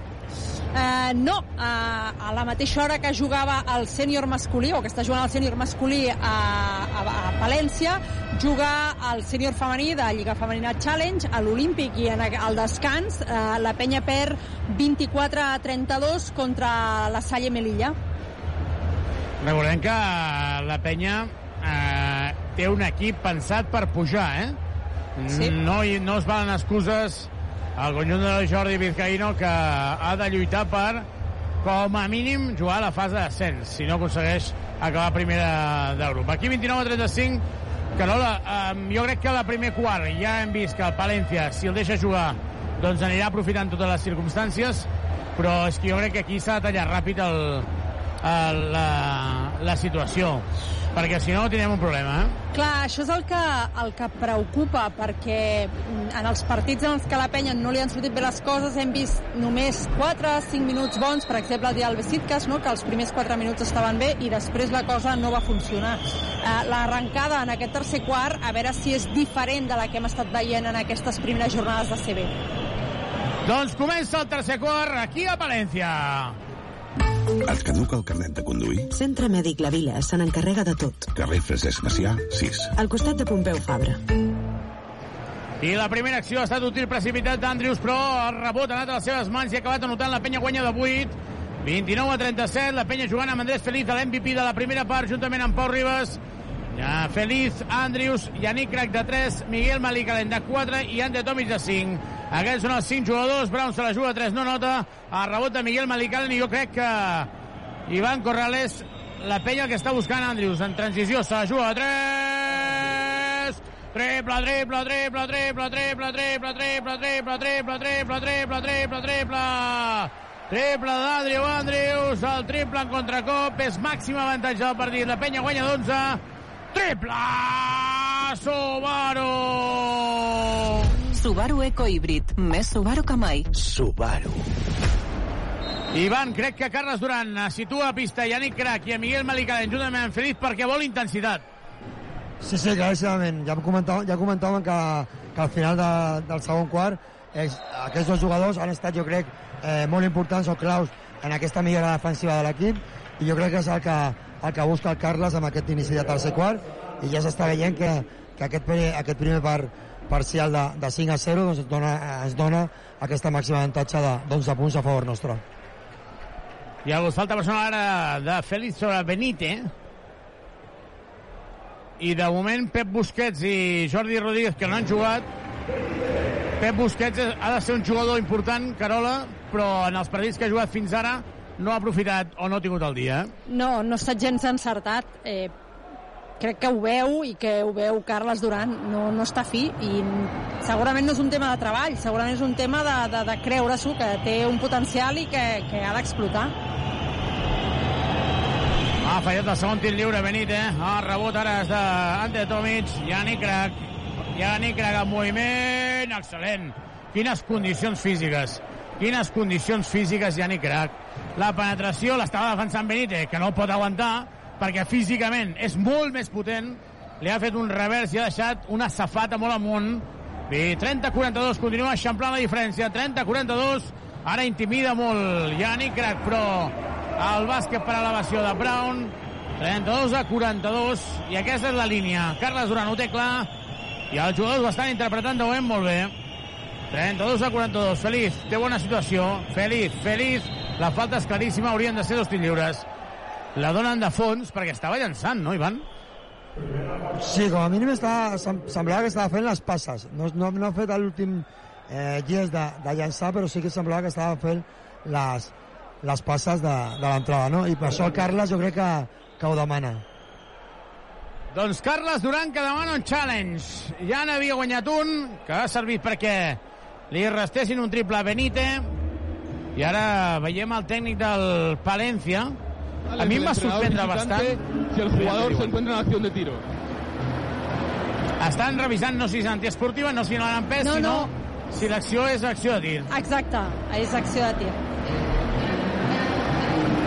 S9: Uh, no, uh, a la mateixa hora que jugava el sènior masculí, o que està jugant el sènior masculí a, a, a Palència, juga el sènior femení de Lliga Femenina Challenge a l'Olímpic i en el descans uh, la penya perd 24 a 32 contra la Salle Melilla.
S6: Recordem que la penya eh, té un equip pensat per pujar, eh?
S9: Sí.
S6: No, no es valen excuses al conjunt de Jordi Vizcaíno que ha de lluitar per com a mínim jugar a la fase d'ascens si no aconsegueix acabar primera de. Aquí 29 a 35 Carola, eh, jo crec que a la primer quart ja hem vist que el Palència, si el deixa jugar, doncs anirà aprofitant totes les circumstàncies, però és que jo crec que aquí s'ha de tallar ràpid el, el, la, la situació, perquè si no tindrem un problema, eh?
S9: Clar, això és el que, el que preocupa, perquè en els partits en els que la penya no li han sortit bé les coses hem vist només 4-5 minuts bons, per exemple el dia del Besitkas, no? que els primers 4 minuts estaven bé i després la cosa no va funcionar. Eh, L'arrencada en aquest tercer quart, a veure si és diferent de la que hem estat veient en aquestes primeres jornades de CB.
S6: Doncs comença el tercer quart aquí a Palència.
S5: Et caduca el carnet de conduir?
S13: Centre Mèdic La Vila se n'encarrega de tot.
S5: Carrer Francesc Macià, 6.
S13: Al costat de Pompeu Fabra.
S6: I la primera acció ha estat un tir precipitat d'Andrius, però el rebot ha anat a les seves mans i ha acabat anotant la penya guanya de 8. 29 a 37, la penya jugant amb Andrés Feliz, l'MVP de la primera part, juntament amb Pau Ribas. Ja, Feliz, Andrius, Yannick Crac de 3, Miguel Malicalen de 4 i Ande Tomic de 5. Aquests són els 5 jugadors, Brown se la juga a 3, no nota, el rebot de Miguel Malicalen i jo crec que Ivan Corrales, la penya que està buscant Andrius en transició, se la juga a 3, Triple, triple, triple, triple, triple, triple, triple, triple, triple, triple, triple, triple, triple, triple. Triple d'Adriu Andrius, el triple en contracop, és màxim avantatge del partit. La penya guanya d'11. Triple! Subaru!
S22: Subaru Eco Híbrid. Més Subaru que mai.
S15: Subaru.
S6: Ivan, crec que Carles Duran situa a pista Yannick Crac i a Miguel Malicalen juntament amb Feliz perquè vol intensitat.
S10: Sí, sí, claríssimament. Ja comentàvem, ja comentàvem que, que al final de, del segon quart és, aquests dos jugadors han estat, jo crec, eh, molt importants o claus en aquesta millora defensiva de l'equip i jo crec que és el que, el que busca el Carles amb aquest inici de tercer quart i ja s'està veient que, que aquest, primer, aquest primer part parcial de, de 5 a 0 doncs ens, dona, ens dona aquesta màxima avantatge d'11 punts a favor nostre.
S6: Hi ha hagut falta personal ara de Félix sobre Benite. I de moment Pep Busquets i Jordi Rodríguez, que no han jugat, Pep Busquets ha de ser un jugador important, Carola, però en els partits que ha jugat fins ara no ha aprofitat o no ha tingut el dia.
S9: No, no ha estat gens encertat. Eh, crec que ho veu i que ho veu Carles Duran. No, no està fi i segurament no és un tema de treball, segurament és un tema de, de, de creure-s'ho, que té un potencial i que, que ha d'explotar.
S6: Ha fallat el segon tir lliure, Benite. Ha rebut ara és d'Ante Tomic. Yannick Crac. Yannick Crac en moviment. Excel·lent. Quines condicions físiques. Quines condicions físiques, Yannick Crac. La penetració l'estava defensant Benite, que no pot aguantar, perquè físicament és molt més potent. Li ha fet un revers i ha deixat una safata molt amunt. Bé, 30-42, continua eixamplant la diferència. 30-42, ara intimida molt Yannick Crac, però el bàsquet per elevació de Brown 32 a 42 i aquesta és la línia Carles Duran ho té clar i els jugadors ho estan interpretant de moment molt bé 32 a 42 Feliz, té bona situació Feliz, Feliz, la falta és claríssima haurien de ser dos tirs lliures la donen de fons perquè estava llançant, no, Ivan?
S10: Sí, com a mínim està, semblava que estava fent les passes. No, no, no ha fet l'últim eh, gest de, de llançar, però sí que semblava que estava fent les, les passes de, de l'entrada, no? I per això el Carles jo crec que, que ho demana.
S6: Doncs Carles Duran que demana un challenge. Ja n'havia guanyat un, que ha servit perquè li restessin un triple a Benite. I ara veiem el tècnic del Palencia. A em va sorprendre bastant.
S23: Si el jugador se encuentra en acción de tiro.
S6: Estan revisant no si és antiesportiva, no si no l'han pes,
S9: No,
S6: sinó
S9: no.
S6: si l'acció és acció de tir.
S9: Exacte, és acció de tir.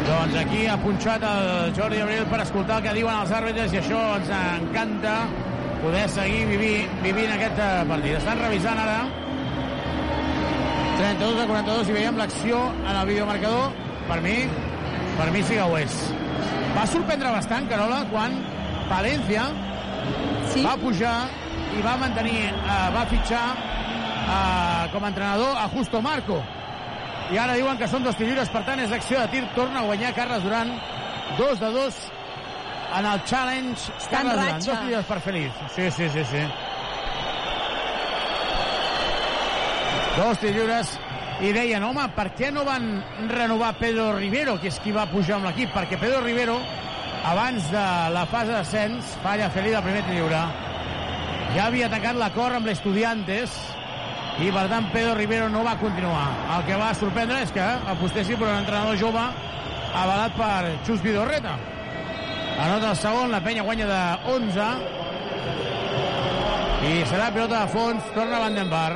S6: Doncs aquí ha punxat el Jordi Abril per escoltar el que diuen els àrbitres i això ens encanta poder seguir vivi, vivint aquest eh, partit. Estan revisant ara 32 a 42 i veiem l'acció en el videomarcador. Per mi, per mi sí que ho és. Va sorprendre bastant, Carola, quan València
S9: sí.
S6: va pujar i va mantenir, eh, va fitxar eh, com a entrenador a Justo Marco i ara diuen que són dos lliures, per tant és acció de tir, torna a guanyar Carles Duran, dos de dos en el challenge.
S9: Està en
S6: Carles Duran,
S9: ratxa.
S6: dos lliures per Feliz. Sí, sí, sí, sí. Dos lliures i deien, home, per què no van renovar Pedro Rivero, que és qui va pujar amb l'equip? Perquè Pedro Rivero, abans de la fase d'ascens, falla Feliz el primer lliure. Ja havia tancat l'acord amb l'Estudiantes, i per tant Pedro Rivero no va continuar. El que va sorprendre és que apostessin per un entrenador jove avalat per Xus Vidorreta. Anota el segon, la penya guanya de 11 i serà pilota de fons, torna Vandenbar.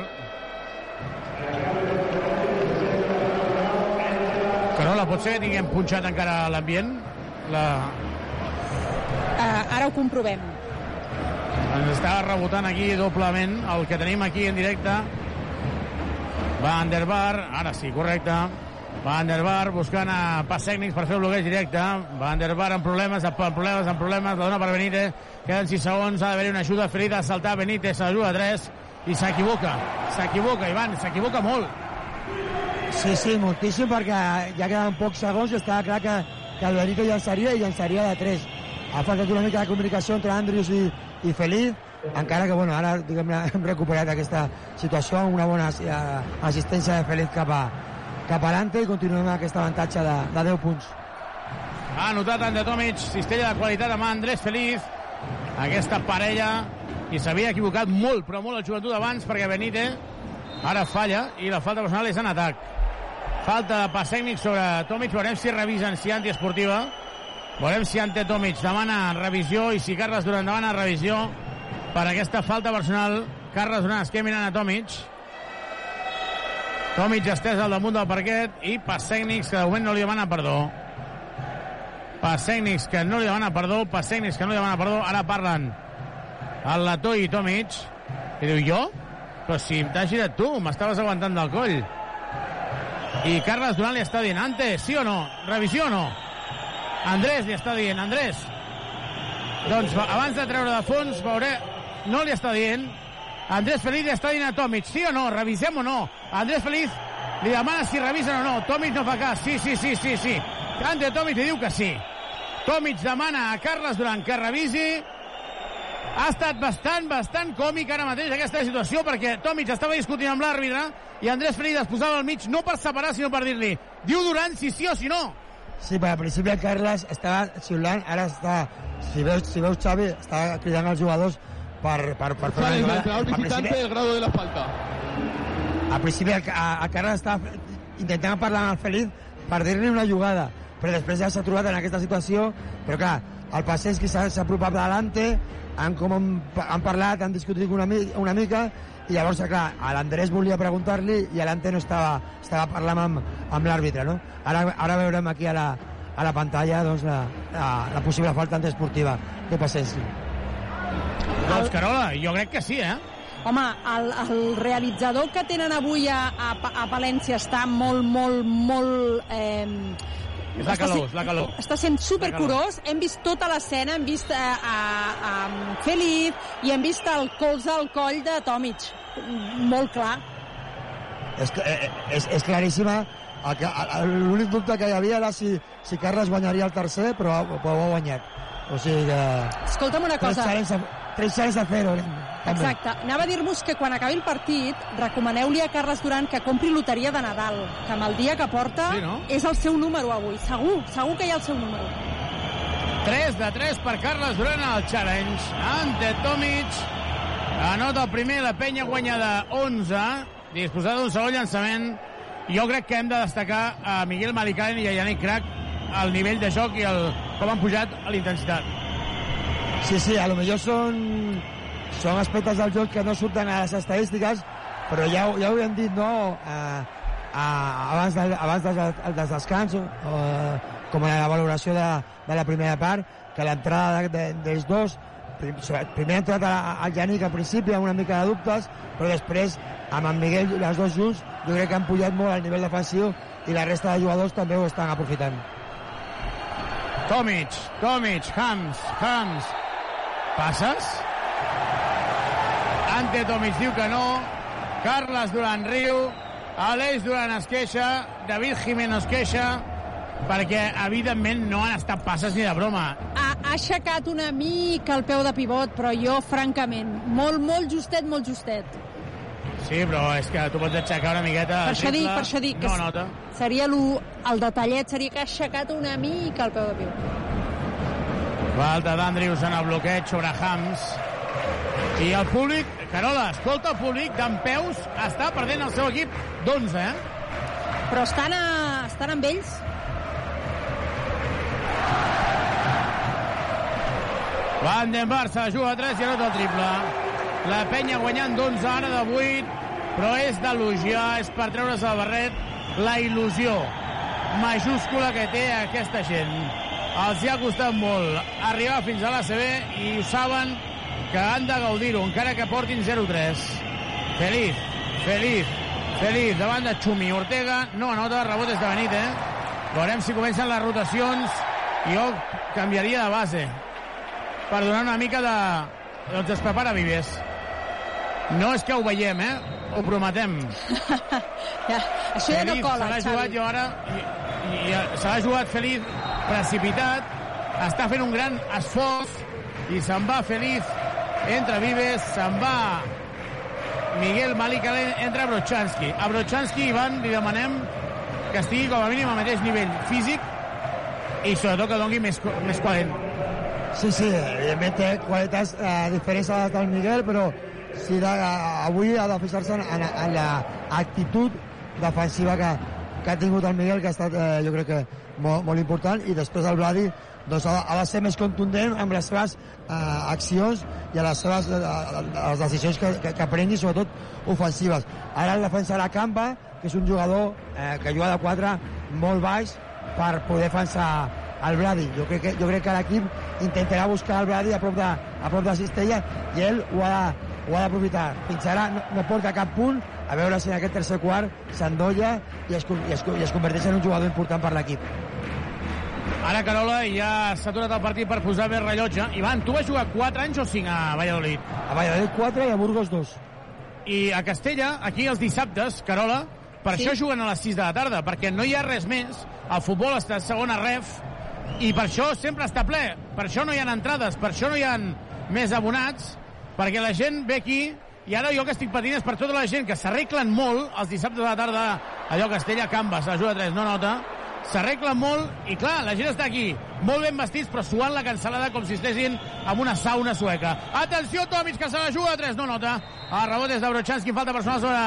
S6: Carola, pot ser que tinguem punxat encara l'ambient? La...
S9: Uh, ara ho comprovem.
S6: Ens està rebotant aquí doblement el que tenim aquí en directe. Van der Bar, ara sí, correcte. Van der Bar buscant a pas tècnics per fer el bloqueig directe. Van der Bar amb problemes, amb problemes, amb problemes. La dona per Benítez. Queden 6 segons. Ha d'haver-hi una ajuda ferida a saltar Benítez. Se l'ajuda 3 i s'equivoca. S'equivoca, Ivan. S'equivoca molt.
S10: Sí, sí, moltíssim, perquè ja quedaven pocs segons i estava clar que, que el Benito llançaria i llançaria de 3. Ha faltat una mica de comunicació entre Andrius i, i Feliz, encara que bueno, ara diguem hem recuperat aquesta situació amb una bona eh, assistència de Feliz cap a, cap a l'Ante i continuem amb aquest avantatge de, de 10 punts.
S6: Ha anotat Ande Tomic, cistella de qualitat amb Andrés Feliz. Aquesta parella, i s'havia equivocat molt, però molt el joventut abans, perquè Benítez ara falla i la falta personal és en atac. Falta de pas tècnic sobre Tomic. Veurem si revisen si antiesportiva. Veurem si Ante Tomic demana revisió i si Carles Duran demana revisió per aquesta falta personal. Carles Duran es queda a Tomic. Tomic estès al damunt del parquet i pas tècnics que de moment no li demana perdó. Pas tècnics que no li demana perdó, pas tècnics que no li demana perdó. Ara parlen el Lató i Tomic. I diu, jo? Però si t'has girat tu, m'estaves aguantant del coll. I Carles Duran li està dient, antes, sí o no? Revisió o no? Andrés li està dient, Andrés. Doncs abans de treure de fons, veuré... No li està dient. Andrés Feliz li està dient a Tomic, sí o no? Revisem o no? Andrés Feliz li demana si revisen o no. Tomic no fa cas. Sí, sí, sí, sí, sí. Ante Tomic li diu que sí. Tomic demana a Carles Duran que revisi. Ha estat bastant, bastant còmic ara mateix aquesta situació perquè Tomic estava discutint amb l'àrbitre i Andrés Feliz es posava al mig no per separar sinó per dir-li diu Duran si sí o si no.
S10: Sí, però al principi el Carles estava xiulant, ara està, si veus, si veus Xavi, està cridant als jugadors per, per, per fer
S23: el
S10: una
S23: entrenador
S10: Al
S23: visitante
S10: principi,
S23: el grado de la falta.
S10: al principi el, a- el Carles estava intentant parlar amb el Feliz per dir-li una jugada, però després ja s'ha trobat en aquesta situació, però clar, el Passenski s'ha s'ha apropat davante, han, com han, han parlat, han discutit una, mi- una mica, i llavors, clar, a l'Andrés volia preguntar-li i l'Ante no estava, estava parlant amb, amb l'àrbitre, no? Ara, ara veurem aquí a la, a la pantalla doncs, la, la, la possible falta antiesportiva de Passenski.
S6: Doncs Carola, jo crec que sí, eh?
S9: Home, el, el realitzador que tenen avui a, a, a Palència està molt, molt, molt... Eh,
S6: És la
S9: està
S6: calor,
S9: sent-
S6: és la calor.
S9: Està sent supercurós. Hem vist tota l'escena, hem vist a, a, a Feliz i hem vist el colze al coll de Tomic. Molt clar.
S10: És, eh, eh, és, és claríssima. L'únic dubte que hi havia era si, si Carles guanyaria el tercer, però, però ho ha guanyat. O sigui que...
S9: Escolta'm una
S10: Tres
S9: cosa.
S10: xalets a, tres xalets a zero. També.
S9: Exacte. Anava a dir-vos que quan acabi el partit recomaneu-li a Carles Duran que compri loteria de Nadal, que amb el dia que porta
S6: Sí, no?
S9: és el seu número avui. Segur, segur que hi ha el seu número.
S6: 3 de 3 per Carles Duran al challenge. Ante Tomic anota el primer, la penya guanya de 11, disposada d'un segon llançament. Jo crec que hem de destacar a Miguel Malicaren i a Yannick Crac el nivell de joc i el, com han pujat a l'intensitat.
S10: Sí, sí, a lo millor són, són aspectes del joc que no surten a les estadístiques, però ja, ja ho hem dit, no?, a, a, abans, de, abans del, del descans, o, com a la valoració de, de la primera part, que l'entrada de, de, dels dos, prim- primer ha entrat al Yannick al principi amb una mica de dubtes, però després, amb en Miguel, les dos junts, jo crec que han pujat molt al nivell defensiu i la resta de jugadors també ho estan aprofitant.
S6: Tomic, Tomic, Hams, Hams. Passes? Ante Tomic diu que no. Carles Duran riu. Aleix Duran es queixa. David Jiménez es queixa perquè, evidentment, no han estat passes ni de broma.
S9: Ha, ha aixecat una mica el peu de pivot, però jo, francament, molt, molt justet, molt justet.
S6: Sí, però és que tu pots aixecar una miqueta...
S9: Per això dic, per això dic que
S6: No
S9: s-
S6: nota.
S9: seria lo, el detallet seria que ha aixecat una mica el peu de pivot.
S6: Falta d'Andrius en el bloqueig sobre Hams. I el públic, Carola, escolta el públic d'en peus, està perdent el seu equip d'11, eh?
S9: Però estan, a, estan amb ells?
S6: Van den Barça juga a 3 i anota el triple. La penya guanyant d'11 ara de 8, però és d'elogiar, és per treure's el barret la il·lusió majúscula que té aquesta gent. Els hi ha costat molt arribar fins a l'ACB i ho saben que han de gaudir-ho, encara que portin 0-3. Feliz, feliz, feliz, davant de Xumi. Ortega no anota, rebot és de Benítez. Veurem si comencen les rotacions. Jo canviaria de base per donar una mica de... Doncs es prepara Vives. No és que ho veiem, eh? Ho prometem.
S9: Ja, això ja no cola,
S6: se l'ha
S9: Xavi.
S6: jugat jo ara i, i, i se l'ha jugat Feliz precipitat està fent un gran esforç i se'n va Feliz entra Vives, se'n va Miguel Malicalen, entra Brochanski. A Brochanski, Ivan, li demanem que estigui com a mínim al mateix nivell físic i sobretot que dongui més, més qualent.
S10: Sí, sí, evidentment té qualitats eh, diferents a del Miguel, però sí, de, avui ha de fixar-se en, en, en l'actitud defensiva que, que ha tingut el Miguel, que ha estat, eh, jo crec que molt, molt important, i després el Vladi doncs, ha, ha de ser més contundent amb les seves eh, accions i a les seves eh, a les decisions que, que, que prengui, sobretot ofensives. Ara el defensarà Campa, que és un jugador eh, que juga de 4 molt baix per poder defensar el Brady. Jo crec que, jo crec que l'equip intentarà buscar el Brady a prop de, a prop de Cistella i ell ho ha de, ho ha d'aprofitar. Fins ara no, no porta cap punt, a veure si en aquest tercer quart s'endolla i, es, i, es, i es converteix en un jugador important per l'equip.
S6: Ara Carola ja s'ha aturat el partit per posar més rellotge. Ivan, tu vas jugar 4 anys o 5 a Valladolid?
S10: A Valladolid 4 i a Burgos 2.
S6: I a Castella, aquí els dissabtes, Carola, per sí. això juguen a les 6 de la tarda, perquè no hi ha res més. El futbol està a segona ref i per això sempre està ple. Per això no hi ha entrades, per això no hi ha més abonats, perquè la gent ve aquí i ara jo que estic patint és per tota la gent que s'arreglen molt els dissabtes de la tarda allò Castella, Canvas, la juga 3, no nota, s'arreglen molt i clar, la gent està aquí molt ben vestits però suant la cancel·lada com si estessin en una sauna sueca. Atenció, Tomic, que se la juga 3, no nota. El rebot és de Brochanski, falta personal sobre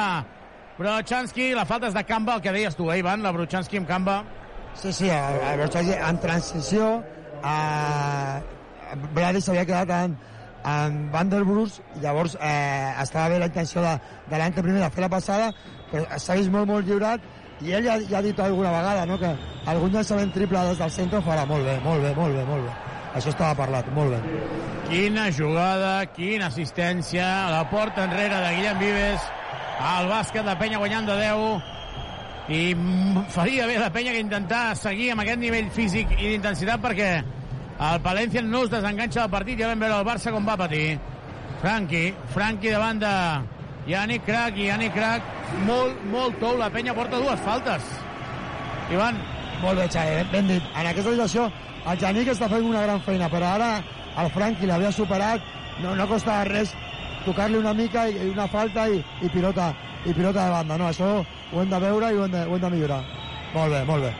S6: Brochanski, la falta és de Camba, el que deies tu, eh, Ivan, la Brochanski amb Camba.
S10: Sí, sí, el Brochanski en transició eh, Vladi s'havia quedat en, en Vanderbrus i llavors eh, estava bé la intenció de, de l'any primer de fer la passada però s'ha vist molt molt lliurat i ell ja, ja ha dit alguna vegada no? que algun llançament triple des del centre farà molt bé, molt bé, molt bé, molt bé. Això estava parlat, molt bé.
S6: Quina jugada, quina assistència, la porta enrere de Guillem Vives, el bàsquet de Penya guanyant de 10, i faria bé la Penya que intentar seguir amb aquest nivell físic i d'intensitat perquè el Palencia no es desenganxa del partit, ja vam veure el Barça com va patir. Franqui, Franqui davant de Yannick Crac i Yannick Crac. Molt, molt tou, la penya porta dues faltes. Ivan.
S10: Molt bé Xavi, ben dit. En aquesta situació el Yannick està fent una gran feina però ara el Franqui l'havia superat. No, no costava res tocar-li una mica i, una falta i, i pilota i pilota de banda, no, això ho hem de veure i ho hem de, ho hem de millorar. Molt bé, molt bé.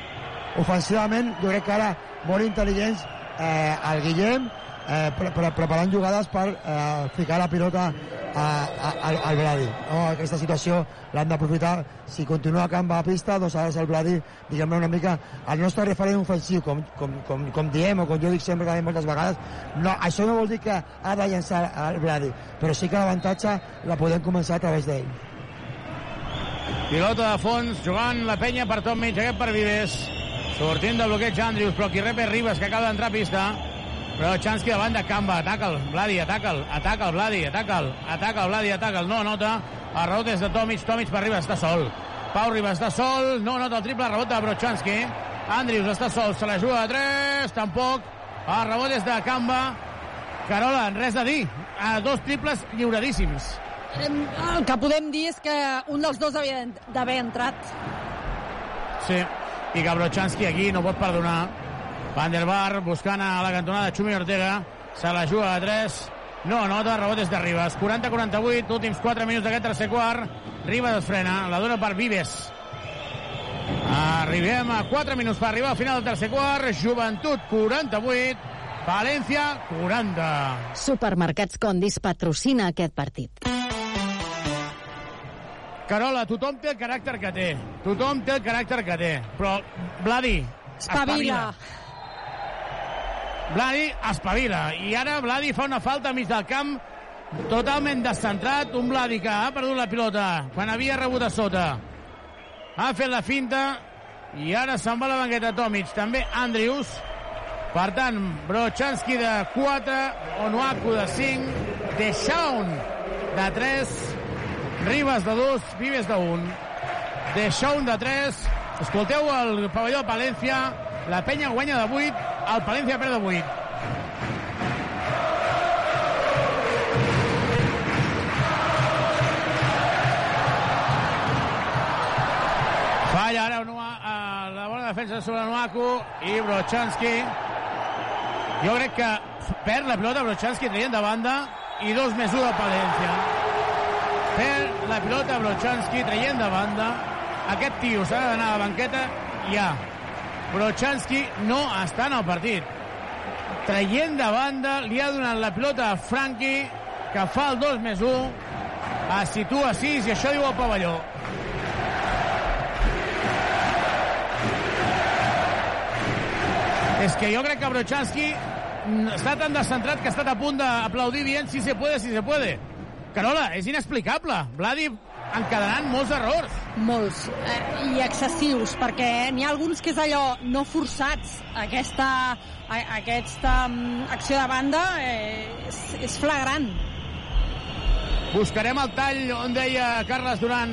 S10: Ofensivament jo crec que ara molt intel·ligents eh, el Guillem eh, pre pre preparant jugades per eh, ficar la pilota a, a, al, Brady. No, aquesta situació l'han d'aprofitar. Si continua Camp a pista, doncs ara és el Brady, diguem-ne una mica, el nostre referent ofensiu, com, com, com, com diem o com jo dic sempre que moltes vegades, no, això no vol dir que ha de llançar el Brady, però sí que l'avantatge la podem començar a través d'ell.
S6: Pilota de fons, jugant la penya per tot mig, aquest per Vives. Sortint de bloqueig Andrius, però qui rep és Ribas, que acaba d'entrar a pista. Però Chansky davant de Camba, ataca'l, Vladi, ataca'l, ataca'l, Vladi, ataca'l, ataca'l, Vladi, ataca'l, no nota, el rebot és de Tomic, Tomic per Ribas, està sol. Pau Ribas està sol, no nota el triple, rebot de Brochanski. Andrius està sol, se la juga a 3, tampoc. El rebot és de Camba. Carola, res a dir. A dos triples lliuradíssims.
S9: El que podem dir és que un dels dos havia d'haver entrat.
S6: Sí, i que Brochanski aquí no pot perdonar. Van der Bar buscant a la cantonada Xumi Ortega. Se la juga a 3. No nota, rebot és de Ribas. 40-48, últims 4 minuts d'aquest tercer quart. Ribas es frena, la dona per Vives. Arribem a 4 minuts per arribar al final del tercer quart. Joventut 48, València 40.
S11: Supermercats Condis patrocina aquest partit.
S6: Carola, tothom té el caràcter que té. Tothom té el caràcter que té. Però, Vladi, espavila. Vladi espavila. I ara Vladi fa una falta a mig del camp totalment descentrat. Un Vladi que ha perdut la pilota quan havia rebut a sota. Ha fet la finta i ara se'n va la banqueta Tomic. També Andrius. Per tant, Brochanski de 4, Onuaku de 5, Deshaun de 3, Ribas de 2, Vives de 1. Deshaun de 3. Escolteu el pavelló de Palència. La penya guanya de 8, el Palència perd de 8. Falla ara a la bona defensa sobre Nuaku i Brochanski. Jo crec que perd la pilota Brochanski traient de banda i dos més 1 de Palència. Perd la pilota Brochanski traient de banda. Aquest tio s'ha d'anar a la banqueta ja. Prochanski no està en el partit. Traient de banda, li ha donat la pilota a Franqui, que fa el 2 més 1, es situa a 6 i això diu el pavelló. És que jo crec que Brochanski està tan descentrat que ha estat a punt d'aplaudir dient si se puede, si se puede. Carola, és inexplicable. Vladi encadenant molts errors.
S9: Molts. Eh, I excessius, perquè n'hi ha alguns que és allò no forçats. Aquesta, a, aquesta um, acció de banda eh, és, és flagrant.
S6: Buscarem el tall on deia Carles Duran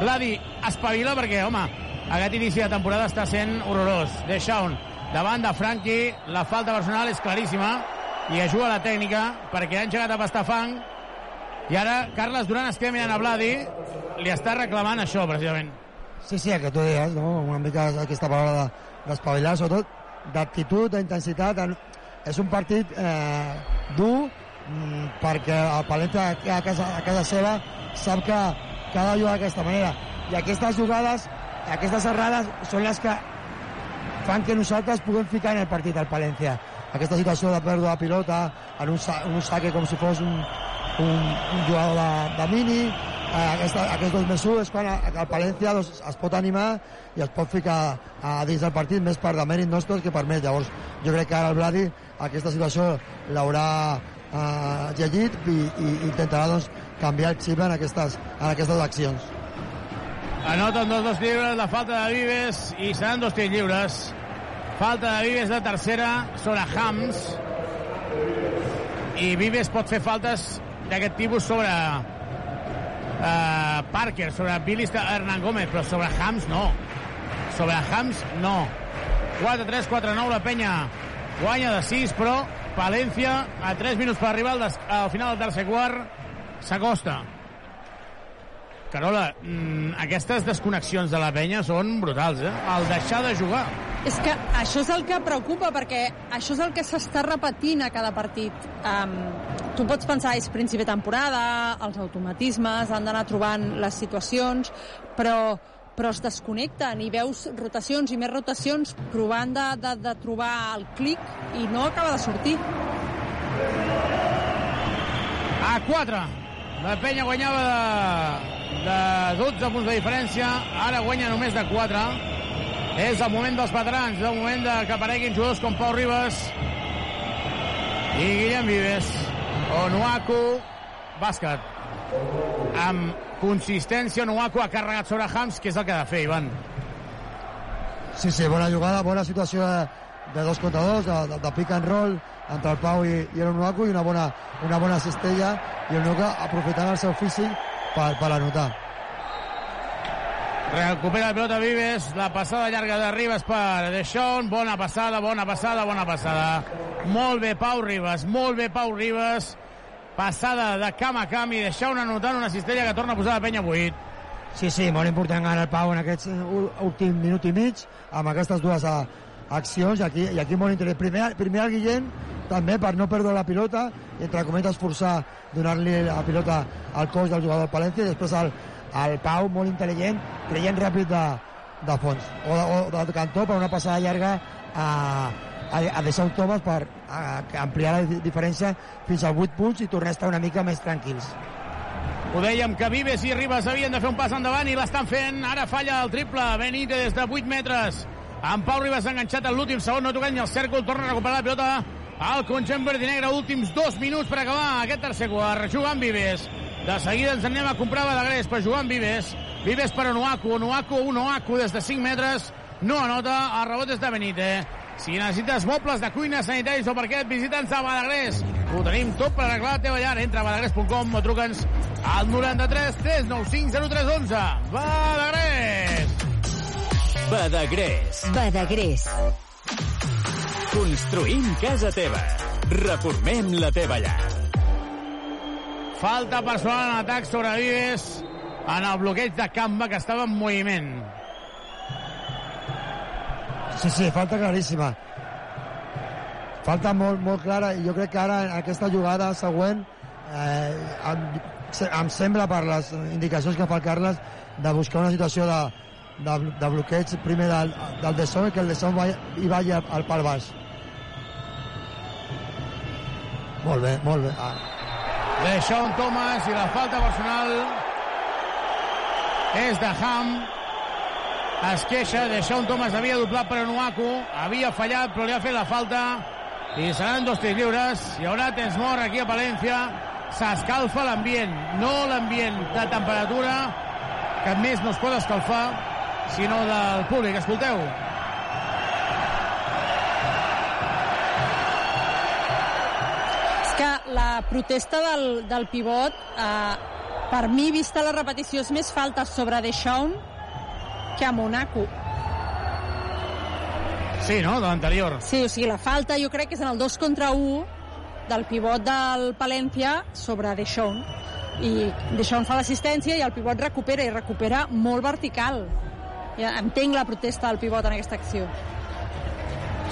S6: Vladi espavila perquè, home, aquest inici de temporada està sent horrorós. Deixaun davant de Franqui, la falta personal és claríssima i ajuda la tècnica perquè han llegat a pastar fang i ara Carles Duran es queda mirant a Vladi li està reclamant això, precisament.
S10: Sí, sí, el que tu deies, no? una mica aquesta paraula d'espavilar, de, sobretot d'actitud, d'intensitat. És un partit eh, dur mm, perquè el Paleta a casa, a casa seva sap que, que ha de jugar d'aquesta manera. I aquestes jugades, aquestes errades, són les que fan que nosaltres puguem ficar en el partit al Palència. Aquesta situació de pèrdua de pilota en un, sa un saque com si fos un, un, un jugador de, de mini, aquesta, aquests dos més és quan el Palència doncs, es pot animar i es pot ficar a dins del partit més per demèrit nostre que per més. Llavors, jo crec que ara el Bladi aquesta situació l'haurà eh, llegit i, i intentarà doncs, canviar el xip en aquestes, en aquestes accions.
S6: Anoten dos dos lliures, la falta de Vives i seran dos tirs lliures. Falta de Vives de tercera sobre Hams. I Vives pot fer faltes d'aquest tipus sobre uh, Parker, sobre Billy Hernán Gómez, però sobre Hams no. Sobre Hams no. 4-3, 4-9, la penya guanya de 6, però Palència, a 3 minuts per arribar al, al final del tercer quart, s'acosta. Carola, mmm, aquestes desconnexions de la penya són brutals, eh? El deixar de jugar.
S9: És que això és el que preocupa, perquè això és el que s'està repetint a cada partit. Um, tu pots pensar, és principi de temporada, els automatismes, han d'anar trobant les situacions, però però es desconnecten i veus rotacions i més rotacions provant de, de, de trobar el clic i no acaba de sortir.
S6: A 4. La penya guanyava de, de 12 punts de diferència, ara guanya només de 4. És el moment dels veterans, és el moment de que apareguin jugadors com Pau Ribas i Guillem Vives. Onuaku, bàsquet. Amb consistència, Onuaku ha carregat sobre Hams, que és el que ha de fer, Ivan.
S10: Sí, sí, bona jugada, bona situació de, de dos contra dos, de, de, de pick and roll entre el Pau i, i l'Onuaku i una bona, una bona cistella i el Nuca aprofitant el seu físic per, per anotar.
S6: Recupera la pilota Vives, la passada llarga de Ribas per Deixón, bona passada, bona passada, bona passada. Molt bé Pau Ribas, molt bé Pau Ribas, passada de cam a cam i Deixón anotant una cistella que torna a posar la penya 8.
S10: Sí, sí, molt important ara el Pau en aquest últim minut i mig, amb aquestes dues a, accions, i aquí, i aquí molt interessant. Primer, primer el Guillem, també per no perdre la pilota, entre cometes forçar donar-li la pilota al cos del jugador del Palència, i després el, el Pau, molt intel·ligent, creient ràpid de, de fons, o, o de cantó per una passada llarga a, a, a deixar un Thomas per a, a ampliar la diferència fins a 8 punts i tornar a estar una mica més tranquils.
S6: Ho dèiem que Vives i Ribas havien de fer un pas endavant i l'estan fent. Ara falla el triple. Benítez des de 8 metres. En Pau Ribas enganxat en l'últim segon, no tocant ni el cèrcol, torna a recuperar la pilota al conjunt verd i negre. Últims dos minuts per acabar aquest tercer quart. Jugant Vives. De seguida ens anem a comprar Badagrés per amb Vives. Vives per Onuaku. Onuaku, Onuaku des de 5 metres. No anota. El rebot és de Benítez. Si necessites mobles de cuina, sanitaris o parquet, visita'ns a Badagrés. Ho tenim tot per arreglar la teva llar. Entra a badagrés.com o truca'ns al 93 395 0311. Badagrés!
S12: Badagrés.
S11: Badagrés.
S12: Construïm casa teva. Reformem la teva llar.
S6: Falta personal en atac sobre Vives en el bloqueig de Camba que estava en moviment.
S10: Sí, sí, falta claríssima. Falta molt, molt clara i jo crec que ara en aquesta jugada següent eh, em, em sembla per les indicacions que fa el Carles de buscar una situació de, de, de bloqueig primer del, del De Som que el De Som hi vagi al, al pal baix. Molt bé, molt bé. Ah.
S6: De Sean Thomas i la falta personal és de Ham es queixa, deixar un Thomas havia doblat per Onuaku, havia fallat però li ha fet la falta i seran dos tirs lliures, hi haurà temps mort aquí a Palència, s'escalfa l'ambient, no l'ambient de temperatura, que més no es pot escalfar, sinó del públic. Escolteu.
S9: És que la protesta del, del pivot, eh, per mi, vista la repetició, és més falta sobre Deschamps que a Monaco.
S6: Sí, no?, de l'anterior.
S9: Sí, o sigui, la falta jo crec que és en el 2 contra 1 del pivot del Palència sobre Deschamps. I Deschamps fa l'assistència i el pivot recupera, i recupera molt vertical. Ja entenc la protesta del pivot en aquesta acció.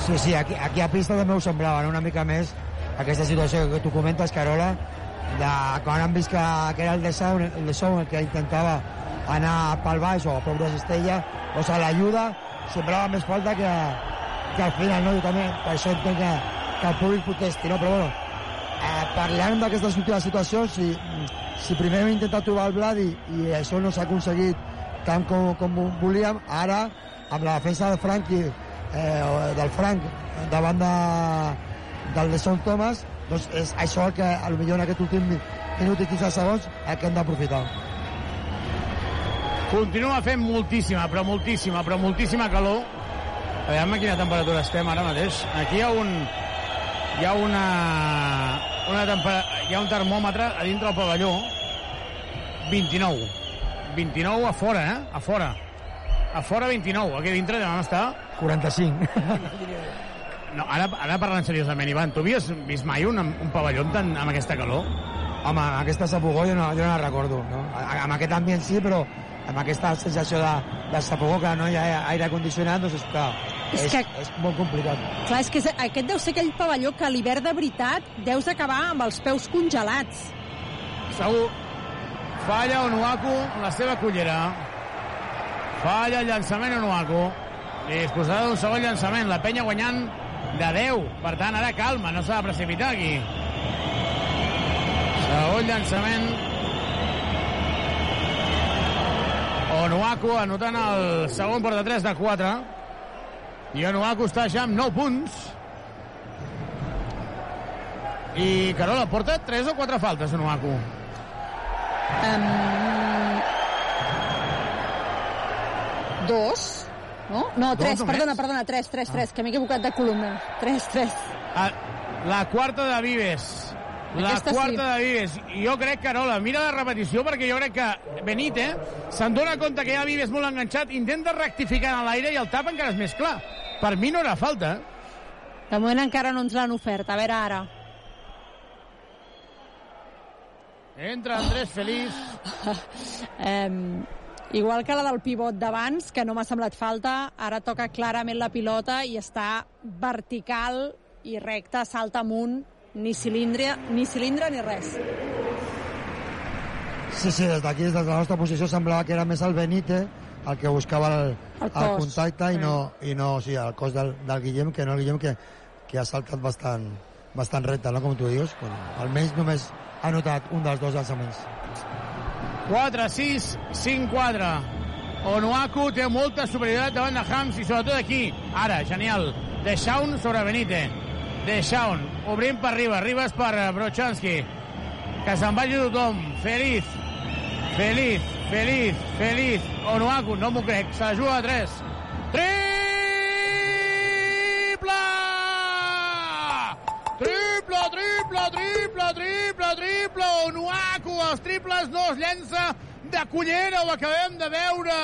S10: Sí, sí, aquí, aquí a pista també ho semblava, no? una mica més aquesta situació que tu comentes, Carola, de quan han vist que, que era el de Sau, el de el que intentava anar pel baix o a prop de Cistella, o sigui, l'ajuda semblava més falta que, que al final, no? Jo també, per això entenc que, que el públic protesti, no? Però bueno, eh, parlant d'aquestes últimes situacions, si, si primer hem intentat trobar el Vladi i això no s'ha aconseguit tant com, com volíem, ara, amb la defensa del Frank i, eh, del Frank davant de, del de Son Thomas, doncs és això el que, a lo millor en aquest últim minut i 15 segons, el que hem d'aprofitar.
S6: Continua fent moltíssima, però moltíssima, però moltíssima calor. A veure a quina temperatura estem ara mateix. Aquí hi ha un... Hi ha una... una. Hi ha un termòmetre a dintre del pavelló. 29. 29 a fora, eh? A fora. A fora 29. Aquí dintre demà està...
S10: 45.
S6: No, ara, ara parlant seriosament, Ivan, tu havies vist mai un, un pavelló tan, amb aquesta calor?
S10: Home, amb aquesta sapugó jo no, jo no la recordo. No? Amb aquest ambient sí, però amb aquesta sensació de, de sapugó que no hi ha aire condicionat, doncs és que és, és, que, és molt complicat.
S9: Clar, és que és, aquest deu ser aquell pavelló que a l'hivern de veritat deus acabar amb els peus congelats.
S6: Segur. Falla Onuaku la seva cullera. Falla el llançament Onuaku. Disposada d'un segon llançament. La penya guanyant de 10. Per tant, ara calma, no s'ha de precipitar aquí. Segon llançament. Onuaku anotant el segon porta 3 de 4. I Onuaku està ja amb 9 punts. I Carola, porta 3 o 4 faltes, Onuaku?
S9: Um, dos? No? No, tres, perdona, perdona, tres, tres, tres, ah. que m'he equivocat de columna. Tres, tres.
S6: Ah, la quarta de Vives. La Aquesta quarta sí. de Vives. I jo crec, Carola, mira la repetició, perquè jo crec que Benítez se'n dona compte que ha Vives molt enganxat, intenta rectificar en l'aire i el tap encara és més clar. Per mi no era falta.
S9: De moment encara no ens l'han ofert. A veure ara.
S6: Entra Andrés Feliz.
S9: um, igual que la del pivot d'abans, que no m'ha semblat falta, ara toca clarament la pilota i està vertical i recta, salta amunt, ni cilindre, ni cilindre ni res.
S10: Sí, sí, des d'aquí, des de la nostra posició, semblava que era més el Benítez el que buscava el, el, el contacte i no, i no o sigui, el cos del, del Guillem, que no el Guillem, que, que ha saltat bastant, bastant recte, no? com tu dius. Bueno, almenys només ha notat un dels dos llançaments.
S6: 4, 6, 5, 4. Onuaku té molta superioritat davant de Hams i sobretot aquí. Ara, genial. De Shaun sobre Benítez. De Shaun, obrint per Ribas. Ribas per Brochanski. Que se'n vagi tothom. Feliz. Feliz, feliz, feliz. Onuaku, no m'ho crec. Se la juga a 3. Triple! Triple, triple, triple, triple, triple. Onuaku, els triples no es llença de cullera, ho acabem de veure.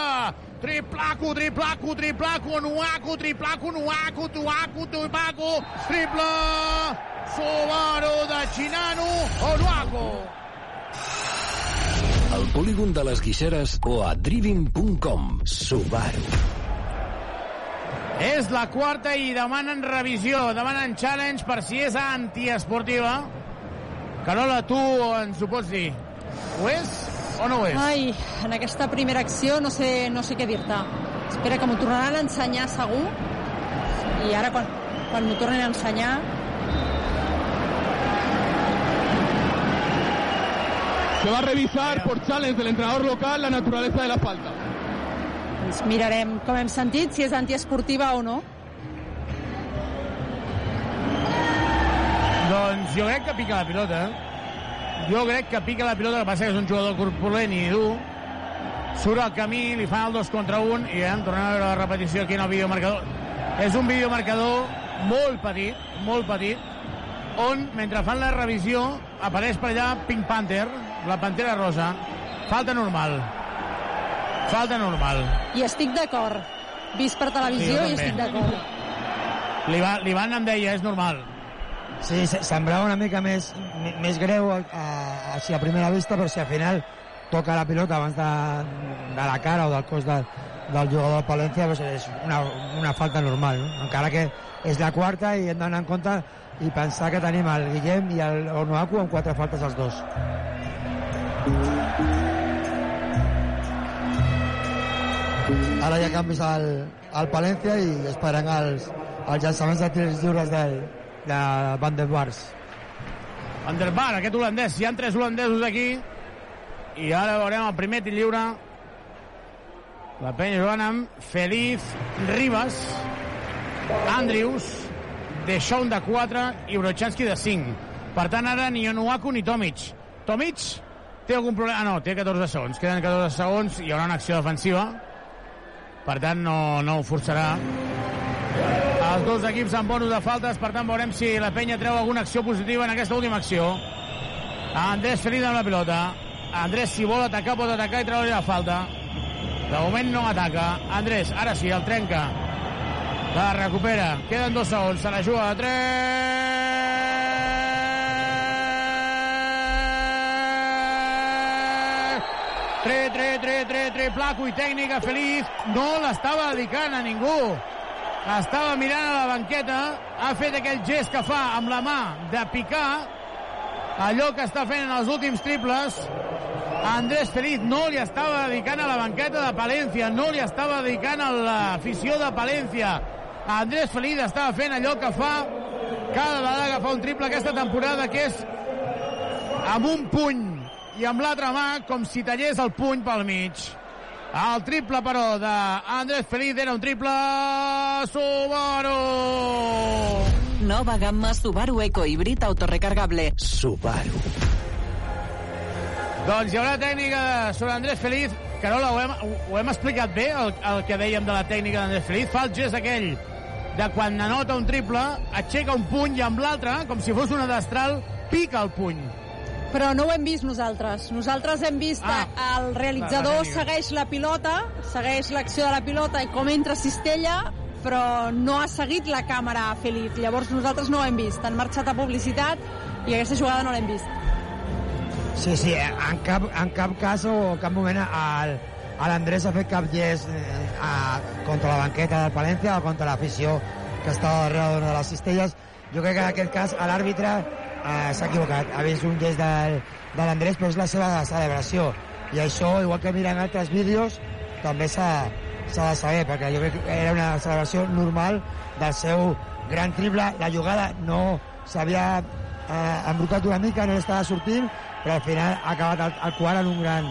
S6: Triplaco, triplaco, triplaco, Onuaku, triplaco, Onuaku, Tuaku, Tupaco, triple Subaru de Chinano, Onuaku.
S4: Al polígon de les Guixeres o a driving.com. Subaru.
S6: És la quarta i demanen revisió, demanen challenge per si és antiesportiva. Carola, tu ens ho pots dir. Ho és o no ho és?
S9: Ai, en aquesta primera acció no sé, no sé què dir-te. Espera, que m'ho tornaran a ensenyar segur. I ara, quan, quan m'ho tornen a ensenyar,
S23: Se va a revisar por challenge del entrenador local la naturaleza de la falta.
S9: Doncs mirarem, com hem sentit, si és antiesportiva o no.
S6: Doncs jo crec que pica la pilota. Jo crec que pica la pilota, el que passa que és un jugador corpulent i dur. Surt al camí, li fan el dos contra un i ja tornem a veure la repetició aquí en el videomarcador. És un videomarcador molt petit, molt petit, on, mentre fan la revisió, apareix per allà Pink Panther, la pantera rosa. Falta normal. Falta normal.
S9: I estic d'acord. Vist per
S6: Sí,
S9: televisió
S6: jo
S9: i estic d'acord.
S6: L'Ivan em deia, és normal.
S10: Sí, se- semblava una mica més, més greu a, a, així a primera vista, però si al final toca la pilota abans de, de la cara o del cos de, del jugador del Palència, doncs és una, una falta normal, no? encara que és la quarta i hem d'anar en compte i pensar que tenim el Guillem i el Onuaku amb quatre faltes els dos. Ara hi ha canvis al, al Palència i esperen els, els llançaments de tirs lliures del, de Van der Bars.
S6: Van der Bar, aquest holandès. Hi ha tres holandesos aquí. I ara veurem el primer tir lliure. La penya jugant amb Feliz, Ribas, Andrius, Deixón de 4 i Brochanski de 5. Per tant, ara ni Onuaku ni Tomic. Tomic té algun problema? Ah, no, té 14 segons. Queden 14 segons i hi haurà una acció defensiva per tant no, no ho forçarà. Els dos equips amb bonus de faltes, per tant veurem si la penya treu alguna acció positiva en aquesta última acció. Andrés Ferida amb la pilota. Andrés, si vol atacar, pot atacar i treure la falta. De moment no ataca. Andrés, ara sí, el trenca. La recupera. Queden dos segons. Se la juga de 3. Tre, tre, tre, tre, tre, placo i tècnica feliç. No l'estava dedicant a ningú. Estava mirant a la banqueta, ha fet aquell gest que fa amb la mà de picar, allò que està fent en els últims triples. Andrés Feliz no li estava dedicant a la banqueta de Palència, no li estava dedicant a l'afició de Palència. Andrés Feliz estava fent allò que fa cada vegada que fa un triple aquesta temporada, que és amb un puny i amb l'altra mà com si tallés el puny pel mig. El triple, però, d'Andrés Feliz era un triple Subaru!
S22: Nova gamma Subaru Eco Híbrid autorecargable.
S4: Subaru.
S6: Doncs hi haurà tècnica sobre Andrés Feliz. Carola, ho hem, ho hem explicat bé, el, el que dèiem de la tècnica d'Andrés Feliz. Fa el gest aquell de quan anota un triple, aixeca un puny i amb l'altre, com si fos una destral, pica el puny.
S9: Però no ho hem vist nosaltres. Nosaltres hem vist ah, el realitzador
S6: la tècnica.
S9: segueix la pilota, segueix l'acció de la pilota i com entra Cistella, però no ha seguit la càmera a Feliz. Llavors nosaltres no ho hem vist. Han marxat a publicitat i aquesta jugada no l'hem vist.
S10: Sí, sí, en cap, en cap cas o cap moment el, l'Andrés ha fet cap gest eh, a, contra la banqueta del Palència o contra l'afició que estava darrere d'una de les cistelles. Jo crec que en aquest cas l'àrbitre eh, s'ha equivocat. Ha vist un gest del, de l'Andrés, però és la seva celebració. I això, igual que mirant altres vídeos, també s'ha de saber, perquè jo crec que era una celebració normal del seu gran triple. La jugada no s'havia eh, embrutat una mica, no estava sortint, però al final ha acabat el, el quart en un gran,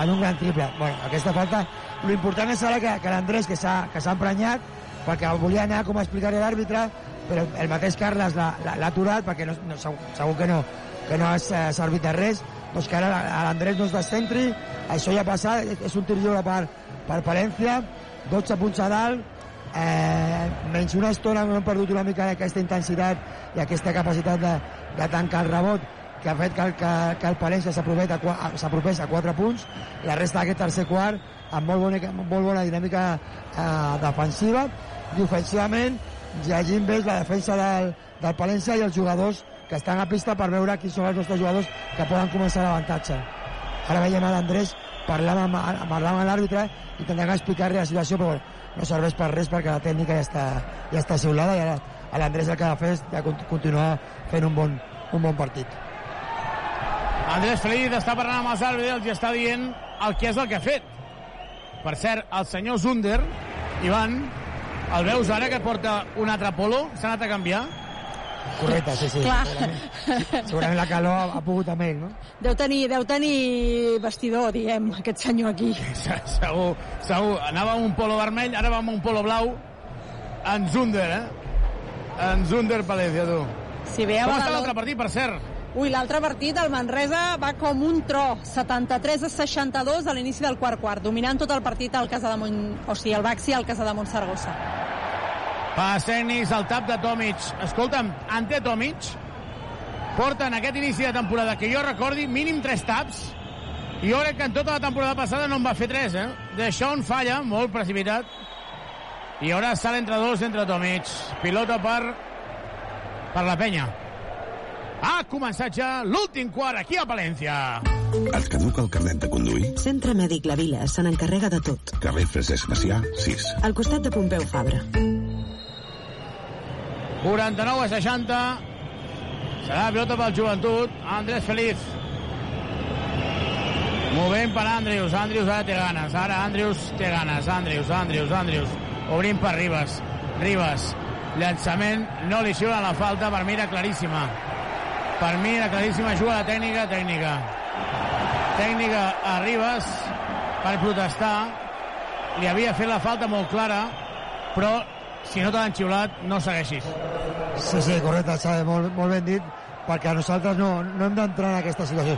S10: en un gran triple. Bueno, aquesta falta, l'important és ara que, que l'Andrés, que s'ha emprenyat, perquè volia anar com a explicar a l'àrbitre, però el mateix Carles l'ha aturat, perquè no, no, segur, segur que no, que no ha eh, servit de res, doncs que ara la- l'Andrés no es descentri, això ja ha passat, és- un tir lliure per, per Palència, 12 punts a dalt, eh, menys una estona no hem perdut una mica aquesta intensitat i aquesta capacitat de, de tancar el rebot que ha fet que, el- que, que el Palència s'apropés a, a 4 punts. La resta d'aquest tercer quart amb molt bona, molt bona dinàmica eh, defensiva. I ofensivament llegint bé la defensa del, del Palència i els jugadors que estan a pista per veure quins són els nostres jugadors que poden començar l'avantatge ara veiem a l'Andrès parlant amb, parlant amb l'àrbitre i intentant explicar-li la situació però no serveix per res perquè la tècnica ja està, ja està xiulada i ara a l'Andrés el que ha de fer és de cont- continuar fent un bon, un bon partit
S6: Andrés Feliz està parlant amb els àrbitres i està dient el que és el que ha fet. Per cert, el senyor Zunder, Ivan, el veus ara que porta un altre polo? S'ha anat a canviar?
S10: Correcte, sí, sí.
S9: Clar.
S10: Segurament, segurament la calor ha, ha pogut amb ell, no?
S9: Deu tenir, deu tenir vestidor, diguem, aquest senyor aquí.
S6: Segur, segur. Anava amb un polo vermell, ara va amb un polo blau. En Zunder, eh? En Zunder Palencia, tu.
S9: Si ve a
S6: Com està l'altre partit, per cert?
S9: Ui, l'altre partit, el Manresa, va com un tro. 73 a 62 a l'inici del quart quart, dominant tot el partit al Casa de Mont... O sigui, el Baxi al Casa de Montsargossa.
S6: Pas tècnics, el tap de Tomic. Escolta'm, ante Tomic porta en aquest inici de temporada, que jo recordi, mínim 3 taps, i jo crec que en tota la temporada passada no en va fer 3, eh? D'això on falla, molt precipitat, i ara sale entre dos entre Tomic. Pilota per, per la penya. Ha començat ja l'últim quart aquí a Palència.
S5: Et caduca el carnet de conduir?
S13: Centre Mèdic La Vila se n'encarrega de tot.
S5: Carrer Francesc Macià, 6.
S13: Al costat de Pompeu Fabra.
S6: 49 a 60. Serà la pilota pel joventut. Andrés Feliz. Movent per Andrius. Andrius ara té ganes. Ara Andrius té ganes. Andrius, Andrius, Andrius. Obrint per Ribas. Ribas. Llançament. No li xiula la falta. Per mi era claríssima. Per mi era claríssima. Juga la tècnica, tècnica. Tècnica a Ribas per protestar. Li havia fet la falta molt clara, però si no te l'han xiulat, no segueixis.
S10: Sí, sí, correcte, Xavi, molt, molt ben dit, perquè nosaltres no, no hem d'entrar en aquesta situació.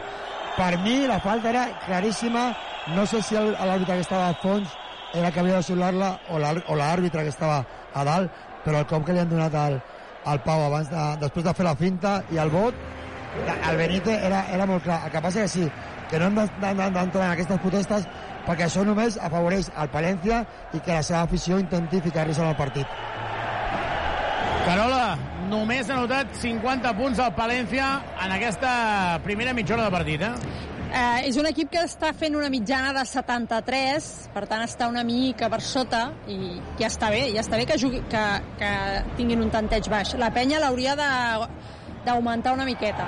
S10: Per mi la falta era claríssima, no sé si l'àrbitre que estava al fons era que havia de xiular-la o l'àrbitre que estava a dalt, però el cop que li han donat al, al Pau abans de, després de fer la finta i el vot, el Benítez era, era molt clar. El que passa que sí, que no hem de- de- de- d'entrar en aquestes protestes perquè això només afavoreix el Palència i que la seva afició intenti ficar-los en el partit.
S6: Carola, només ha notat 50 punts al Palència en aquesta primera mitja hora de partit, eh?
S9: Eh, és un equip que està fent una mitjana de 73, per tant està una mica per sota i ja està bé, ja està bé que, jugui, que, que tinguin un tanteig baix. La penya l'hauria d'augmentar una miqueta.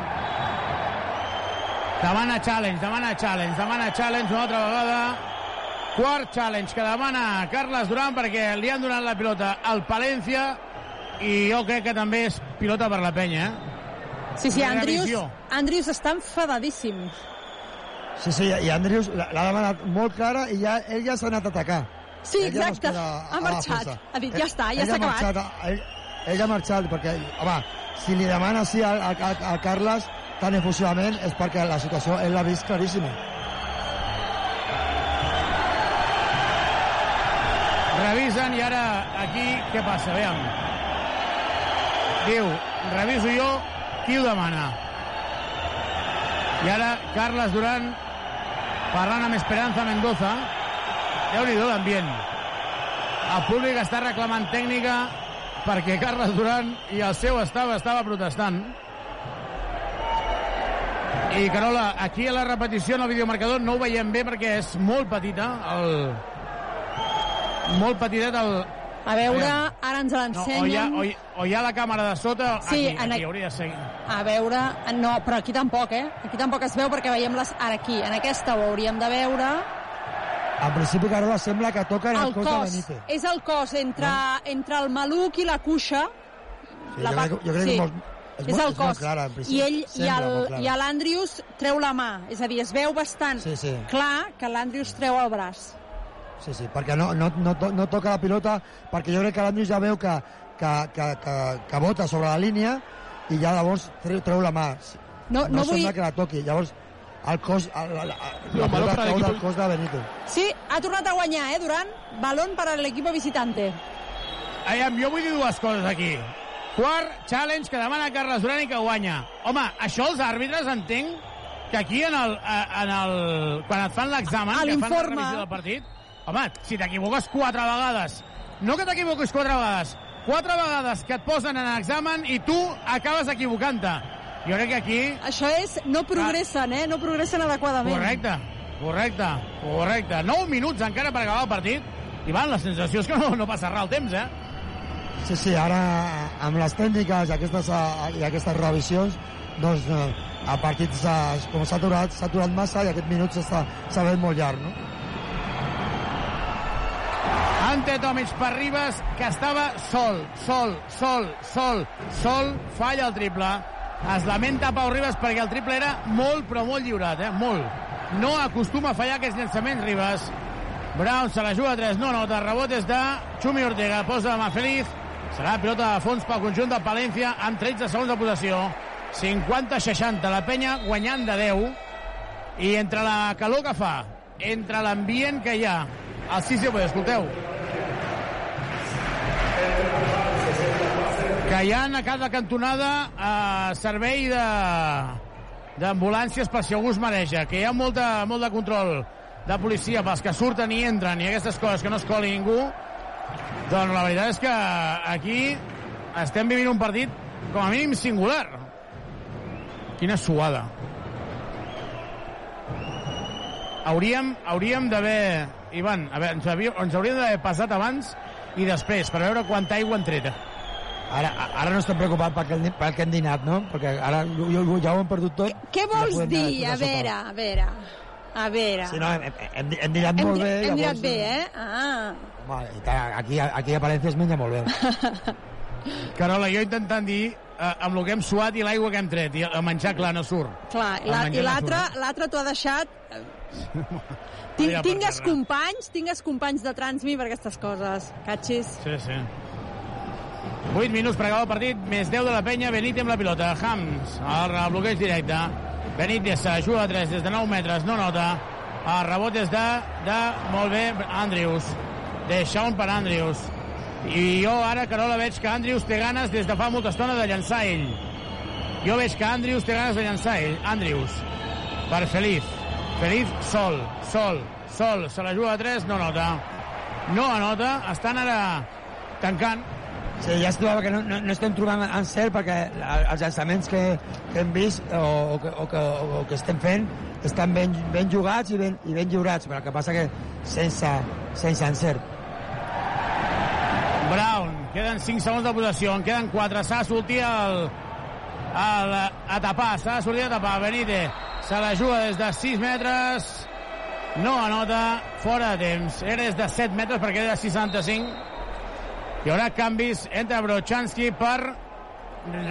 S6: Demana challenge, demana challenge, demana challenge una altra vegada. Quart challenge que demana Carles Duran perquè li han donat la pilota al Palència i jo crec que també és pilota per la penya, eh?
S9: Sí, sí, Andrius. Andrius està enfadadíssim.
S10: Sí, sí, i Andrius l'ha demanat molt clara i ja, ell ja s'ha anat a atacar.
S9: Sí,
S10: Ell ja
S9: exacte.
S10: queda a
S9: Ha marxat. Ha dit, ja està, ja s'ha
S10: ha
S9: acabat.
S10: marxat, ell, ell ha marxat perquè, home, si li demana així al, al, al, al Carles tan efusivament és perquè la situació ell l'ha vist claríssima.
S6: Revisen i ara aquí què passa? Veiem. Diu, reviso jo, qui ho demana? I ara Carles Duran parlant amb Esperanza Mendoza. Déu-n'hi-do l'ambient. El públic està reclamant tècnica perquè Carles Duran i el seu estava estava protestant. I Carola, aquí a la repetició en el videomarcador no ho veiem bé perquè és molt petita el, molt petitet el...
S9: A veure, ara ens
S6: No, o, hi ha,
S9: l'ensenyen.
S6: o, hi, o hi ha la càmera de sota,
S9: Sí,
S6: aquí,
S9: en
S6: aquí
S9: a-
S6: hauria de ser.
S9: A veure, no, però aquí tampoc, eh? Aquí tampoc es veu perquè veiem les... Ara aquí, en aquesta ho hauríem de veure.
S10: En principi, Carola, sembla que toquen el,
S9: El
S10: cos, de
S9: cos,
S10: Benítez.
S9: és el cos entre, entre el maluc i la cuixa.
S10: Sí,
S9: la
S10: jo, crec, jo crec
S9: sí.
S10: que molt, és,
S9: és
S10: molt,
S9: el
S10: és
S9: cos.
S10: clara.
S9: I ell
S10: Sembla
S9: i l'Andrius treu la mà. És a dir, es veu bastant
S10: Sí, sí.
S9: clar que l'Andrius treu el braç.
S10: Sí, sí, perquè no, no, no, to- no toca la pilota, perquè jo crec que l'Andrius ja veu que, que, que, que, que bota sobre la línia i ja llavors treu, treu la mà.
S9: No- no
S10: sembla
S9: vull-
S10: que la toqui. Llavors, el cos, el, la, la,
S23: No,
S10: la
S23: para el
S10: cau
S23: equipo-
S10: del cos de Benítez.
S9: Sí, ha tornat a guanyar, eh, Durant? Balón per a l'equip visitante.
S6: Aviam, jo vull dir dues coses aquí. Quart challenge que demana Carles Duran i que guanya. Home, això els àrbitres entenc que aquí en el, en el, quan et fan l'examen, que fan la revisió del partit, home, si t'equivoques quatre vegades, no que t'equivoquis quatre vegades, quatre vegades que et posen en examen i tu acabes equivocant-te. Jo crec que aquí...
S9: Això és, no progressen, eh? No progressen adequadament.
S6: Correcte, correcte, correcte. 9 minuts encara per acabar el partit i van, la sensació és que no, no passa res el temps, eh?
S10: Sí, sí, ara amb les tècniques i aquestes, eh, i aquestes revisions doncs eh, el partit s'ha- com s'ha aturat, s'ha aturat massa i aquest minut s'està s'ha fet molt llarg, no?
S6: Ante Tomic per Ribas, que estava sol, sol, sol, sol, sol, falla el triple. Es lamenta Pau Ribas perquè el triple era molt, però molt lliurat, eh? Molt. No acostuma a fallar aquests llançaments, Ribas. Brown se la juga a 3, no nota. Rebot és de Xumi Ortega. Posa mà Feliz. Serà pilota de fons pel conjunt de Palència amb 13 segons de possessió. 50-60. La penya guanyant de 10. I entre la calor que fa, entre l'ambient que hi ha, al 6 de escolteu, que hi ha a cada cantonada eh, servei de d'ambulàncies per si algú es mareja, que hi ha molt de, molt de control de policia pels que surten i entren i aquestes coses que no es coli ningú, doncs la veritat és que aquí estem vivint un partit com a mínim singular. Quina suada. Hauríem, hauríem d'haver... Ivan, a veure, ens, havíem, ens hauríem d'haver passat abans i després, per veure quanta aigua han tret.
S10: Ara, ara no estem preocupat pel que, pel que hem dinat, no? Perquè ara jo, ja ho hem perdut tot.
S9: Què vols dir? A veure, a veure. A veure.
S10: Sí, no, hem, hem, hem dinat
S9: hem,
S10: molt bé.
S9: Hem dinat bé, eh? Ah.
S10: Home, aquí, aquí a Palència es menja molt bé.
S6: Carola, jo intentant dir eh, amb el que hem suat i l'aigua que hem tret. I el menjar, clar, no surt.
S9: Clar, la, i
S6: no
S9: l'altre
S6: surt,
S9: l'altre t'ho ha deixat... Tinc, tingues companys, tingues companys de Transmi per aquestes coses. Catxis.
S6: Sí, sí. 8 minuts per acabar el partit, més 10 de la penya, Benítez amb la pilota. Hams, el bloqueig directe. Benítez se juga a 3 des de 9 metres, no nota. El rebot és de, de molt bé, Andrews. Deixa un per Andrews. I jo ara, Carola, veig que Andrews té ganes des de fa molta estona de llançar ell. Jo veig que Andrews té ganes de llançar ell. Andrews. Per Feliz. Feliz sol, sol, sol. Se la juga a 3, no nota. No anota. Estan ara tancant.
S10: Sí, ja es trobava que no, no, no estem trobant encert perquè els llançaments que, que hem vist o, o, que, o, que, o que estem fent estan ben, ben jugats i ben, i ben lliurats, però el que passa que sense, sense encert.
S6: Brown, queden 5 segons de possessió, en queden 4, s'ha de sortir el, el, a tapar, s'ha de sortir a tapar, Benítez se la juga des de 6 metres, no anota, fora de temps, era des de 7 metres perquè era de 65, hi haurà canvis entre Brochanski per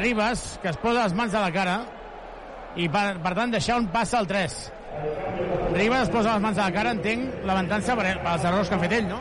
S6: Ribas, que es posa les mans a la cara, i per, per tant deixar un pas al 3. Ribas es posa les mans a la cara, entenc, lamentant-se per, els errors que ha fet ell, no?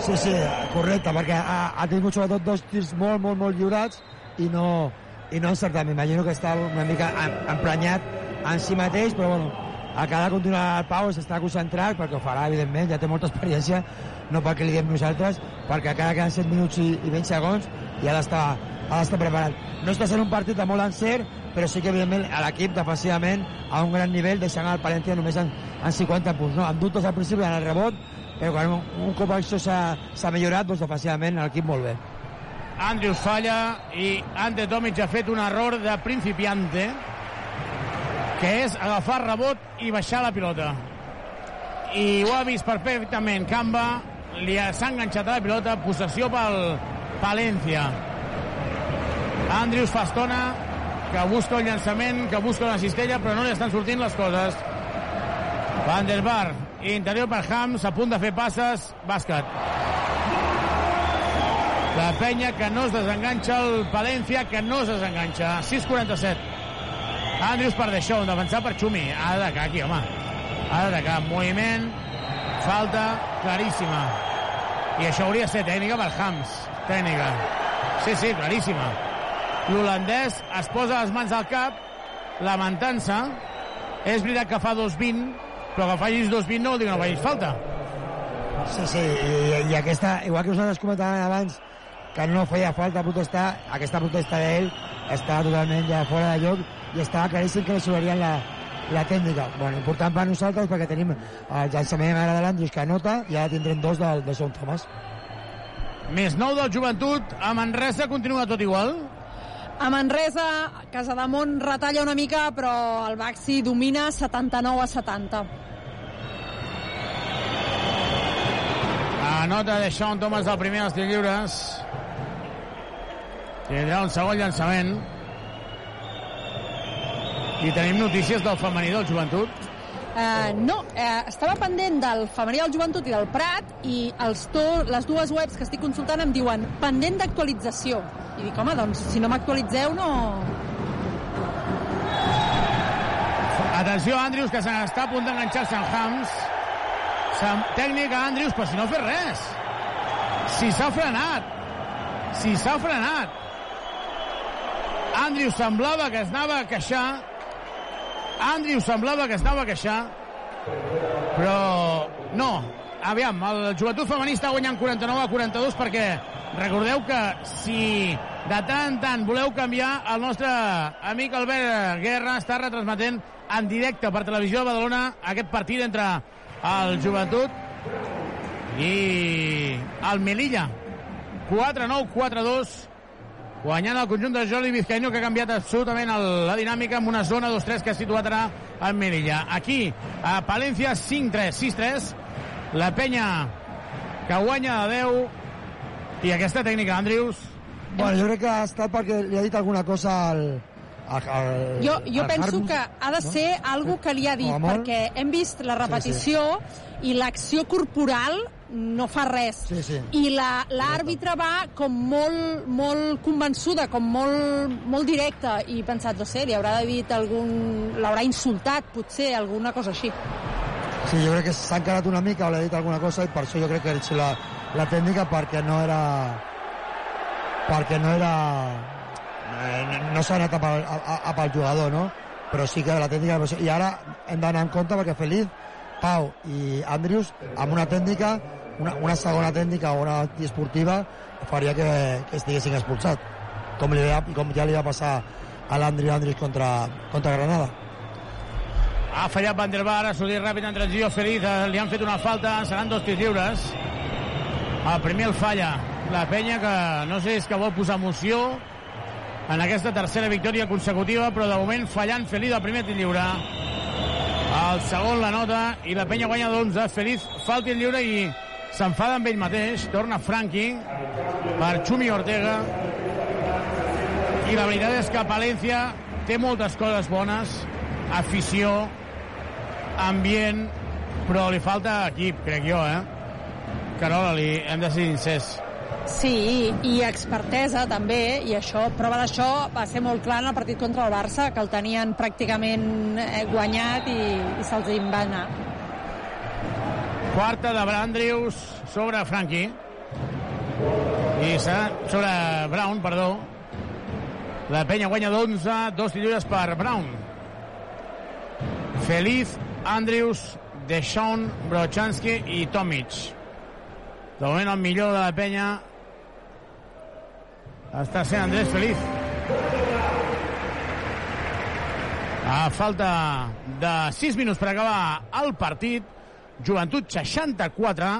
S10: Sí, sí, correcte, perquè ha, ha tingut sobretot dos tirs molt, molt, molt lliurats i no, i no encertat. M'imagino que està una mica em- emprenyat en si mateix, però bueno, a cada continuar el Pau s'està concentrat, perquè ho farà, evidentment, ja té molta experiència, no perquè li diem nosaltres, perquè cada queden 7 minuts i, i 20 segons i ha d'estar ha d'estar preparat. No està sent un partit de molt encert, però sí que, evidentment, l'equip defensivament a un gran nivell, deixant el Palència només en, en 50 punts. No? Amb dubtes al principi en el rebot, però quan un, un cop això s'ha millorat, doncs defensivament l'equip molt bé.
S6: Andrews falla i Ante Tomic ha fet un error de principiante que és agafar rebot i baixar la pilota. I ho ha vist perfectament Camba li ha- s'ha enganxat a la pilota. Possessió pel Palència. Andrews fa estona que busca un llançament que busca una cistella però no li estan sortint les coses. Van der Bar interior per Hams a punt de fer passes bàsquet. La penya que no es desenganxa, el Palència que no es desenganxa. 6'47. Andrews per Deixó, un defensar per Xumi. Ha d'atacar aquí, home. Ha d'atacar. Moviment, falta claríssima. I això hauria de ser tècnica per Hams. Tècnica. Sí, sí, claríssima. L'holandès es posa les mans al cap, lamentant-se. És veritat que fa 2'20, però que facis 2'20 no vol dir que no facis falta.
S10: Sí, sí, i, i aquesta, igual que nosaltres comentàvem abans que no feia falta protestar, aquesta protesta d'ell està totalment ja fora de lloc i estava claríssim que li sobrarien la, la tècnica. Bueno, important per nosaltres perquè tenim el llançament ara de l'Andrus que anota i ara tindrem dos del, de Son Tomàs.
S6: Més nou del joventut, a Manresa continua tot igual.
S9: A Manresa, Casademont retalla una mica, però el Baxi domina 79 a 70.
S6: Anota de Sean Thomas del primer tirs lliures. Tindrà un segon llançament. I tenim notícies del femení del joventut.
S9: Uh, no, uh, estava pendent del femení del joventut i del Prat i els to, les dues webs que estic consultant em diuen pendent d'actualització. I dic, home, doncs, si no m'actualitzeu, no...
S6: Atenció, Andrius, que s'està a punt d'enganxar-se en Hams. Tècnica, Andrius, però si no ha fet res. Si s'ha frenat. Si s'ha frenat. Andrius semblava que es anava a queixar. Andrius semblava que es anava a queixar. Però no. Aviam, el joventut femení està guanyant 49 a 42 perquè recordeu que si de tant en tant voleu canviar, el nostre amic Albert Guerra està retransmetent en directe per televisió de Badalona aquest partit entre el joventut i el Melilla 4-9, 4-2 guanyant el conjunt de Jordi Vizcaíno que ha canviat absolutament el, la dinàmica amb una zona 2-3 que ha situat ara en Melilla. Aquí, a Palència, 5-3, 6-3. La penya que guanya de 10 i aquesta tècnica, Andrius.
S10: Bueno, jo crec que ha estat perquè li ha dit alguna cosa al, al, al
S9: Jo, jo
S10: al
S9: penso
S10: Harms,
S9: que ha de
S10: no?
S9: ser algo que li ha dit, perquè hem vist la repetició i l'acció corporal no fa res.
S10: Sí, sí.
S9: I la- l'àrbitre va com molt, molt convençuda, com molt, molt directa, i he pensat, no sé, li haurà dit algun... l'haurà insultat, potser, alguna cosa així.
S10: Sí, jo crec que s'ha encarat una mica o li ha dit alguna cosa i per això jo crec que ha la, la tècnica perquè no era perquè no era eh, no s'ha anat a a, a, a pel jugador, no? Però sí que la tècnica... I ara hem d'anar en compte perquè Feliz, Pau i Andrius, amb una tècnica, una, una segona tècnica o una antiesportiva, faria que, que estiguessin expulsat. Com, li va, com ja li va passar a l'Andri Andrius contra, contra Granada.
S6: Ha fallat Van der Bar, ha sortit ràpid en transició Feliz, eh, li han fet una falta, seran dos tirs lliures. El primer el falla. La penya que no sé és que vol posar emoció en aquesta tercera victòria consecutiva, però de moment fallant Feliz el primer tir lliure. El segon la nota i la penya guanya d'11. Feliz fa el tir lliure i s'enfada amb ell mateix. Torna Franqui per Xumi Ortega. I la veritat és que Palència té moltes coses bones, afició, ambient, però li falta equip, crec jo, eh? Carola, li hem de ser sincers.
S9: Sí, i expertesa també, i això, prova d'això va ser molt clar en el partit contra el Barça, que el tenien pràcticament eh, guanyat i, i se'ls va anar.
S6: Quarta de Brandrius sobre Franqui. I sobre Brown, perdó. La penya guanya d'11, dos lliures per Brown. Feliz, Andrius, Deshaun, Brochanski i Tomic. De moment el millor de la penya està sent Andrés Feliz. A falta de 6 minuts per acabar el partit, Joventut 64,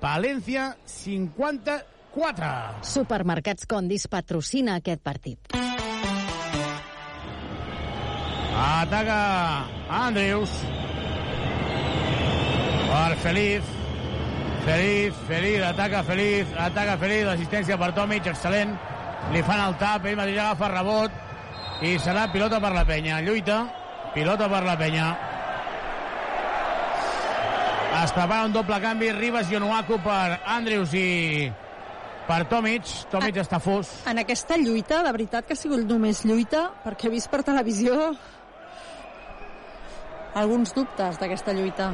S6: Palència 54.
S11: Supermercats Condis patrocina aquest partit.
S6: Ataca Andrews. Per Feliz. Feliz, Feliz, ataca Feliz, ataca Feliz, assistència per Tomic, excel·lent. Li fan el tap, ell mateix agafa rebot i serà pilota per la penya. Lluita, pilota per la penya. Es prepara un doble canvi, Ribas i Onuaku per Andrews i per Tomic. Tomic està fos.
S9: En aquesta lluita, de veritat que ha sigut només lluita, perquè he vist per televisió alguns dubtes d'aquesta lluita.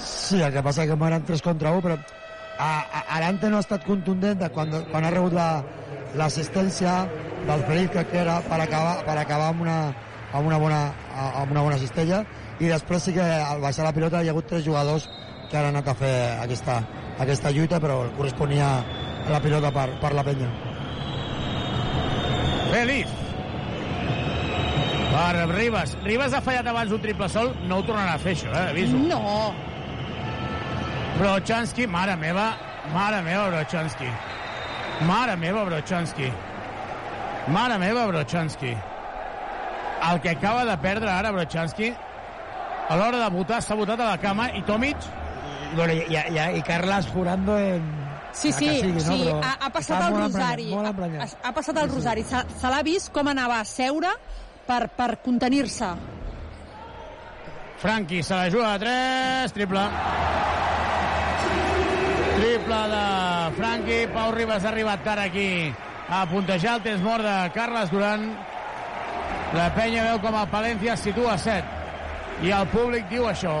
S10: Sí, el que passa és que eren 3 contra 1, però a, a, Arante no ha estat contundent de quan, quan ha rebut la- l'assistència del Feliz, crec que era per acabar, per acabar amb, una, amb, una bona, amb una bona cistella, i després sí que al baixar la pilota hi ha hagut tres jugadors que han anat a fer aquesta, aquesta lluita, però corresponia a la pilota per, per la penya.
S6: Feliz. Per Ribas. Ribas ha fallat abans un triple sol, no ho tornarà a fer això, eh? Aviso.
S9: No.
S6: Brochanski, mare meva, mare meva, Brochanski. Mare meva, Brochanski. Mare meva, Brochanski. El que acaba de perdre ara Brochanski, a l'hora de votar, s'ha votat a la cama i Tomic...
S10: Bueno, i, i, i Carles jurando en...
S9: Sí, sí,
S10: sigui, no?
S9: sí,
S10: Però
S9: ha, ha passat el Rosari. Ha, ha passat el Rosari. Se, se l'ha vist com anava a seure per, per contenir-se.
S6: Franqui se la juga a 3, triple. Triple de Franqui. Pau Ribas ha arribat tard aquí a puntejar el temps mort de Carles Duran. La penya veu com el Palència es situa a 7. I el públic diu això.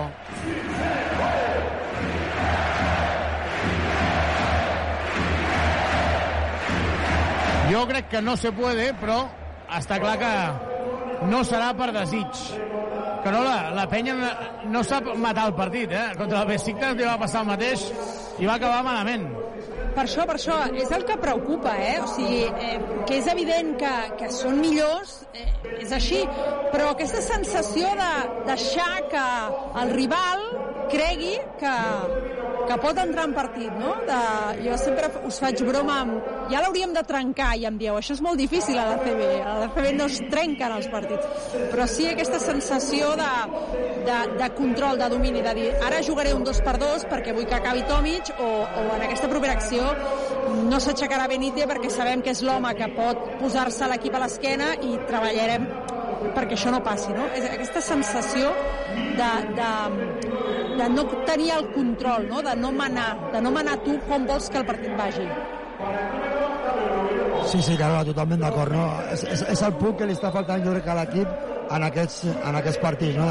S6: Jo crec que no se puede, però està clar que no serà per desig. No, la, penya no sap matar el partit, eh? Contra el Besiktas li va passar el mateix i va acabar malament.
S9: Per això, per això, és el que preocupa, eh? O sigui, eh, que és evident que, que són millors, eh, és així, però aquesta sensació de deixar que el rival cregui que, que pot entrar en partit, no? De, jo sempre us faig broma amb... Ja l'hauríem de trencar i em dieu, això és molt difícil a la CB, a la CB no es trenquen els partits, però sí aquesta sensació de, de, de control, de domini, de dir, ara jugaré un dos per dos perquè vull que acabi Tomic o, o en aquesta propera acció no s'aixecarà Benítez perquè sabem que és l'home que pot posar-se l'equip a l'esquena i treballarem perquè això no passi, no? És aquesta sensació de, de, de no tenir el control, no? de no manar, de no manar tu com vols que el partit vagi.
S10: Sí, sí, Carola, totalment d'acord. No? És, és, és el punt que li està faltant, jo crec, a l'equip en, aquests, en aquests partits, no?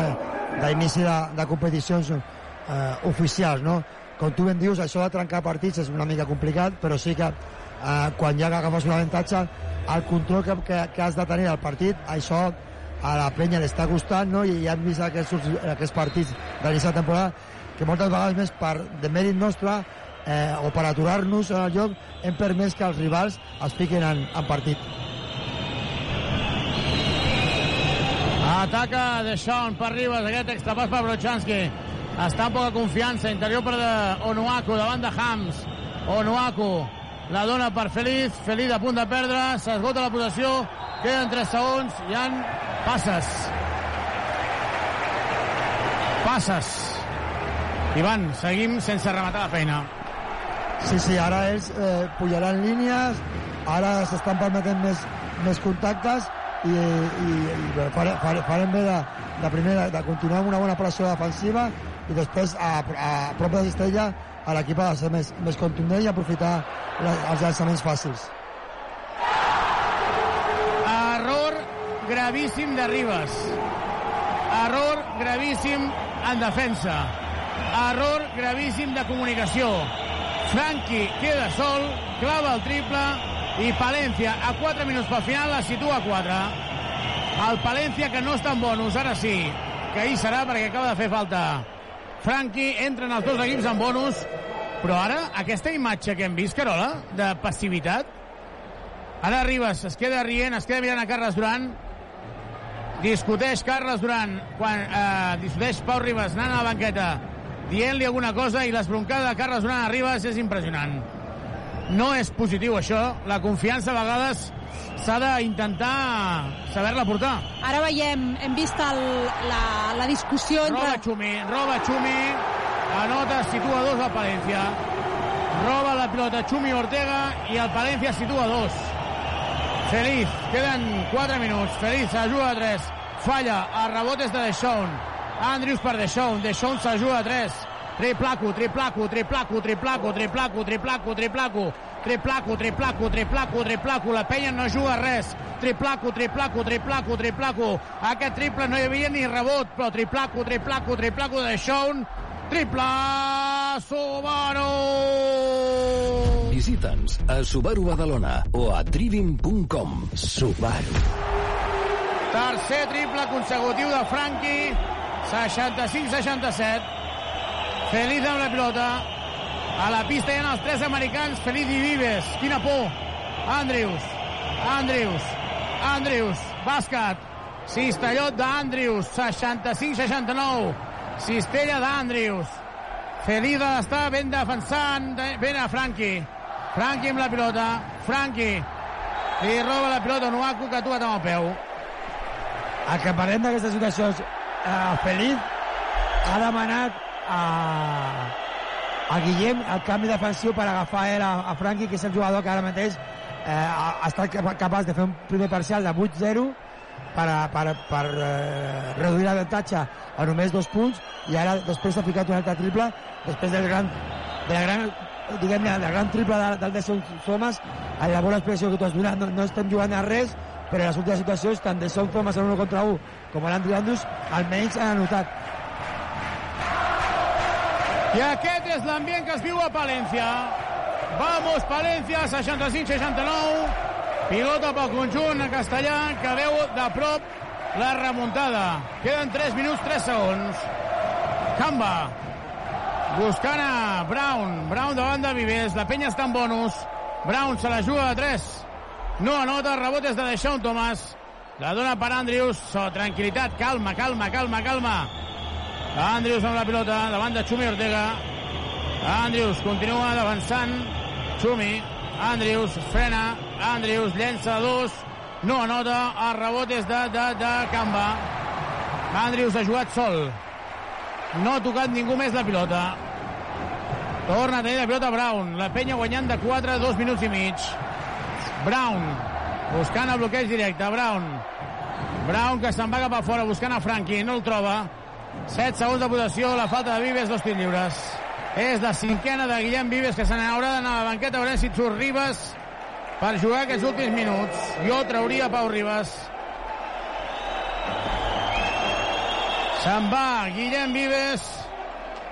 S10: d'inici de, de, de competicions eh, oficials. No? Com tu ben dius, això de trencar partits és una mica complicat, però sí que eh, quan ja agafes un avantatge, el control que, que, que has de tenir al partit, això a la penya li està costant, no? i ja hem vist aquests, aquests partits de l'inici de temporada que moltes vegades més per de mèrit nostre eh, o per aturar-nos en el joc hem permès que els rivals es fiquin en, en partit.
S6: Ataca de Sean per Ribas, aquest extrapàs per Brochanski. Està amb poca confiança, interior per de Onuaku, davant de Hams. Onuaku la dona per Feliz, Feliz a punt de perdre, s'esgota la possessió, queden 3 segons, hi han passes. Passes. Ivan, seguim sense rematar la feina.
S10: Sí, sí, ara ells eh, pujaran línies, ara s'estan permetent més, més contactes i, i, i fare, fare, farem bé de, de, primera, de continuar amb una bona pressió defensiva i després a, a prop de Cistella a l'equip ha de ser més, més contundent i aprofitar les, els llançaments fàcils.
S6: Error gravíssim de Ribas. Error gravíssim en defensa. Error gravíssim de comunicació. Franqui queda sol, clava el triple i Palència a 4 minuts pel final la situa a 4. El Palència que no està en bonus, ara sí, que ahir serà perquè acaba de fer falta Franqui, entren els dos equips en bonus, però ara aquesta imatge que hem vist, Carola, de passivitat, ara Ribas es queda rient, es queda mirant a Carles Duran, discuteix Carles Duran, quan eh, discuteix Pau Ribas anant a la banqueta, dient-li alguna cosa i l'esbroncada de Carles Duran a Ribas és impressionant. No és positiu això, la confiança a vegades s'ha d'intentar saber-la portar.
S9: Ara veiem, hem vist el, la, la discussió entre...
S6: Roba Xumi, roba Xumi, anota, situa dos al Palència. Roba la pilota Xumi Ortega i el Palència situa dos. Feliz, queden 4 minuts. Feliz s'ajuda a 3. Falla, el rebot és de Deixón. Andrius per Deixón. Deixón s'ajuda a 3. Triplaco, triplaco, triplaco, triplaco, triplaco, triplaco, triplaco. Triplaco, triplaco, triplaco, triplaco. La penya no juga res. Triplaco, triplaco, triplaco, triplaco. Aquest triple no hi havia ni rebot, però triplaco, triplaco, triplaco de Deixón. Triple Subaru!
S4: Visita'ns a Subaru Badalona o a trivim.com. Subaru.
S6: Tercer triple consecutiu de Franqui. 65-67. Feliz amb la pilota. A la pista hi ha els tres americans, Feliz i Vives. Quina por. Andrews. Andrews. Andrews. Bàsquet. Cistellot d'Andrews. 65-69. Cistella d'Andrews. Feliz ha d'estar ben defensant. Ben a Franqui. Franqui amb la pilota. Franqui. Li roba la pilota Nuaku, que ha tocat amb el peu.
S10: El que parlem d'aquestes situacions, eh, Feliz ha demanat a, a Guillem el canvi defensiu per agafar ell a, Franqui, que és el jugador que ara mateix eh, ha, estat capaç de fer un primer parcial de 8-0 per, per, per eh, reduir l'avantatge a només dos punts i ara després s'ha ficat un altre triple després del gran, de la gran diguem-ne, del gran triple de, del Deson Thomas en la bona expressió que tu has donat no, no estem jugant a res però en les últimes situacions tant de Son Thomas en 1 contra 1 com l'Andri Andrews almenys han anotat
S6: I aquest és l'ambient que es viu a Palència. Vamos, Palència, 65-69. Pilota pel conjunt a castellà, que veu de prop la remuntada. Queden 3 minuts, 3 segons. Camba. Buscant a Brown. Brown davant de Vives. La penya està en bonus. Brown se la juga de 3. No anota, rebotes de Deixón Thomas. La dona per Andrius. So, tranquil·litat, calma, calma, calma, calma. Andrius amb la pilota, davant de Xumi Ortega. Andrius continua avançant. Xumi, Andrius frena, Andrius llença dos, no anota, el rebot és de, de, de Camba. Andrius ha jugat sol. No ha tocat ningú més la pilota. Torna a tenir la pilota Brown. La penya guanyant de 4, 2 minuts i mig. Brown, buscant el bloqueig directe. Brown. Brown que se'n va cap a fora buscant a Frankie, no el troba. 7 segons de votació, la falta de Vives, dos tirs lliures. És la cinquena de Guillem Vives, que se n'haurà d'anar a la banqueta a veure si surt Ribas per jugar aquests últims minuts. Jo trauria Pau Ribas. Se'n va Guillem Vives.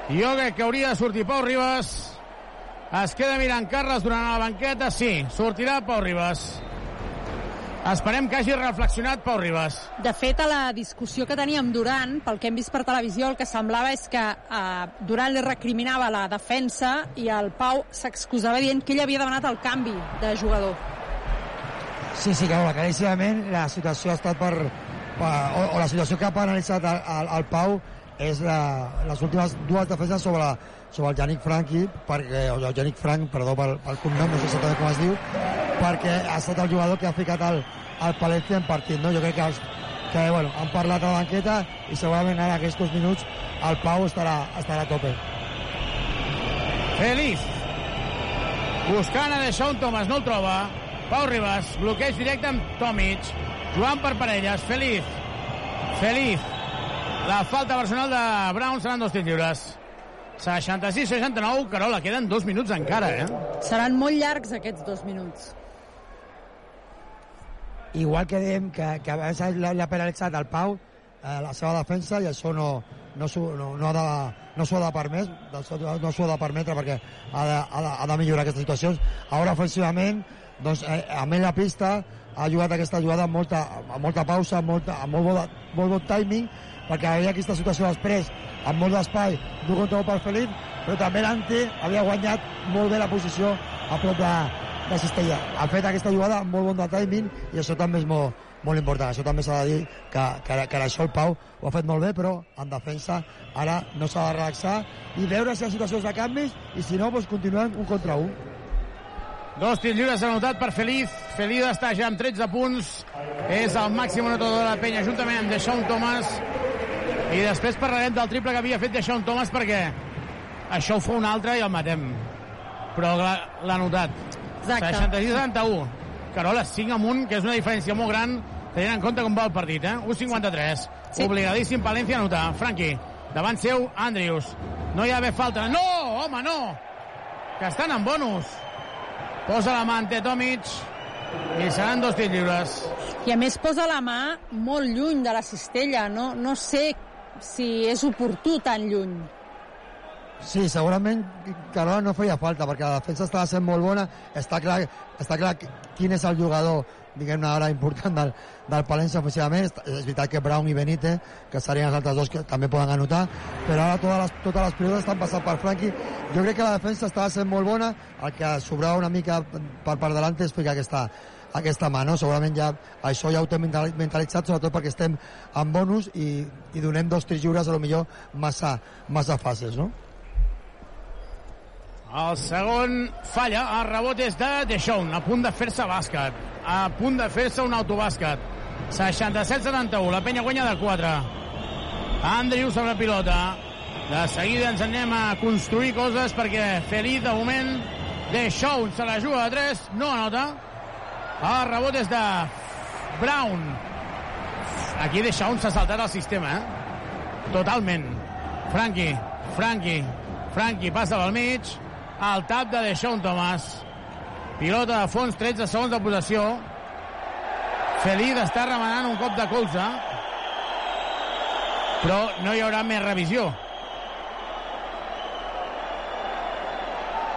S6: Jo crec que hauria de sortir Pau Ribas. Es queda mirant Carles durant la banqueta. Sí, sortirà Pau Ribas. Esperem que hagi reflexionat Pau Ribas.
S9: De fet, a la discussió que teníem Durant, pel que hem vist per televisió, el que semblava és que eh, Durant li recriminava la defensa i el Pau s'excusava dient que ell havia demanat el canvi de jugador.
S10: Sí, sí, clar, claríssimament la situació ha estat per, per o, o la situació que ha penalitzat el, el, el Pau és la, les últimes dues defenses sobre, sobre el Yannick Franqui, perquè, o el Yannick Frank, perdó pel, pel cognom, no sé exactament com es diu, perquè ha estat el jugador que ha ficat el, el Palencia en partit, no? Jo crec que, els, que bueno, han parlat a la banqueta i segurament ara aquests minuts el Pau estarà, estarà a tope.
S6: Feliz. Buscant a Deixón Thomas, no el troba. Pau Ribas, bloqueig directe amb Tomic. Joan per parelles, Feliz. Feliz. La falta personal de Brown seran dos tirs lliures. 66-69, Carola, queden dos minuts encara, eh?
S9: Seran molt llargs aquests dos minuts.
S10: igual que dèiem que, que a vegades l'ha penalitzat el Pau eh, la seva defensa i això no, no, s'ho- no, no, ha de, no s'ho ha de permet no s'ho ha de permetre perquè ha de, ha de, ha de millorar aquestes situacions ara ofensivament doncs, eh, amb la pista ha jugat aquesta jugada amb molta, amb molta pausa amb, molta, amb molt, bon, molt bon timing perquè havia aquesta situació després amb molt d'espai d'un contra per Felip però també l'Ante havia guanyat molt bé la posició a prop de, de Cistella. Ha fet aquesta jugada amb molt bon de timing i això també és molt, molt important. Això també s'ha de dir que, que, que això el Pau ho ha fet molt bé, però en defensa ara no s'ha de relaxar i veure si hi ha situacions de canvis i si no, doncs continuem un contra un.
S6: Dos tirs lliures anotat per Feliz. Feliz està ja amb 13 punts. És el màxim anotador de la penya, juntament amb Deixón Thomas. I després parlarem del triple que havia fet Deixón Thomas perquè això ho fa un altre i el matem. Però l'ha l'ha notat.
S9: Exacte.
S6: 66-71. Carola, 5 amunt, que és una diferència molt gran, tenint en compte com va el partit, eh? 1'53. Sí. Obligadíssim Palència a anotar. Franqui, davant seu, Andrius. No hi ha d'haver falta. No, home, no! Que estan en bonus. Posa la mà ante Tomic i seran dos tirs lliures.
S9: I a més posa la mà molt lluny de la cistella. No, no sé si és oportú tan lluny.
S10: Sí, segurament Carola no feia falta perquè la defensa estava sent molt bona està clar, està clar quin és el jugador diguem-ne ara important del, del Palència ofensivament és veritat que Brown i Benítez que serien els altres dos que també poden anotar però ara totes les, totes les pilotes estan passant per Franqui jo crec que la defensa estava sent molt bona el que sobrava una mica per part delante és ficar aquesta, aquesta mà, no? segurament ja això ja ho té mentali- mentalitzat, sobretot perquè estem en bonus i, i donem dos tirs lliures a lo millor massa, massa fàcils, no?
S6: El segon falla, el rebot és de Deixón, a punt de fer-se bàsquet, a punt de fer-se un autobàsquet. 67-71, la penya guanya de 4. Andrius amb la pilota. De seguida ens anem a construir coses perquè Feliz, de moment, Deixón se la juga de 3, no anota. El rebot és de Brown. Aquí deixa un s'ha saltat el sistema, eh? Totalment. Franqui, Franqui, Franqui passa pel mig, al tap de Deixón Tomàs. Pilota de fons, 13 segons de possessió. Feliz està remenant un cop de colze, però no hi haurà més revisió.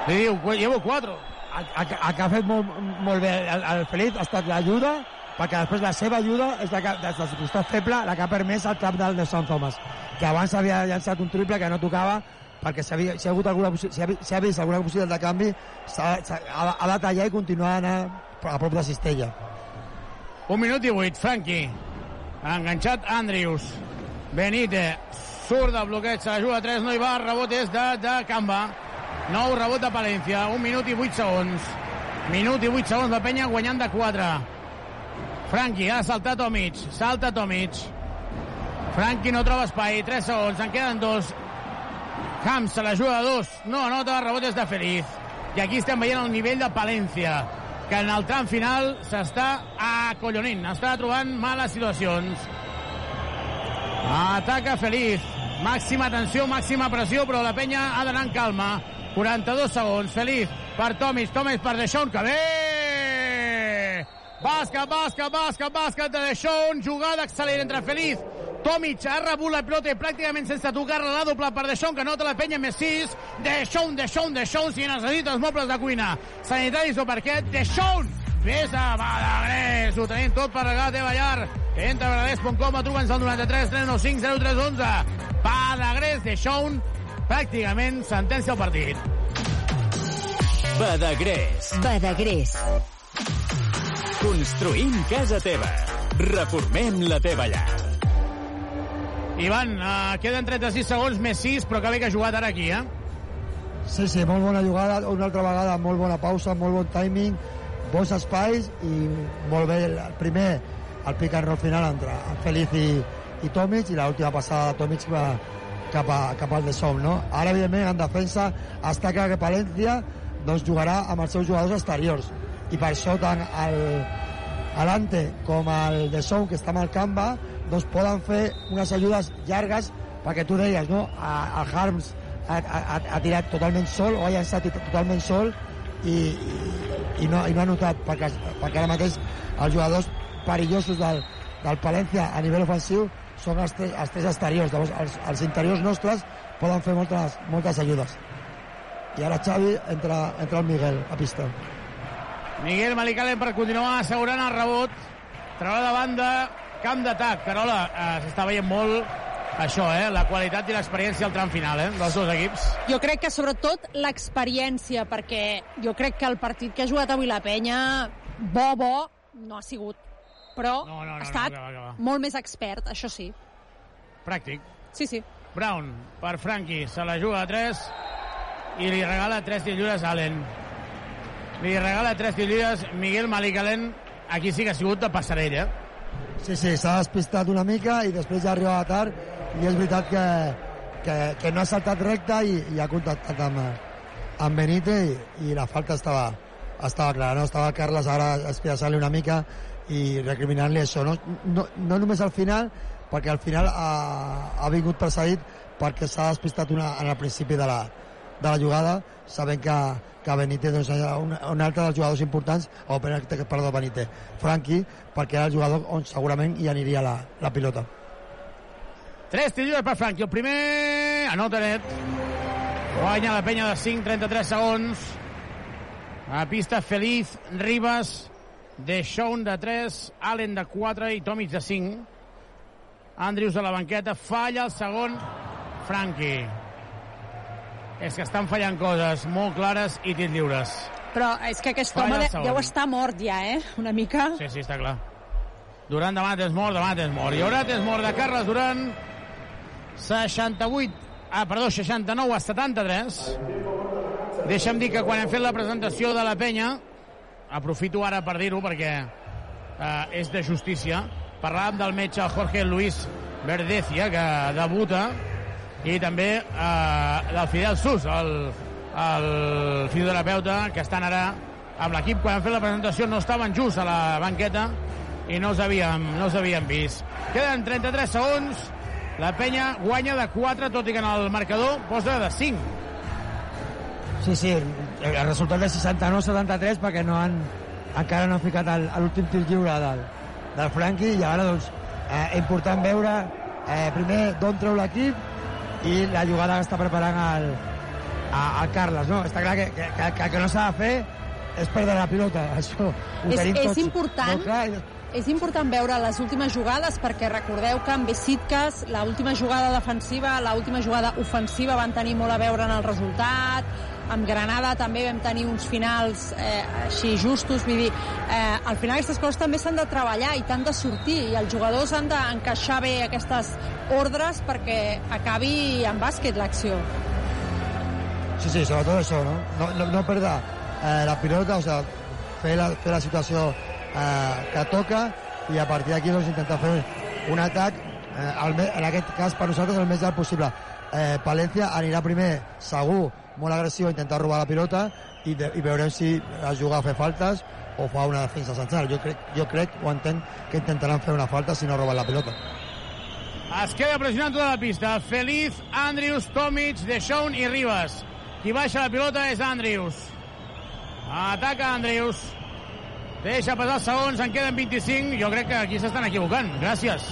S6: Li diu, llevo 4.
S10: El, el, que ha fet molt, molt bé el, el Felip ha estat l'ajuda, perquè després la seva ajuda és la que, des del costat feble, la que ha permès el cap del de Sant Thomas, que abans havia llançat un triple que no tocava, perquè si, havia, si, ha, hagut alguna, si, ha, si ha vist alguna possibilitat de canvi, ha, ha, ha, de tallar i continuar a anar a prop de Cistella.
S6: Un minut i vuit, Franqui. Enganxat Andrius. Benite surt del bloqueig, se la juga a 3, no hi va, rebot és de, de Camba. Nou rebot de Palència, un minut i vuit segons. Minut i vuit segons, la penya guanyant de 4. Franqui ha saltat Tomic, salta Tomic. Franqui no troba espai, 3 segons, en queden dos. Camps se la juga a dos, no anota, rebot és de Feliz. I aquí estem veient el nivell de Palència, que en el tram final s'està acollonint, està trobant males situacions. Ataca Feliz. Màxima tensió, màxima pressió, però la penya ha d'anar en calma. 42 segons. Feliz per Tomis, Tomis per Deixón, que bé! Bàsquet, bàsquet, bàsquet, bàsquet de Deixón. Jugada excel·lent entre Feliz. Tomic ha rebut la pilota i pràcticament sense tocar-la la doble per Deixón, que nota la penya més 6. Deixón, Deixón, Deixón, si necessita els mobles de cuina. Sanitaris o parquet, Deixón! Ves a Badagrés, ho tenim tot per regalar la teva llar. Entra a badagrés.com truca'ns al 93 395 0311. Badagrés, Deixón, pràcticament sentència al partit.
S12: Badagrés.
S1: Badagrés.
S12: Construïm casa teva. Reformem la teva llar.
S6: Ivan, uh, queden 36 segons més 6, però que bé que ha jugat ara aquí, eh?
S10: Sí, sí, molt bona jugada, una altra vegada molt bona pausa, molt bon timing, bons espais i molt bé el primer, el pick and roll final entre Feliz i, i Tomic i l'última passada de Tomic va cap, a, cap al de Som, no? Ara, evidentment, en defensa està clar que Palència doncs, jugarà amb els seus jugadors exteriors i per això tant el Alante com el de Som, que està amb el Canva, doncs poden fer unes ajudes llargues perquè tu deies, no? A, el Harms ha, ha, ha tirat totalment sol o ha llançat totalment sol i, i, no, i no ha notat perquè, perquè ara mateix els jugadors perillosos del, del Palència a nivell ofensiu són els, tres, els tres exteriors. Llavors els, els interiors nostres poden fer moltes, moltes ajudes. I ara Xavi entra, entra el Miguel a pista.
S6: Miguel Malicalen per continuar assegurant el rebot. Traurà de banda camp d'atac Carola, eh, s'està veient molt això, eh? la qualitat i l'experiència al tram final eh? dels dos equips.
S9: Jo crec que sobretot l'experiència, perquè jo crec que el partit que ha jugat avui la penya, bo, bo, no ha sigut. Però
S6: no, no, no,
S9: ha estat
S6: no, no, no, no.
S9: molt més expert, això sí.
S6: Pràctic.
S9: Sí, sí.
S6: Brown per Franqui, se la juga a 3 i li regala 3 lliures a Allen. Li regala 3 lliures Miguel Malicalen, aquí sí que ha sigut de passarella.
S10: Sí, sí, s'ha despistat una mica i després ja arribava tard i és veritat que, que, que no ha saltat recte i, i ha contactat amb, amb Benite i, i la falta estava, estava clara, no? Estava Carles ara espiassant-li una mica i recriminant-li això, no, no, no només al final, perquè al final ha, ha vingut precedit perquè s'ha despistat una, en el principi de la, de la jugada, sabent que, que Benítez doncs, era un, un altre dels jugadors importants, o perdó, Benítez, Franqui, perquè era el jugador on segurament hi aniria la, la pilota.
S6: Tres tiros per Franqui. El primer anota net. Guanya la penya de 5, 33 segons. A pista Feliz, Ribas, de Shaun de 3, Allen de 4 i Tomic de 5. Andrius a la banqueta, falla el segon Franqui. És que estan fallant coses molt clares i tirs lliures.
S9: Però és que aquest
S6: Falla
S9: home de, deu estar mort ja, eh? Una mica.
S6: Sí, sí, està clar. Durant de Mates mort, de Mates mort. I Orates mort de Carles Durant. 68, ah, perdó, 69 a 73. Deixa'm dir que quan hem fet la presentació de la penya, aprofito ara per dir-ho perquè eh, és de justícia, parlàvem del metge Jorge Luis Verdecia, que debuta, i també eh, del Fidel Sus, el, el fisioterapeuta, que estan ara amb l'equip. Quan hem fet la presentació no estaven just a la banqueta, i no us havíem, no us havíem vist. Queden 33 segons, la penya guanya de 4, tot i que en el marcador posa de 5.
S10: Sí, sí, el resultat de 69-73 perquè no han, encara no han ficat l'últim tir lliure del, del Franqui i ara doncs eh, important veure eh, primer d'on treu l'equip i la jugada que està preparant el, a, el Carles, no? Està clar que, que, que, que que no s'ha de fer és perdre la pilota, això ho
S9: És, és
S10: tots
S9: important
S10: clar.
S9: és important veure les últimes jugades perquè recordeu que amb Besitkas l'última jugada defensiva, l'última jugada ofensiva van tenir molt a veure en el resultat amb Granada també vam tenir uns finals eh, així justos vull dir, eh, al final aquestes coses també s'han de treballar i t'han de sortir i els jugadors han d'encaixar bé aquestes ordres perquè acabi en bàsquet l'acció
S10: Sí, sí, sobretot això, no? No, no, no perdre eh, la pilota, o sea, fer la, fer la situació eh, que toca i a partir d'aquí doncs, intentar fer un atac, eh, en aquest cas per nosaltres el més llarg possible. Eh, Palència anirà primer, segur, molt agressiu a intentar robar la pilota i, de, i veurem si es juga a fer faltes o fa una defensa sencera. Jo crec, jo crec o entenc que intentaran fer una falta si no roben la pilota.
S6: Es queda pressionant tota la pista. Feliz, Andrius, Tomic, Deschon i Ribas. Qui baixa la pilota és Andrius. Ataca Andrius. Deixa passar els segons, en queden 25. Jo crec que aquí s'estan equivocant. Gràcies.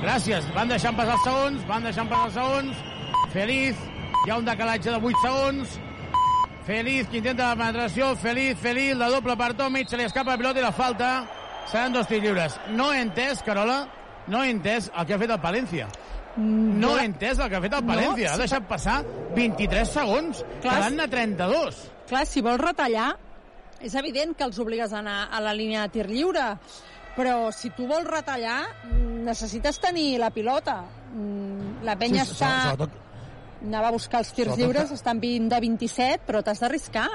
S6: Gràcies. Van deixant passar els segons, van deixant passar els segons. Feliz, hi ha un decalatge de 8 segons. Feliz, que intenta la penetració. Feliz, Feliz, la doble per Tomic, se li escapa la pilota i la falta. Seran dos tirs lliures. No he entès, Carola, no he entès el que ha fet el Palència. No he entès el que ha fet el
S9: No,
S6: Palència. ha deixat passar 23 segons,
S9: Clar,
S6: quedant-ne 32.
S9: Clar, si vols retallar, és evident que els obligues a anar a la línia de tir lliure, però si tu vols retallar, mm, necessites tenir la pilota. Mm, La penya
S10: Sí,
S9: està...
S10: sobretot,
S9: Anava a buscar els tirs lliures, estan 20 de 27, però t'has d'arriscar.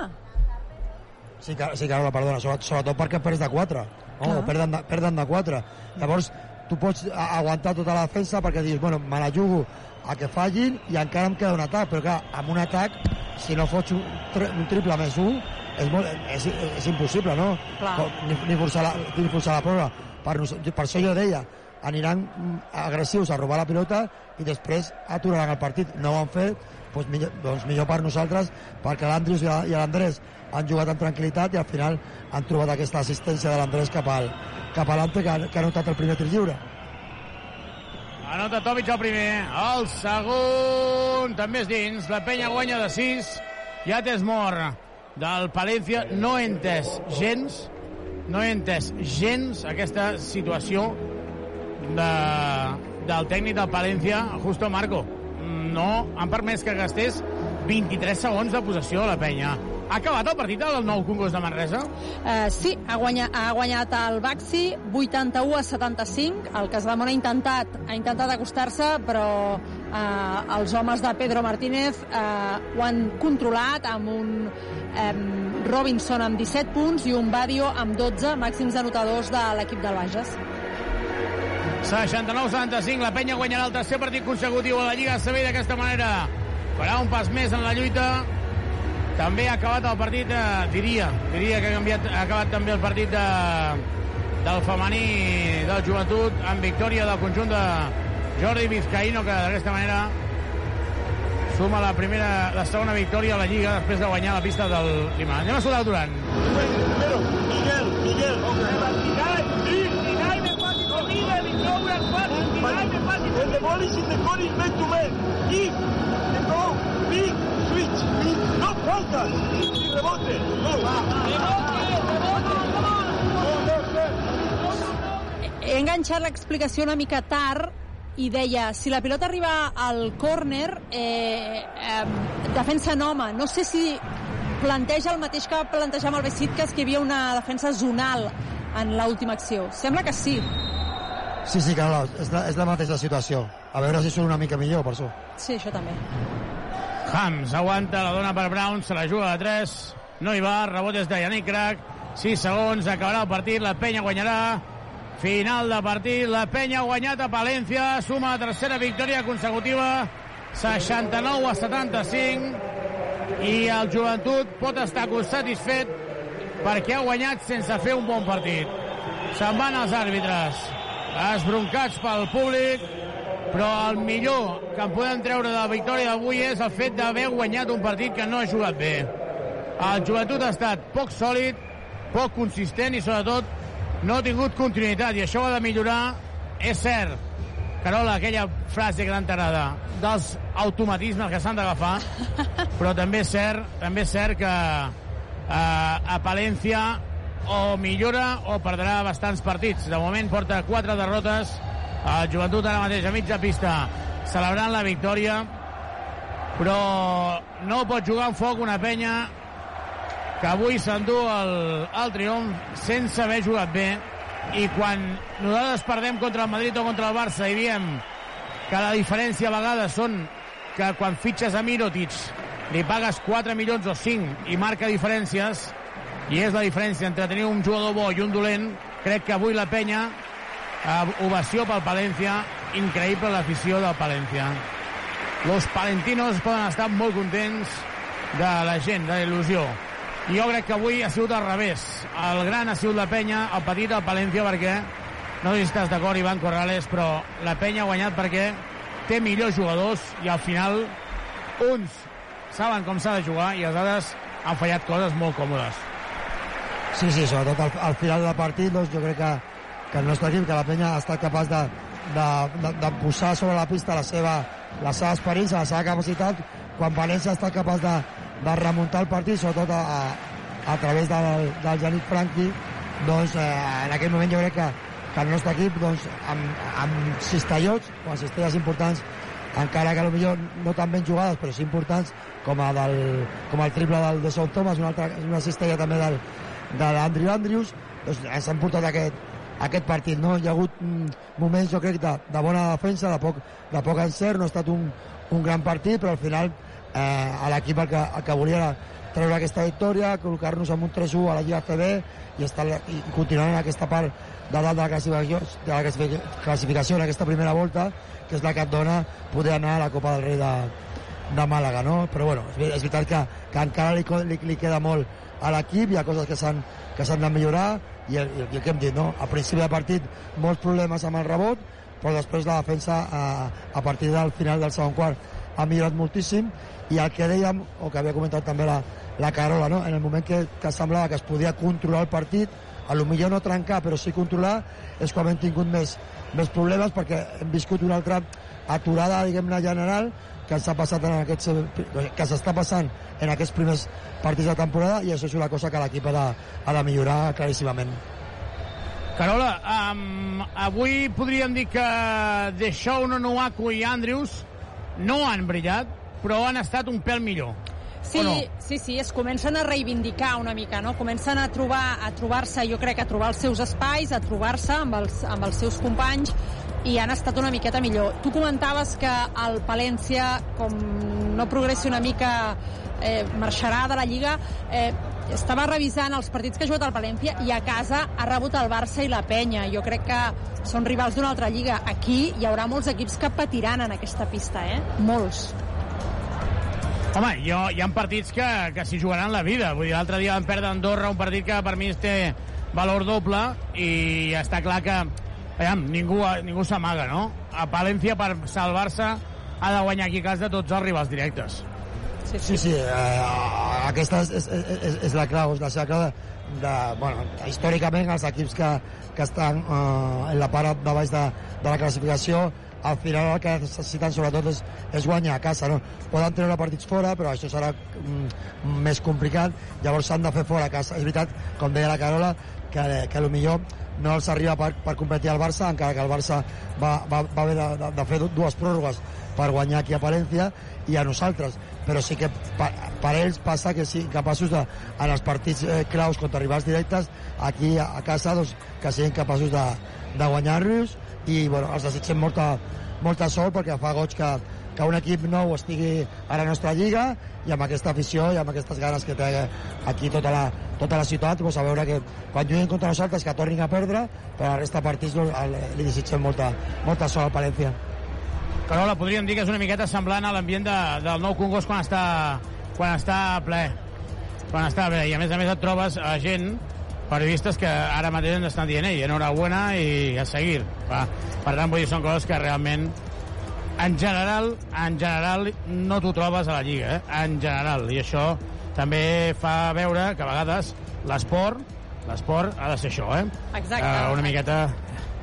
S10: Sí, que, sí, Carola, perdona, sobretot, perquè perds de 4. No?
S9: Clar.
S10: O perden de, perden de 4. Llavors, tu pots aguantar tota la defensa perquè dius, bueno, me la jugo a que fallin i encara em queda un atac, però clar, amb un atac, si no fots un, tri- un triple més un, és, molt, és, és impossible, no?
S9: Clar.
S10: Ni, ni, forçar la, ni forçar la prova. Per, per això jo deia, aniran mm, agressius a robar la pilota i després aturaran el partit. No ho han fet, doncs millor, doncs millor per nosaltres, perquè l'Andrius i la- i l'Andrés han jugat amb tranquil·litat i al final han trobat aquesta assistència de l'Andrés cap al cap a l'Ante que, que ha notat el primer tir lliure.
S6: Anota Tomic el primer. El segon també és dins. La penya guanya de 6. Ja t'és mort del Palència. No he entès gens, no he entès gens aquesta situació de, del tècnic del Palència, Justo Marco. No han permès que gastés 23 segons de possessió a la penya. Ha acabat el partit del nou Congost de Manresa?
S9: Uh, sí, ha guanyat, ha guanyat el Baxi 81 a 75. El Casademont ha intentat, ha intentat acostar-se, però uh, els homes de Pedro Martínez uh, ho han controlat amb un um, Robinson amb 17 punts i un Badio amb 12 màxims anotadors de l'equip del Bages.
S6: 69-75, la penya guanyarà el tercer partit consecutiu a la Lliga ACB i d'aquesta manera farà un pas més en la lluita. També ha acabat el partit, eh, diria, diria que ha, canviat, ha acabat també el partit de, del femení del joventut amb victòria del conjunt de Jordi Vizcaíno, que d'aquesta manera suma la primera, la segona victòria a la Lliga després de guanyar la pista del Lima. Anem a saludar el Durant.
S24: Miguel, Miguel. When the ball is in the corner, meant to make. If the go, big, switch, big, no faltas. Y rebote. Go.
S9: He enganxat l'explicació una mica tard i deia, si la pilota arriba al córner, eh, eh, defensa en home. No sé si planteja el mateix que va plantejar amb el Besitkas, que hi havia una defensa zonal en l'última acció. Sembla que sí.
S10: Sí, sí, Carola, és la, és la mateixa situació. A veure si surt una mica millor, per això.
S9: Sí, això també.
S6: Hams aguanta, la dona per Brown, se la juga de 3, no hi va, rebot és de Yannick Crac, 6 segons, acabarà el partit, la penya guanyarà, final de partit, la penya ha guanyat a Palència, suma la tercera victòria consecutiva, 69 a 75, i el joventut pot estar satisfet perquè ha guanyat sense fer un bon partit. se'n van els àrbitres esbroncats pel públic però el millor que en podem treure de la victòria d'avui és el fet d'haver guanyat un partit que no ha jugat bé. El joventut ha estat poc sòlid, poc consistent i sobretot no ha tingut continuïtat i això ho ha de millorar. És cert, Carola, aquella frase que t'ha t'agrada dels automatismes que s'han d'agafar, però també és cert, també és cert que a Palència o millora o perdrà bastants partits. De moment porta quatre derrotes. El joventut ara mateix a mitja pista celebrant la victòria, però no pot jugar en foc una penya que avui s'endú el, el triomf sense haver jugat bé i quan nosaltres perdem contra el Madrid o contra el Barça i diem que la diferència a vegades són que quan fitxes a Mirotic li pagues 4 milions o 5 i marca diferències. I és la diferència entre tenir un jugador bo i un dolent. Crec que avui la penya eh, ovació pel Palència increïble l'afició del Palència. Los palentinos poden estar molt contents de la gent, de la il·lusió. I jo crec que avui ha sigut al revés. El gran ha sigut la penya, el petit el Palència perquè, no sé si estàs d'acord Ivan Corrales, però la penya ha guanyat perquè té millors jugadors i al final uns saben com s'ha de jugar i altres han fallat coses molt còmodes.
S10: Sí, sí, sobretot al, al final del partit doncs, jo crec que, que el nostre equip, que la penya ha estat capaç de, de, de, de posar sobre la pista la seva, la seva experiència, la seva capacitat, quan València ha estat capaç de, de remuntar el partit, sobretot a, a, a través del, del Janit Franqui, doncs eh, en aquell moment jo crec que, que el nostre equip doncs, amb, amb cistellots o amb cistelles importants encara que potser no tan ben jugades però sí importants com, a del, com el triple del de South Thomas una, altra, una cistella també del, de l'Andrew Andrews doncs ens han portat aquest, aquest partit no? hi ha hagut mm, moments jo crec de, de bona defensa, de poc, de poc encert no ha estat un, un gran partit però al final eh, a l'equip el, que, el que volia era treure aquesta victòria col·locar-nos amb un 3-1 a la Lliga CB i, estar, i continuar en aquesta part de dalt de la classificació, de la classificació en aquesta primera volta que és la que et dona poder anar a la Copa del Rei de, de Màlaga, no? Però bueno, és, és veritat que, que encara li, li, li queda molt a l'equip, hi ha coses que s'han que s'han de millorar i el, i el que hem dit, no? A principi de partit molts problemes amb el rebot, però després la defensa a, a partir del final del segon quart ha millorat moltíssim i el que dèiem, o que havia comentat també la, la Carola, no? en el moment que, que semblava que es podia controlar el partit, a lo millor no trencar, però sí controlar, és quan hem tingut més, més problemes perquè hem viscut una altra aturada, diguem-ne, general que ens ha passat en aquests, que s'està passant en aquests primers partits de temporada i això és una cosa que l'equip ha, de, ha de millorar claríssimament.
S6: Carola, um, avui podríem dir que De Shaun, Onuaku i Andrews no han brillat, però han estat un pèl millor.
S9: Sí,
S6: no?
S9: sí, sí, es comencen a reivindicar una mica, no? Comencen a trobar a trobar-se, jo crec, a trobar els seus espais, a trobar-se amb, els, amb els seus companys i han estat una miqueta millor. Tu comentaves que el Palència, com no progressi una mica, eh, marxarà de la Lliga. Eh, estava revisant els partits que ha jugat el Palència i a casa ha rebut el Barça i la Penya. Jo crec que són rivals d'una altra lliga. Aquí hi haurà molts equips que patiran en aquesta pista, eh? Molts.
S6: Home, jo, hi ha partits que, que s'hi jugaran la vida. Vull dir, l'altre dia van perdre Andorra, un partit que per mi té valor doble i està clar que aviam, ningú, ningú s'amaga, no? A Palència, per salvar-se, ha de guanyar aquí a casa tots els rivals directes.
S10: Sí, sí, sí eh, aquesta és, és, és, és la clau, és la seva clau de, de, bueno, històricament els equips que, que estan eh, en la part de baix de, de la classificació al final el que necessiten sobretot és, és guanyar a casa. No? Poden treure partits fora, però això serà mm, més complicat, llavors s'han de fer fora a casa. És veritat, com deia la Carola, que, que millor no els arriba per, per competir al Barça, encara que el Barça va, va, va haver de, de, de fer dues pròrrogues per guanyar aquí a Palència i a nosaltres però sí que per, per ells passa que siguin capaços de, en els partits eh, claus contra rivals directes aquí a, a casa doncs, que siguin capaços de, de guanyar-los i bueno, els desitgem molta, molta sort perquè fa goig que, que un equip nou estigui a la nostra lliga i amb aquesta afició i amb aquestes ganes que té aquí tota la, tota la ciutat pues, a veure que quan juguin contra nosaltres que tornin a perdre però la resta de partits li desitgem molta, molta sort al Palència
S6: Carola, podríem dir que és una miqueta semblant a l'ambient de, del nou Congost quan està, quan està ple. Quan està ple. I a més a més et trobes a gent periodistes que ara mateix ens estan dient ei, enhorabuena i a seguir. Va. Per tant, vull dir, són coses que realment en general, en general no t'ho trobes a la Lliga, eh? en general, i això també fa veure que a vegades l'esport l'esport ha de ser això, eh?
S9: Exacte.
S6: Uh, una miqueta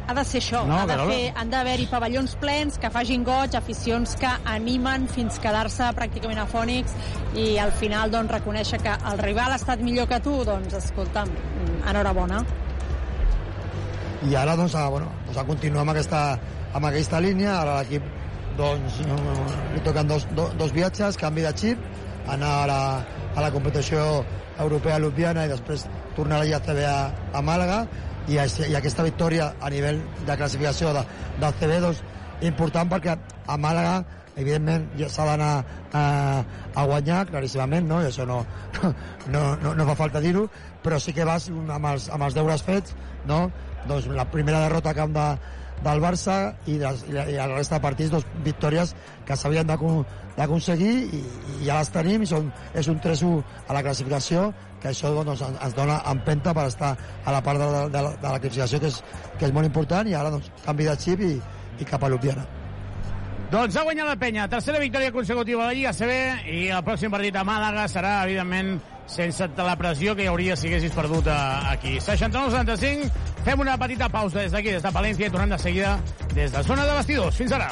S9: ha de ser això,
S6: No,
S9: ha de fer, han d'haver-hi pavellons plens que facin goig, aficions que animen fins quedar-se pràcticament afònics i al final doncs, reconèixer que el rival ha estat millor que tu, doncs escolta'm, enhorabona.
S10: i ara doncs, a, bueno, doncs a continuar amb aquesta, amb aquesta línia. Ara l'equip doncs, li toquen dos, do, dos viatges, canvi de xip anar a la, a la competició europea a Ljubljana i després tornar a la CB a, a Màlaga i, així- i aquesta victòria a nivell de classificació de, del CB doncs, important perquè a Màlaga evidentment ja s'ha d'anar a, a guanyar claríssimament no? i això no, no, no, no fa falta dir-ho però sí que vas amb els, amb els deures fets no? doncs la primera derrota a camp de, del Barça i, les, i, la, i la resta de partits doncs, victòries que s'havien d'acon- d'aconseguir i, i ja les tenim i són, és un 3-1 a la classificació que això doncs, ens, dona empenta per estar a la part de, la- de, la, de la classificació que és, que és molt important i ara doncs, canvi de xip i, i cap a Ljubljana.
S6: Doncs ha guanyat la penya, tercera victòria consecutiva de la Lliga CB i el pròxim partit a Màlaga serà, evidentment, sense la pressió que hi hauria si haguessis perdut a, aquí. 69-75, fem una petita pausa des d'aquí, des de Palència, i tornem de seguida des de zona de vestidors. Fins ara.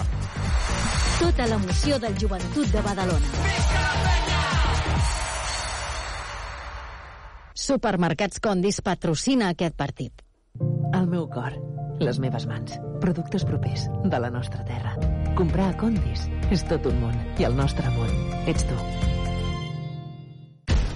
S1: Tota l'emoció del joventut de Badalona. Supermercats Condis patrocina aquest partit.
S7: El meu cor, les meves mans, productes propers de la nostra terra. Comprar a Condis és tot un món i el nostre món ets tu.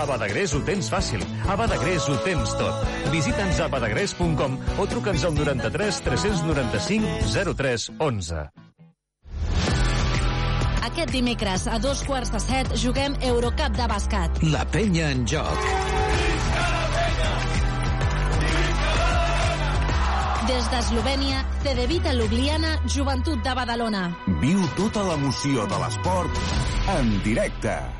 S24: A Badagrés
S25: ho tens fàcil. A Badagrés ho tens tot. Visita'ns a badagrés.com o truca'ns al 93 395 03 11.
S26: Aquest dimecres a dos quarts de set juguem Eurocup de bàsquet.
S4: La penya en joc.
S26: Des d'Eslovènia, Cedevita Ljubljana, Joventut de Badalona.
S27: Viu tota l'emoció de l'esport en directe.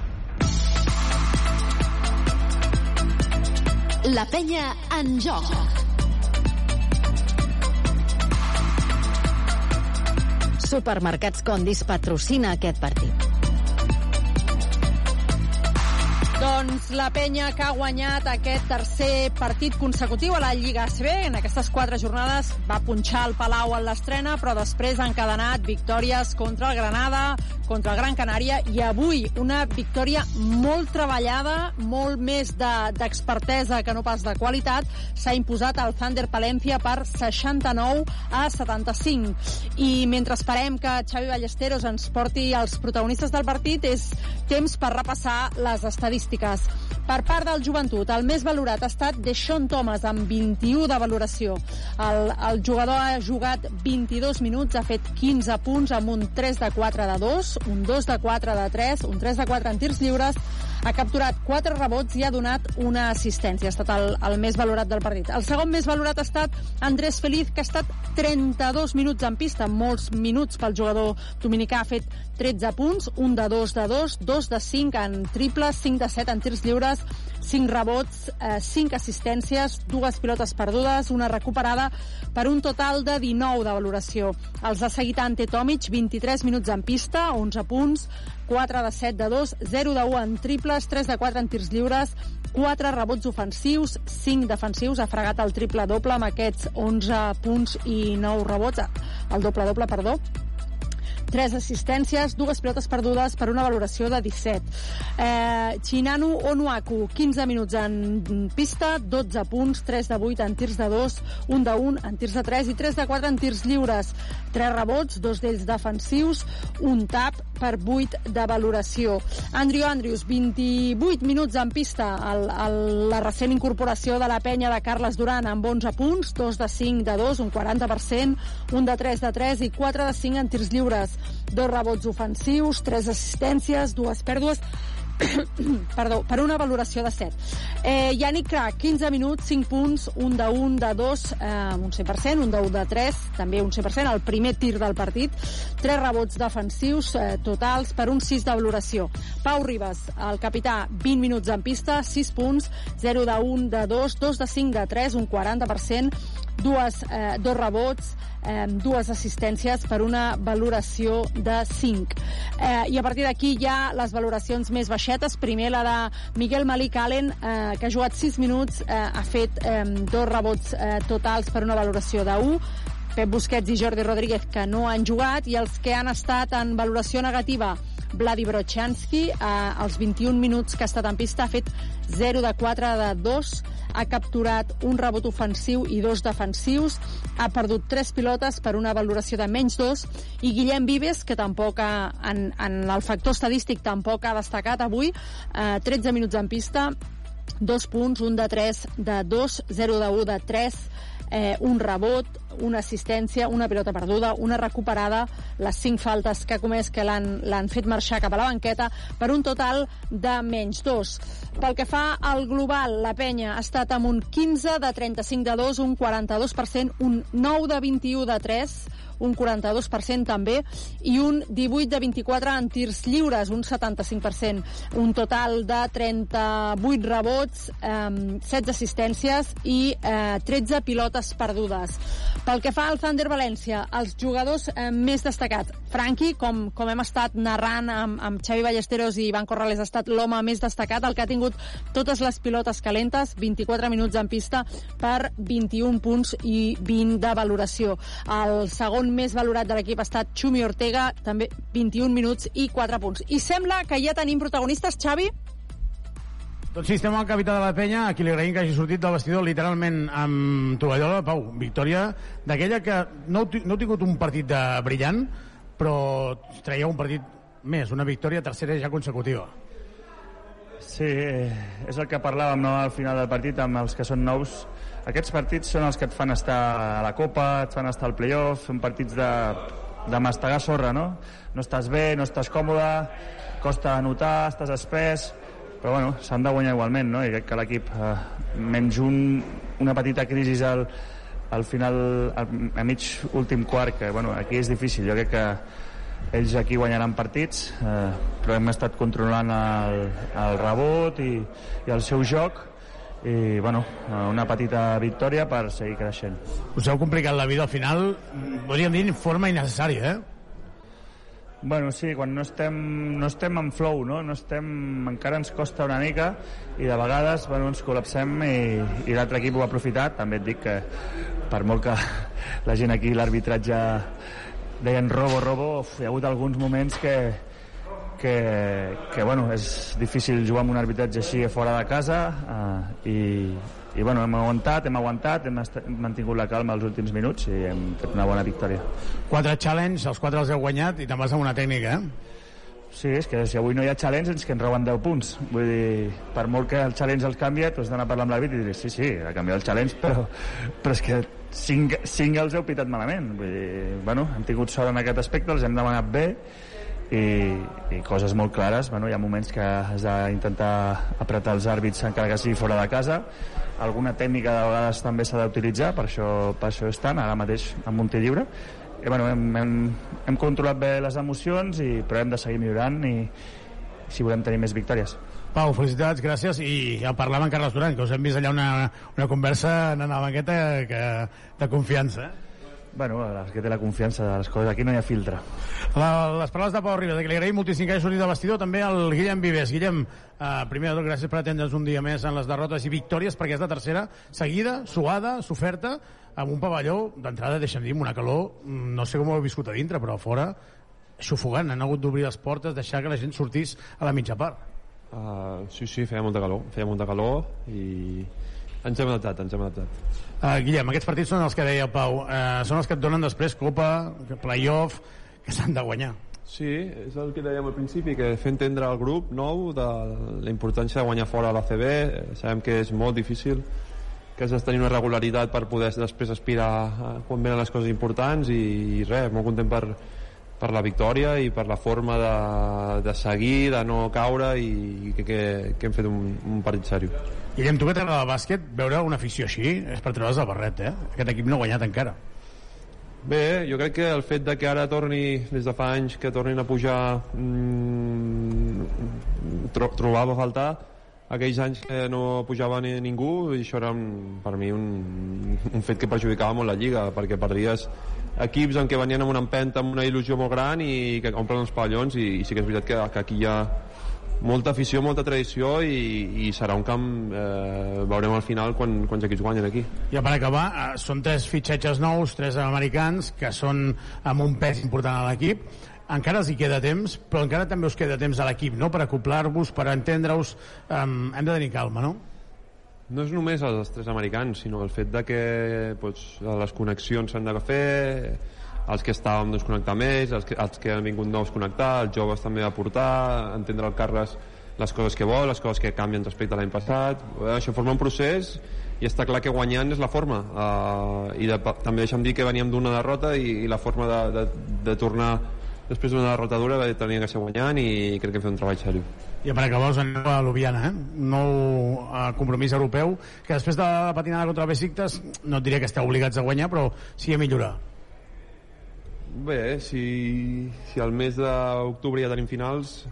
S26: La penya en joc.
S1: Supermercats Condis patrocina aquest partit.
S9: Doncs la penya que ha guanyat aquest tercer partit consecutiu a la Lliga ACB. En aquestes quatre jornades va punxar el Palau en l'estrena, però després ha encadenat victòries contra el Granada, contra el Gran Canària i avui una victòria molt treballada, molt més de- d'expertesa de, que no pas de qualitat. S'ha imposat el Thunder Palencia per 69 a 75. I mentre esperem que Xavi Ballesteros ens porti els protagonistes del partit, és temps per repassar les estadístiques. Lliures. Per part del joventut, el més valorat ha estat Deixón Thomas, amb 21 de valoració. El, el jugador ha jugat 22 minuts, ha fet 15 punts amb un 3 de 4 de 2, un 2 de 4 de 3, un 3 de 4 en tirs lliures, ha capturat 4 rebots i ha donat una assistència. Ha estat el, el més valorat del partit. El segon més valorat ha estat Andrés Feliz, que ha estat 32 minuts en pista, molts minuts pel jugador dominicà. Ha fet 13 punts, un de 2 de 2, 2 de 5 en triples, 5 de 7 en tirs lliures, 5 rebots, eh, 5 assistències, dues pilotes perdudes, una recuperada, per un total de 19 de valoració. Els ha seguit Ante Tomic, 23 minuts en pista, 11 punts, 4 de 7 de 2, 0 de 1 en triples, 3 de 4 en tirs lliures, 4 rebots ofensius, 5 defensius, ha fregat el triple-doble amb aquests 11 punts i 9 rebots, el doble-doble, perdó, 3 assistències, dues pilotes perdudes per una valoració de 17. Eh, Chinanu Onuaku, 15 minuts en pista, 12 punts, 3 de 8 en tirs de 2, 1 de 1 en tirs de 3 i 3 de 4 en tirs lliures. 3 rebots, dos d'ells defensius, un tap per 8 de valoració. Andrew Andrews, 28 minuts en pista, el, el, la recent incorporació de la penya de Carles Duran amb 11 punts, 2 de 5 de 2, un 40%, un de 3 de 3 i 4 de 5 en tirs lliures dos rebots ofensius, tres assistències, dues pèrdues, perdó, per una valoració de 7. Eh, Yannick Crac, 15 minuts, 5 punts, un de 1, de 2, eh, un 100%, un de 1 de 3, també un 100%, el primer tir del partit, 3 rebots defensius eh, totals per un 6 de valoració. Pau Ribas, el capità, 20 minuts en pista, 6 punts, 0 de 1, de 2, 2 de 5, de 3, un 40%, dues, eh, dos rebots, eh, dues assistències per una valoració de 5. Eh, I a partir d'aquí hi ha les valoracions més baixetes. Primer la de Miguel Malik Allen, eh, que ha jugat 6 minuts, eh, ha fet eh, dos rebots eh, totals per una valoració de 1. Pep Busquets i Jordi Rodríguez, que no han jugat, i els que han estat en valoració negativa Vladi Brochanski, eh, als 21 minuts que ha estat en pista, ha fet 0 de 4 de 2, ha capturat un rebot ofensiu i dos defensius, ha perdut 3 pilotes per una valoració de menys 2, i Guillem Vives, que tampoc ha, en, en el factor estadístic tampoc ha destacat avui, eh, 13 minuts en pista, dos punts, un de 3 de 2, 0 de 1 de 3, eh, un rebot, una assistència, una pilota perduda, una recuperada, les cinc faltes que ha comès que l'han fet marxar cap a la banqueta per un total de menys dos. Pel que fa al global, la penya ha estat amb un 15 de 35 de 2, un 42%, un 9 de 21 de 3, un 42% també, i un 18 de 24 en tirs lliures, un 75%. Un total de 38 rebots, eh, 16 assistències i eh, 13 pilotes perdudes. Pel que fa al Thunder València, els jugadors eh, més destacats. Franqui, com, com hem estat narrant amb, amb Xavi Ballesteros i Ivan Corrales, ha estat l'home més destacat, el que ha tingut totes les pilotes calentes, 24 minuts en pista per 21 punts i 20 de valoració. El segon més valorat de l'equip ha estat Xumi Ortega, també 21 minuts i 4 punts. I sembla que ja tenim protagonistes, Xavi?
S6: Doncs sí, estem al capità de la penya, a qui li agraïm que hagi sortit del vestidor literalment amb tovallola. Pau, victòria d'aquella que no, no ha tingut un partit de brillant, però treia un partit més, una victòria tercera ja consecutiva.
S28: Sí, és el que parlàvem no, al final del partit amb els que són nous. Aquests partits són els que et fan estar a la Copa, et fan estar al playoff, són partits de, de mastegar sorra, no? No estàs bé, no estàs còmode, costa anotar, estàs espès, però bueno, s'han de guanyar igualment, no? I crec que l'equip, eh, menys un, una petita crisi al, al final, al, a mig últim quart, que bueno, aquí és difícil, jo crec que ells aquí guanyaran partits, eh, però hem estat controlant el, el rebot i, i el seu joc, i bueno, una petita victòria per seguir creixent.
S6: Us heu complicat la vida al final, podríem dir, en forma innecessària, eh?
S28: Bueno, sí, quan no estem, no estem en flow, no? no estem, encara ens costa una mica i de vegades bueno, ens col·lapsem i, i l'altre equip ho ha aprofitat. També et dic que per molt que la gent aquí l'arbitratge deien robo, robo, uf, hi ha hagut alguns moments que, que, que bueno, és difícil jugar amb un arbitratge així fora de casa eh, i, i bueno, hem aguantat, hem aguantat, hem, hem mantingut la calma els últims minuts i hem fet una bona victòria.
S6: Quatre challenge, els quatre els heu guanyat i te'n vas amb una tècnica, eh?
S28: Sí, és que si avui no hi ha challenge ens que ens roben 10 punts. Vull dir, per molt que el challenge els canvia, tu has d'anar a parlar amb l'àrbit i dir, sí, sí, ha canviat el challenge, però, però és que 5, 5 els heu pitat malament. Vull dir, bueno, hem tingut sort en aquest aspecte, els hem demanat bé, i, i coses molt clares bueno, hi ha moments que has d'intentar apretar els àrbits encara que sigui fora de casa alguna tècnica de vegades també s'ha d'utilitzar per, això, per això estan ara mateix en Monti Lliure i, bueno, hem, hem, hem controlat bé les emocions i, però hem de seguir millorant i si volem tenir més victòries
S6: Pau, felicitats, gràcies. I ja parlàvem amb Carles Duran, que us hem vist allà una, una conversa en la banqueta que, de confiança. Eh?
S28: Bueno, és que té la confiança de les coses. Aquí no hi ha filtre.
S6: La, les paraules de Pau Ribas, que li agraïm moltíssim que hagi sortit del vestidor, també al Guillem Vives. Guillem, eh, primer de tot, gràcies per atendre'ns un dia més en les derrotes i victòries, perquè és la tercera seguida, suada, s'oferta, amb un pavelló, d'entrada, deixem dir, amb una calor, mm, no sé com ho heu viscut a dintre, però a fora, xufugant, han hagut d'obrir les portes, deixar que la gent sortís a la mitja part.
S29: Uh, sí, sí, feia molta calor, feia molta calor i ens hem adaptat, ens hem adaptat.
S6: Uh, Guillem, aquests partits són els que deia Pau, uh, són els que et donen després Copa, playoff, que s'han de guanyar.
S29: Sí, és el que dèiem al principi, que fer entendre al grup nou de la importància de guanyar fora a la CB, sabem que és molt difícil, que has de tenir una regularitat per poder després aspirar a, quan venen les coses importants i, i res, molt content per, per la victòria i per la forma de, de seguir, de no caure i, i que, que, que hem fet un, un partit seriós.
S6: Guillem, tu que t'agrada el bàsquet, veure una afició així és per treure's el barret, eh? Aquest equip no ha guanyat encara.
S29: Bé, jo crec que el fet de que ara torni, des de fa anys, que tornin a pujar mmm, tro trobava a faltar aquells anys que no pujava ni ningú i això era un, per mi un, un fet que perjudicava molt la Lliga perquè perdies equips en què venien amb una empenta amb una il·lusió molt gran i que omplen els pavellons i, i sí que és veritat que, que aquí hi ha molta afició, molta tradició i, i serà un camp eh, veurem al final quan, quants equips guanyen aquí
S6: Ja per acabar, eh, són tres fitxatges nous tres americans que són amb un pes important a l'equip encara els hi queda temps, però encara també us queda temps a l'equip, no?, per acoplar-vos, per entendre-us, um, hem de tenir calma, no?
S29: No és només els tres americans, sinó el fet de que pues, les connexions s'han de fer, els que estàvem doncs, connectar més, els que, els que han vingut nous connectar, els joves també aportar, entendre el Carles les coses que vol, les coses que canvien respecte a l'any passat, eh, això forma un procés i està clar que guanyant és la forma. Uh, i de, també deixa'm dir que veníem d'una derrota i, i la forma de, de, de tornar després d'una derrota dura tenia que ser guanyant i crec que hem fet un treball seriós
S6: i per acabar us aneu a Ljubljana eh? nou uh, compromís europeu que després de la patinada contra Besiktas no et diré que esteu obligats a guanyar però sí a millorar
S29: Bé, si, si al mes d'octubre ja tenim finals,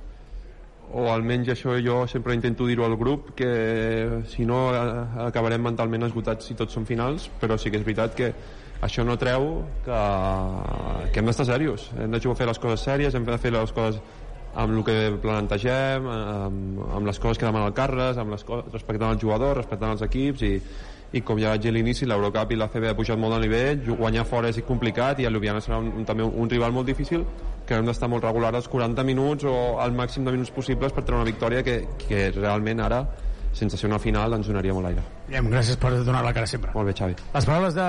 S29: o almenys això jo sempre intento dir-ho al grup, que si no acabarem mentalment esgotats si tots són finals, però sí que és veritat que això no treu que, que hem d'estar serios. Hem de jugar a fer les coses sèries, hem de fer les coses amb el que plantegem, amb, amb les coses que demana el Carles, amb les coses, respectant els jugadors, respectant els equips i, i com ja vaig dir a l'inici, l'Eurocup i la CB ha pujat molt de nivell, guanyar fora és complicat i a Ljubljana serà un, un, també un rival molt difícil que hem d'estar molt regular als 40 minuts o al màxim de minuts possibles per treure una victòria que, que realment ara sense ser una final ens donaria molt aire.
S6: Guillem, gràcies per donar la cara sempre.
S29: Molt bé, Xavi.
S6: Les paraules de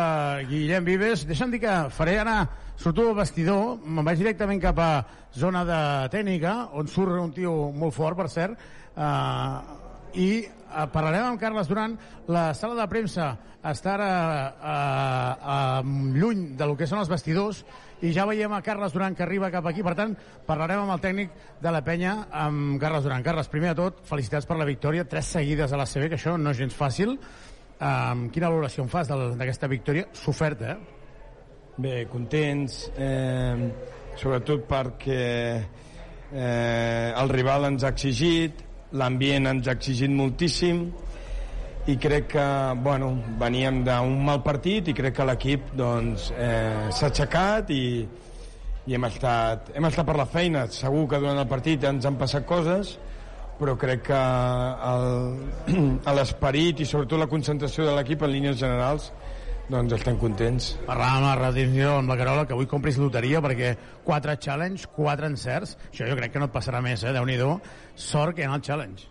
S6: Guillem Vives. Deixa'm dir que faré ara, surto del vestidor, me'n vaig directament cap a zona de tècnica, on surt un tio molt fort, per cert, eh, i eh, parlarem amb Carles Duran. La sala de premsa està ara eh, eh, lluny de lo que són els vestidors i ja veiem a Carles Duran que arriba cap aquí. Per tant, parlarem amb el tècnic de la penya, amb Carles Duran. Carles, primer de tot, felicitats per la victòria. Tres seguides a la CB, que això no és gens fàcil. Um, quina valoració en fas d'aquesta victòria soferta, eh?
S30: Bé, contents, eh, sobretot perquè eh, el rival ens ha exigit, l'ambient ens ha exigit moltíssim i crec que bueno, veníem d'un mal partit i crec que l'equip doncs, eh, s'ha aixecat i, i hem, estat, hem estat per la feina segur que durant el partit ens han passat coses però crec que l'esperit i sobretot la concentració de l'equip en línies generals doncs estem contents.
S6: Parlàvem a la amb la Carola que avui compris loteria perquè quatre challenge, quatre encerts. Això jo crec que no et passarà més, eh? déu nhi Sort que en el challenge.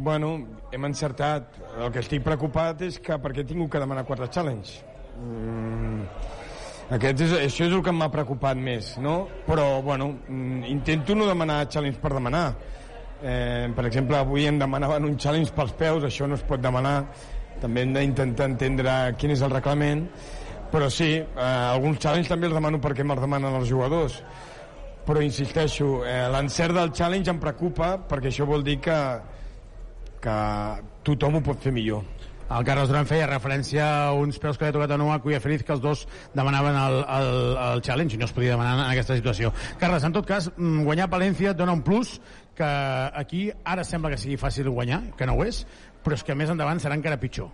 S30: Bueno, hem encertat. El que estic preocupat és que perquè he tingut que demanar quatre challenge. Mm, Aquest és, això és el que m'ha preocupat més, no? Però, bueno, mm, intento no demanar challenge per demanar. Eh, per exemple, avui em demanaven un challenge pels peus, això no es pot demanar. També hem d'intentar entendre quin és el reglament. Però sí, eh, alguns challenge també els demano perquè me'ls demanen els jugadors. Però insisteixo, eh, l'encert del challenge em preocupa perquè això vol dir que, que tothom ho pot fer millor.
S6: El Carles Duran feia referència a uns peus que havia tocat a Nuaku i a Feliz, que els dos demanaven el, el, el challenge i no es podia demanar en aquesta situació. Carles, en tot cas, mm, guanyar Palència et dona un plus que aquí ara sembla que sigui fàcil guanyar, que no ho és, però és que més endavant serà encara pitjor.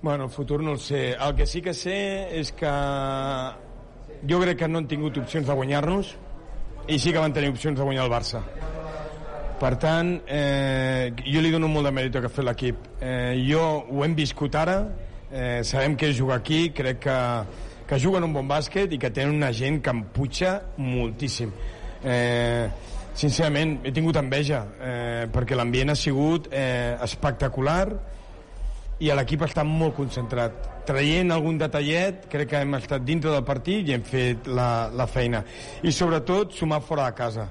S30: Bueno, el futur no el sé. El que sí que sé és que jo crec que no han tingut opcions de guanyar-nos i sí que van tenir opcions de guanyar el Barça. Per tant, eh, jo li dono molt de mèrit que ha fet l'equip. Eh, jo ho hem viscut ara, eh, sabem que és jugar aquí, crec que, que juguen un bon bàsquet i que tenen una gent que em puja moltíssim. Eh, sincerament, he tingut enveja, eh, perquè l'ambient ha sigut eh, espectacular i l'equip està molt concentrat. Traient algun detallet, crec que hem estat dintre del partit i hem fet la, la feina. I sobretot, sumar fora de casa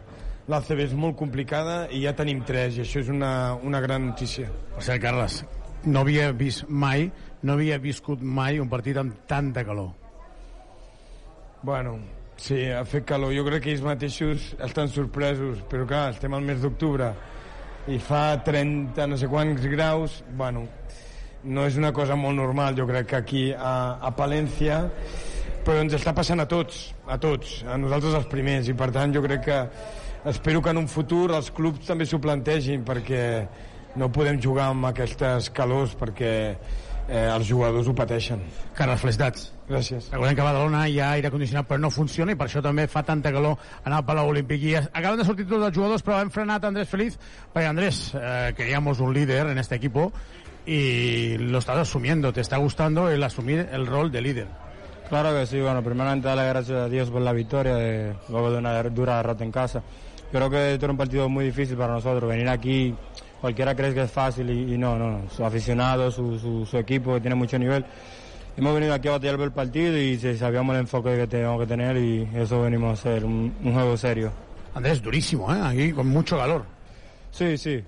S30: l'ACB és molt complicada i ja tenim tres i això és una, una gran notícia.
S6: Per cert, Carles, no havia vist mai, no havia viscut mai un partit amb tanta calor.
S30: Bueno, sí, ha fet calor. Jo crec que ells mateixos estan sorpresos, però clar, estem al mes d'octubre i fa 30 no sé quants graus, bueno, no és una cosa molt normal, jo crec que aquí a, a Palència, però ens està passant a tots, a tots, a nosaltres els primers, i per tant jo crec que espero que en un futur els clubs també s'ho plantegin perquè no podem jugar amb aquestes calors perquè eh, els jugadors ho pateixen.
S6: Carles, felicitats.
S30: Gràcies.
S6: Recordem que a Badalona hi ha aire condicionat però no funciona i per això també fa tanta calor anar al Palau Olímpic. I acaben de sortir tots els jugadors però hem frenat Andrés Feliz perquè Andrés, eh, queríamos un líder en este equipo y lo estás asumiendo, te está gustando el asumir el rol de líder.
S31: Claro que sí, bueno, primeramente darle gracias a Dios por la victoria, eh, luego de una dura derrota en casa. Creo que este era un partido muy difícil para nosotros. Venir aquí, cualquiera cree que es fácil y, y no, no. Su aficionado, su, su, su, equipo que tiene mucho nivel. Hemos venido aquí a batallar por el partido y sabíamos el enfoque que tenemos que tener y eso venimos a hacer, un, un juego serio.
S6: Andrés, durísimo, ¿eh? Aquí con mucho calor.
S31: Sí, sí.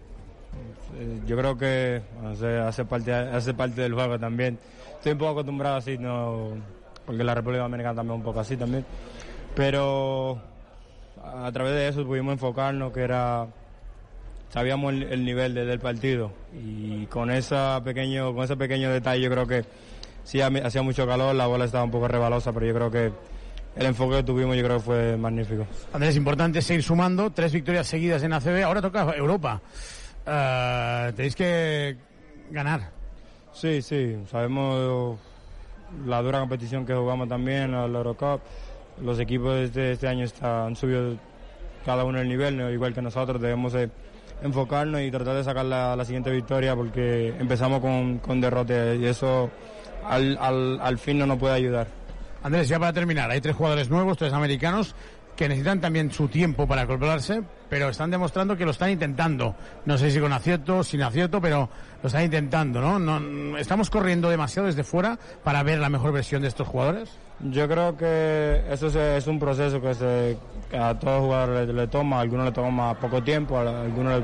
S31: Yo creo que hace, hace, parte, hace parte del juego también. Estoy un poco acostumbrado así, no, porque la República Dominicana también un poco así también. Pero a través de eso pudimos enfocarnos que era sabíamos el, el nivel de, del partido. Y con esa pequeño con ese pequeño detalle yo creo que sí hacía mucho calor la bola estaba un poco rebalosa pero yo creo que el enfoque que tuvimos yo creo que fue magnífico.
S6: Andrés importante seguir sumando tres victorias seguidas en ACB ahora toca Europa. Uh, tenéis que ganar.
S31: Sí sí sabemos la dura competición que jugamos también la Eurocup los equipos de este, este año está, han subido cada uno el nivel, ¿no? igual que nosotros, debemos de enfocarnos y tratar de sacar la, siguiente victoria porque empezamos con, con derrota y eso al, al, al, fin no nos puede ayudar.
S6: Andrés, ya para terminar, hay tres jugadores nuevos, tres americanos, que necesitan también su tiempo para acoplarse, pero están demostrando que lo están intentando. No sé si con acierto, sin acierto, pero lo están intentando, ¿no? no ¿Estamos corriendo demasiado desde fuera para ver la mejor versión de estos jugadores?
S31: Yo creo que eso es, un proceso que, se, que a todos jugadores le, toma, a algunos le toma poco tiempo, a algunos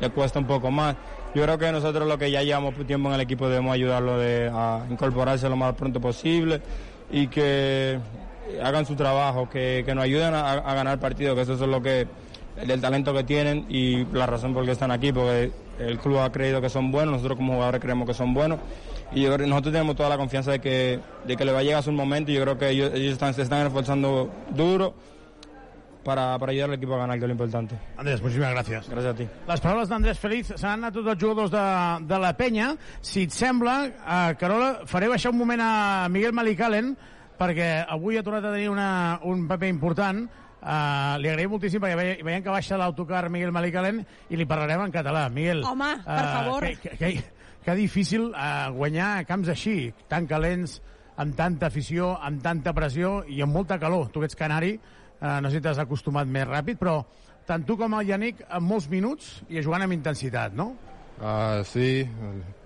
S31: le, cuesta un poco más. Yo creo que nosotros lo que ya llevamos tiempo en el equipo debemos ayudarlo a incorporarse lo más pronto posible y que hagan su trabajo, que, que nos ayuden a, a ganar partidos, que eso es lo que el talento que tienen y la razón por qué están aquí, porque el club ha creído que son buenos, nosotros como jugadores creemos que son buenos y nosotros tenemos toda la confianza de que, de que le va a llegar su momento y yo creo que ellos, ellos están, se están esforzando duro para, para ayudar al equipo a ganar, que es lo importante.
S6: Andrés, muchísimas gracias.
S31: Gràcies a ti.
S6: Les paraules d'Andrés Feliz s'han anat tots els jugadors de, de la penya. Si et sembla, eh, Carola, faré baixar un moment a Miguel Malicalen, perquè avui ha tornat a tenir una, un paper important. Uh, li agraïm moltíssim perquè veiem, veiem que baixa l'autocar Miguel Malicalen i li parlarem en català. Miguel,
S9: Home, per uh, favor.
S6: Que, que, que, que difícil uh, guanyar camps així, tan calents, amb tanta afició, amb tanta pressió i amb molta calor. Tu que ets canari, uh, no sé si t'has acostumat més ràpid, però tant tu com el Yannick amb molts minuts i jugant amb intensitat, no?
S32: Uh, sí,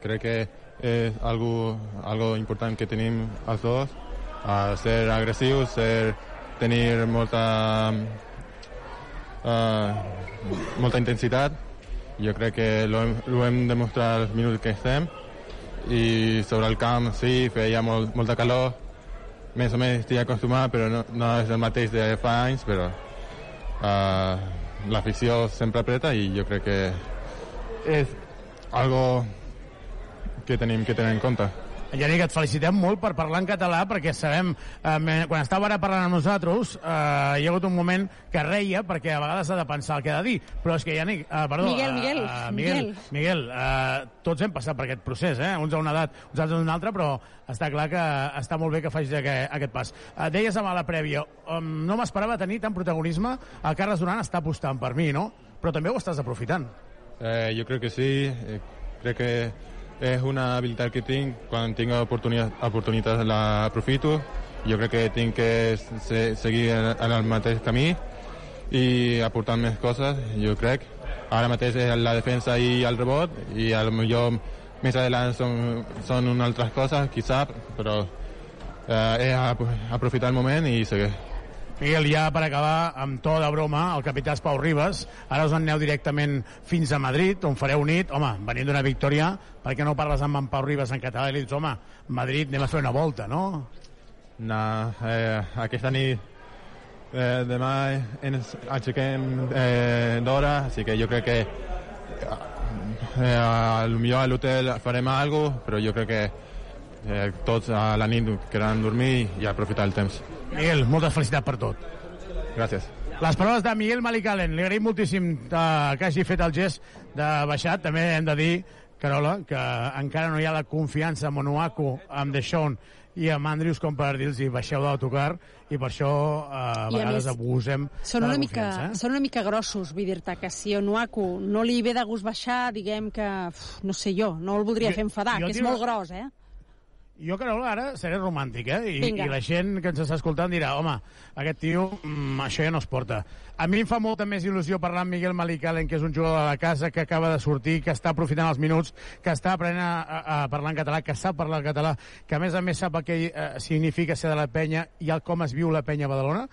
S32: crec que és algo, algo important que tenim els dos
S33: a ser agressius, ser, tenir molta, uh, molta intensitat. Jo crec que ho hem, ho hem demostrat els minuts que estem i sobre el camp sí, feia molt, molta calor, més o menys estic acostumat, però no, no és el mateix de fa anys, però uh, l'afició sempre apreta i jo crec que és algo que tenim que tenir en compte.
S6: Yannick, et felicitem molt per parlar en català, perquè sabem, eh, quan estava ara parlant amb nosaltres, eh, hi ha hagut un moment que reia, perquè a vegades ha de pensar el que ha de dir. Però és que, Yannick, eh, perdó...
S9: Miguel, Miguel,
S6: eh, Miguel,
S9: Miguel.
S6: Miguel eh, tots hem passat per aquest procés, eh? uns a una edat, uns altres a una altra, però està clar que està molt bé que facis aquest, aquest pas. Eh, deies a la prèvia, um, no m'esperava tenir tant protagonisme, el Carles Duran està apostant per mi, no? Però també ho estàs aprofitant.
S33: Eh, jo crec que sí, eh, crec que és una habilitat que tinc, quan tinc oportunitat, oportunitats l'aprofito, jo crec que tinc que se, seguir en, el mateix camí i aportar més coses, jo crec. Ara mateix és la defensa i el rebot i a lo millor més endavant són, són unes altres coses, qui sap, però eh, és ap aprofitar el moment i seguir.
S6: Miguel, ja per acabar, amb to de broma, el capità és Pau Ribas. Ara us aneu directament fins a Madrid, on fareu nit. Home, venint d'una victòria, per què no parles amb en Pau Ribas en català i li dius, home, Madrid, anem a fer una volta, no?
S33: No, eh, aquesta nit eh, demà ens aixequem eh, d'hora, així que jo crec que eh, millor a l'hotel farem alguna cosa, però jo crec que eh, tots a la nit quedaran dormir i aprofitar el temps.
S6: Miguel, moltes felicitats per tot.
S33: Gràcies.
S6: Les paraules de Miguel Malicalen. Li agraïm moltíssim eh, que hagi fet el gest de baixat. També hem de dir, Carola, que encara no hi ha la confiança amb Onuaku, amb Deixón i amb Andrius com per dir-los baixeu de l'autocar i per això eh, a
S9: I a
S6: vegades
S9: més,
S6: abusem
S9: Són
S6: de la
S9: una, mica.
S6: Eh?
S9: són una mica grossos, vull dir-te que si a Onuaku no li ve de gust baixar, diguem que, uf, no sé jo, no el voldria
S6: Jo-
S9: fer enfadar,
S6: jo
S9: que és molt gros, eh?
S6: Jo, Carola, ara seré romàntic, eh? I,
S9: Vinga.
S6: I la gent que ens està escoltant dirà, home, aquest tio, mm, això ja no es porta. A mi em fa molta més il·lusió parlar amb Miguel Malicalen, que és un jugador de la casa, que acaba de sortir, que està aprofitant els minuts, que està aprenent a, a, a parlar en català, que sap parlar en català, que a més a més sap que eh, significa ser de la penya i el com es viu la penya a Badalona,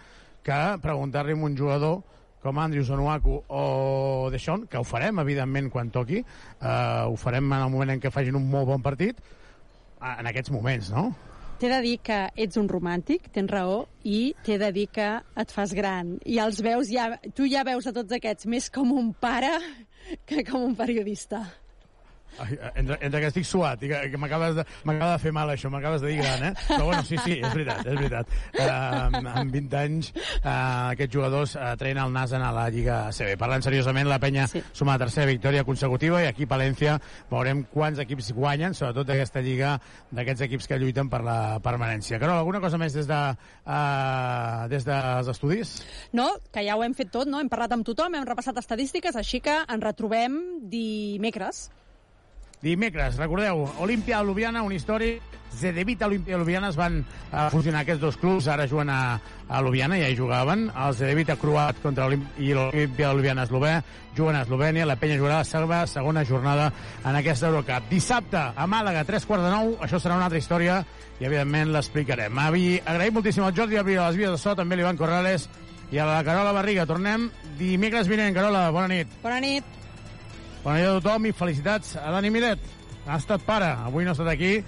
S6: que preguntar-li a un jugador com Andrius Onuaku o Deixón, que ho farem, evidentment, quan toqui, eh, ho farem en el moment en què facin un molt bon partit, en aquests moments, no?
S9: T'he de dir que ets un romàntic, tens raó, i t'he de dir que et fas gran. I els veus ja, tu ja veus a tots aquests més com un pare que com un periodista.
S6: Ai, entre, entre que estic suat i que, que m'acabes de, de fer mal això, m'acabes de dir gran, eh? Però bueno, sí, sí, és veritat, és veritat. Uh, amb 20 anys uh, aquests jugadors uh, traien el nas en la Lliga ACB. Parlant seriosament, la penya sí. suma la tercera victòria consecutiva i aquí a Palència veurem quants equips guanyen, sobretot d'aquesta Lliga, d'aquests equips que lluiten per la permanència. Carol, alguna cosa més des, de, uh, des dels estudis?
S9: No, que ja ho hem fet tot, no? Hem parlat amb tothom, hem repassat estadístiques, així que ens retrobem dimecres.
S6: Dimecres, recordeu, Olímpia Ljubljana, un històric, Zedevita Olímpia Ljubljana es van uh, fusionar aquests dos clubs, ara juguen a, a Ljubljana, ja hi jugaven, el Zedevita croat contra Olim i l'Olímpia Ljubljana eslové, juguen a Eslovènia, la penya jugarà la seva segona jornada en aquesta Eurocup. Dissabte, a Màlaga, tres quarts de nou, això serà una altra història i evidentment l'explicarem. Avi, agraïm moltíssim al Jordi Abril, a les vies de so, també l'Ivan Corrales i a la Carola Barriga. Tornem dimecres vinent, Carola, bona nit.
S9: Bona nit.
S6: Bona nit a tothom i felicitats a Dani Milet. Ha estat pare, avui no ha estat aquí.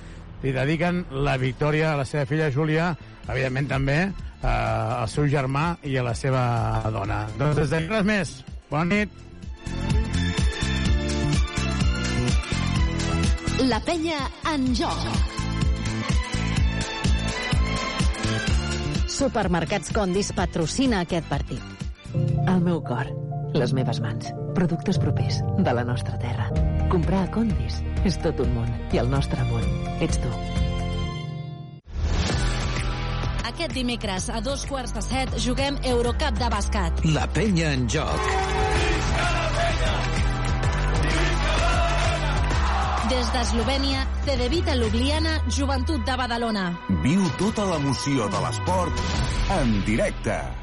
S6: Li dediquen la victòria a la seva filla Júlia, evidentment també eh, al seu germà i a la seva dona. Doncs des de res més. Bona nit.
S3: La penya en joc.
S11: Supermercats Condis patrocina aquest partit.
S7: El meu cor, les meves mans, productes propers de la nostra terra. Comprar a Condis és tot un món i el nostre món ets tu.
S3: Aquest dimecres a dos quarts de set juguem Eurocup de bàsquet.
S4: La penya en joc.
S3: Des d'Eslovènia, Cedevita Ljubljana, Joventut de Badalona.
S5: Viu tota l'emoció de l'esport en directe.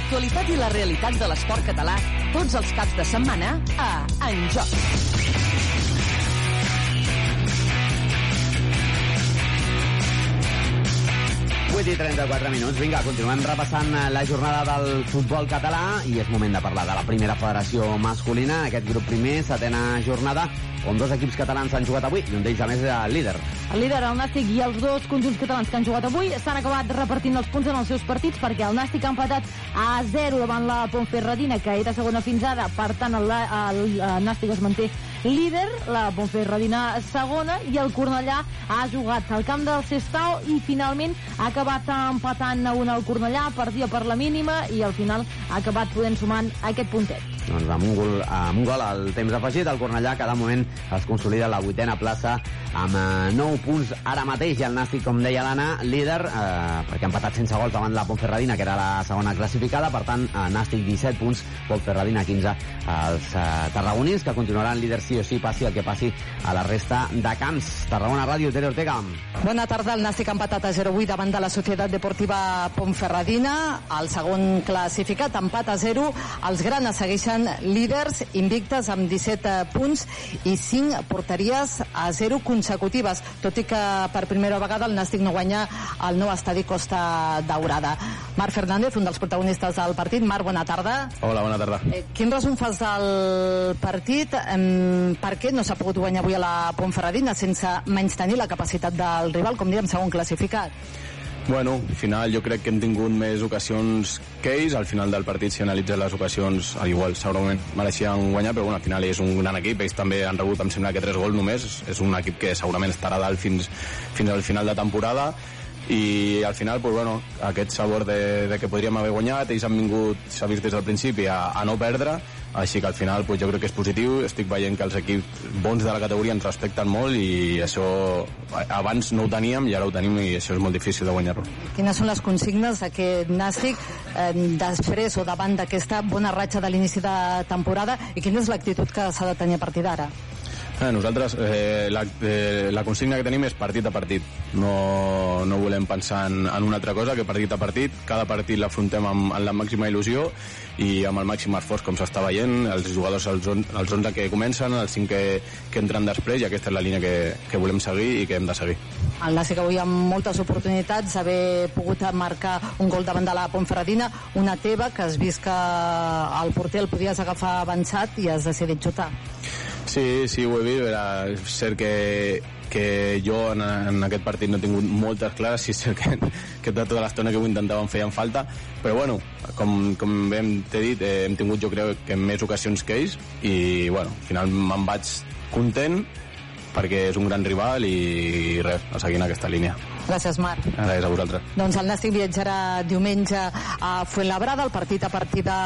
S14: L'actualitat i la realitat de l'esport català tots els caps de setmana a En Joc.
S34: Vuit i 34 minuts. Vinga, continuem repassant eh, la jornada del futbol català i és moment de parlar de la primera federació masculina, aquest grup primer, setena jornada, on dos equips catalans han jugat avui i un d'ells, a més, és el líder.
S33: El líder, el Nàstic, i els dos conjunts catalans que han jugat avui s'han acabat repartint els punts en els seus partits perquè el Nàstic ha empatat a 0 davant la Ponferradina, que era segona fins ara. Per tant, el, el, el Nàstic es manté líder, la Ponferradina segona, i el Cornellà ha jugat al camp del Sestao i finalment ha acabat empatant a un al Cornellà, perdia per la mínima i al final ha acabat podent sumant aquest puntet.
S34: Doncs amb un gol, amb un gol al temps afegit, el Cornellà cada moment es consolida la vuitena plaça amb eh, 9 punts ara mateix i el Nàstic, com deia l'Anna, líder, eh, perquè ha empatat sense gols davant la Ponferradina, que era la segona classificada, per tant, eh, Nàstic 17 punts, Ponferradina 15, els eh, tarragonins, que continuaran líders sí o sí, passi el que passi a la resta de camps. Tarragona Ràdio, Tere Ortega.
S35: Bona tarda, el Nàstic ha empatat a 0-8 davant de la Societat Deportiva Ponferradina, el segon classificat, empat a 0, els granes segueixen líders invictes amb 17 punts i 5 porteries a 0 consecutives, tot i que per primera vegada el Nàstic no guanya el nou estadi Costa Daurada. Marc Fernández, un dels protagonistes del partit. Marc, bona tarda.
S36: Hola, bona tarda.
S35: Eh, quin resum fas del partit? Eh, per què no s'ha pogut guanyar avui a la Ponferradina sense menys tenir la capacitat del rival, com diem, segon classificat?
S36: Bueno, al final jo crec que hem tingut més ocasions que ells. Al final del partit, si analitzes les ocasions, al igual segurament mereixien guanyar, però bueno, al final és un gran equip. Ells també han rebut, em sembla que tres gols només. És un equip que segurament estarà dalt fins, fins al final de temporada i al final pues, bueno, aquest sabor de, de que podríem haver guanyat ells han vingut, s'ha vist des del principi a, a no perdre així que al final pues, jo crec que és positiu estic veient que els equips bons de la categoria ens respecten molt i això abans no ho teníem i ara ho tenim i això és molt difícil de guanyar-ho
S35: Quines són les consignes d'aquest Nàstic eh, després o davant d'aquesta bona ratxa de l'inici de temporada i quina és l'actitud que s'ha de tenir a partir d'ara?
S36: Eh, nosaltres eh, la, eh, la consigna que tenim és partit a partit. No, no volem pensar en, en una altra cosa que partit a partit. Cada partit l'afrontem amb, amb la màxima il·lusió i amb el màxim esforç, com s'està veient. Els jugadors, els, on, els 11 que comencen, els 5 que, que entren després, i aquesta és la línia que, que volem seguir i que hem de seguir.
S35: El Nàstic avui amb moltes oportunitats haver pogut marcar un gol davant de la Ponferradina, una teva que has vist que el porter el podies agafar avançat i has decidit xutar.
S36: Sí, sí, ho he vist. Era, cert que, que jo en, en aquest partit no he tingut moltes clares, cert que, que tota l'estona que ho intentàvem feien falta, però bueno, com, com hem t'he dit, eh, hem tingut jo crec que més ocasions que ells i bueno, al final me'n vaig content perquè és un gran rival i res, a seguir en aquesta línia.
S35: Gràcies, Marc.
S36: Gràcies a vosaltres.
S35: Doncs el Nàstic viatjarà diumenge a Fuenlabrada, el partit a partir de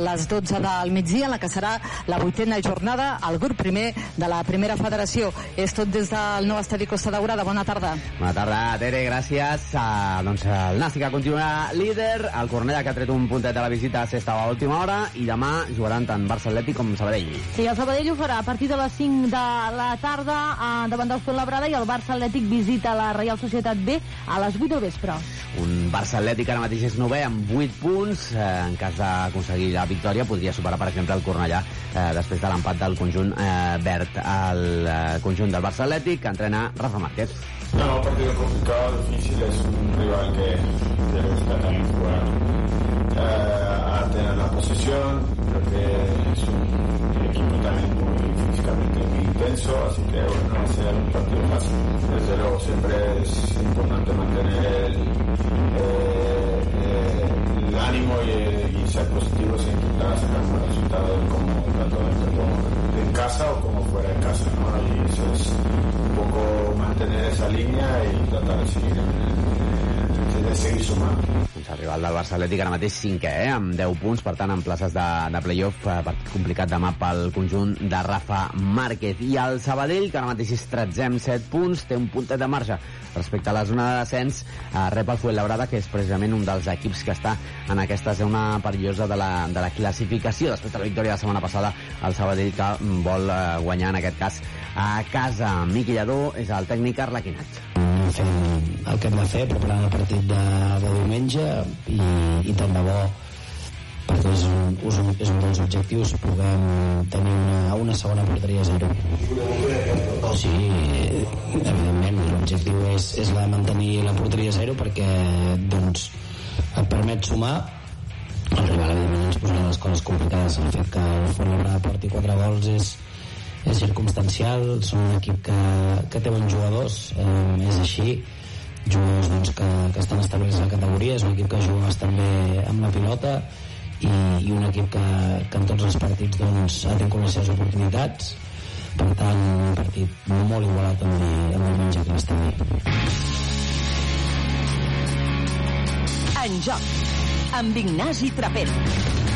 S35: les 12 del migdia, en la que serà la vuitena jornada al grup primer de la primera federació. És tot des del nou estadi Costa Daurada. Bona tarda.
S34: Bona tarda, Tere, gràcies. Uh, doncs el Nàstic continuarà líder, el Cornellà que ha tret un puntet de la visita s'estava a última hora i demà jugaran tant Barça Atlètic com Sabadell.
S33: Sí, el Sabadell ho farà a partir de les 5 de la tarda eh, davant del Fuenlabrada i el Barça Atlètic visita la Reial Societat B a les 8 del vespre.
S34: Un Barça Atlètic ara mateix és novè amb 8 punts. Eh, en cas d'aconseguir la victòria podria superar, per exemple, el Cornellà eh, després de l'empat del conjunt eh, verd al eh, conjunt del Barça Atlètic que entrena Rafa Márquez.
S30: No, partido complicado, difícil, es un rival que, que gusta también jugar eh, a tener la posesión, creo que es un intenso, así que bueno, no va a ser un partido fácil. Desde luego siempre es importante mantener el, eh, eh, ánimo y, y ser positivos e intentar sacar un resultado como tanto dentro en casa o como fuera de casa, ¿no? Y eso es un poco mantener esa línea y tratar de seguir, eh, de seguir sumant.
S34: Doncs el rival del Barça Atlètic ara mateix cinquè, eh, amb 10 punts, per tant, en places de, de playoff, eh, partit complicat demà pel conjunt de Rafa Márquez. I el Sabadell, que ara mateix és 13 amb 7 punts, té un puntet de marge respecte a la zona de descens, eh, rep el Fuenlabrada, que és precisament un dels equips que està en aquesta zona perillosa de la, de la classificació. Després de la victòria de la setmana passada, el Sabadell que vol eh, guanyar, en aquest cas, a casa. Miqui Lladó és el tècnic arlequinat.
S37: fem el que hem de fer, preparant el partit de, de diumenge i, i tant de bo perquè és un, és un, és un dels objectius puguem tenir una, una segona porteria a zero sí, evidentment l'objectiu és, és la de mantenir la porteria a zero perquè doncs et permet sumar el rival evidentment ens posarà les coses complicades el fet que el Fuenlabrada porti quatre gols és, és circumstancial són un equip que, que té bons jugadors eh, és així. Jugadors doncs, que, que estan establerts a la categoria és un equip que juga bastant bé amb la pilota i, i un equip que, que en tots els partits doncs, ha tingut les seves oportunitats. Per tant un partit molt igualat amb el, diumenge que està bé
S32: En joc, amb Ignasi Trapero.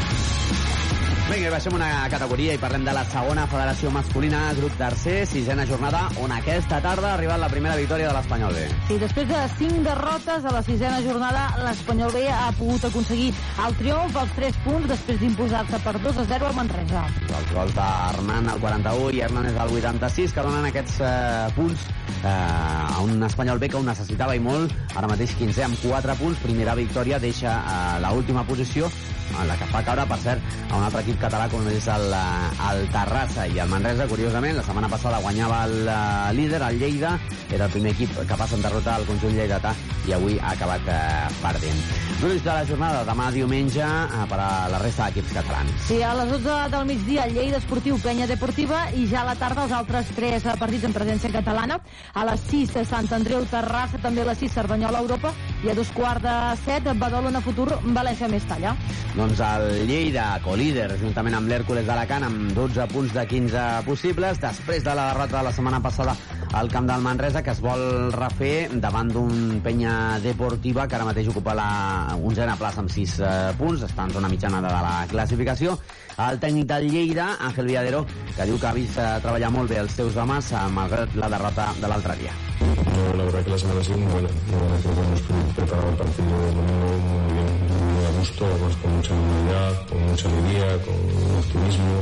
S34: Vinga, baixem una categoria i parlem de la segona federació masculina, grup tercer, sisena jornada, on aquesta tarda ha arribat la primera victòria de l'Espanyol B.
S33: Sí, després de cinc derrotes a la sisena jornada, l'Espanyol B ha pogut aconseguir el triomf als 3 punts després d'imposar-se per 2 a 0 al Manresa.
S34: Els gols d'Hernan al 41 i Hernández al 86, que donen aquests eh, punts eh, a un Espanyol B que ho necessitava i molt. Ara mateix 15 amb 4 punts. Primera victòria deixa eh, la última posició en la que fa caure, per cert, a un altre equip català com és el, eh, el Terrassa i el Manresa, curiosament, la setmana passada guanyava el eh, líder, el Lleida, era el primer equip capaç en derrotar el conjunt lleidatà i avui ha acabat eh, perdent. L'únic de la jornada, demà diumenge, eh, per a la resta d'equips catalans.
S33: Sí, a les 12 del migdia, Lleida Esportiu, Penya Deportiva, i ja a la tarda els altres tres eh, partits en presència catalana. A les 6, Sant Andreu, Terrassa, també a les 6, Cerdanyola, Europa, i a dos quarts de set, Badalona, Futur, València, Mestalla.
S34: Doncs el Lleida, colíder, juntament amb l'Hèrcules d'Alacant, amb 12 punts de 15 possibles, després de la derrota de la setmana passada al camp del Manresa, que es vol refer davant d'un penya deportiva que ara mateix ocupa la onzena plaça amb 6 eh, punts, està en zona mitjana de la classificació. El tècnic del Lleida, Ángel Villadero, que diu que ha vist eh, treballar molt bé els seus homes eh, malgrat la derrota de l'altre dia.
S38: No, la verdad que la semana ha sido muy buena. Muy buena. Creo que hemos preparado el partido del domingo muy bien, muy a gusto, además con mucha movilidad, con mucha alegría, con optimismo.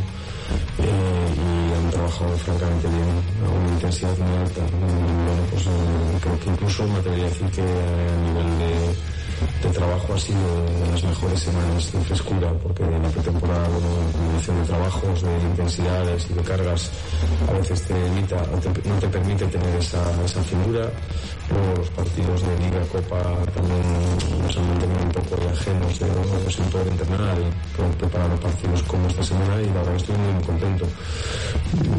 S38: Eh, y han trabajado francamente bien a una intensidad muy alta. Bueno, pues eh, creo que incluso me atrevería a decir que a nivel de, de trabajo ha sido de las mejores semanas de frescura, porque en la pretemporada, bueno, la combinación de trabajos, de intensidades y de cargas, a veces te limita, o te- no te permite tener esa, esa figura. Luego los partidos de Liga, Copa también nos han mantenido un poco ahí ajenos de, de poder entrenar y preparar los partidos como esta semana y la verdad estoy muy, contento.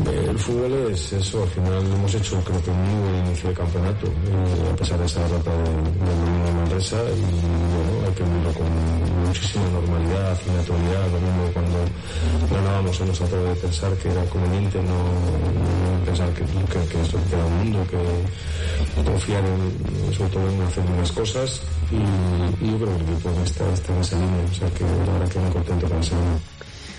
S38: El fútbol es eso, al final hemos hecho creo que un muy buen inicio de campeonato, eh, a pesar de esa derrota de, de de Manresa y bueno, hay que verlo con muchísima normalidad y naturalidad, lo mismo cuando ganábamos hemos tratado de pensar que era conveniente no, pensar que, que, que esto era un mundo, que confiar en, sobre todo en hacer buenas cosas y, yo creo que el equipo está, está en esa línea, o sea que la verdad que muy contento con esa línea.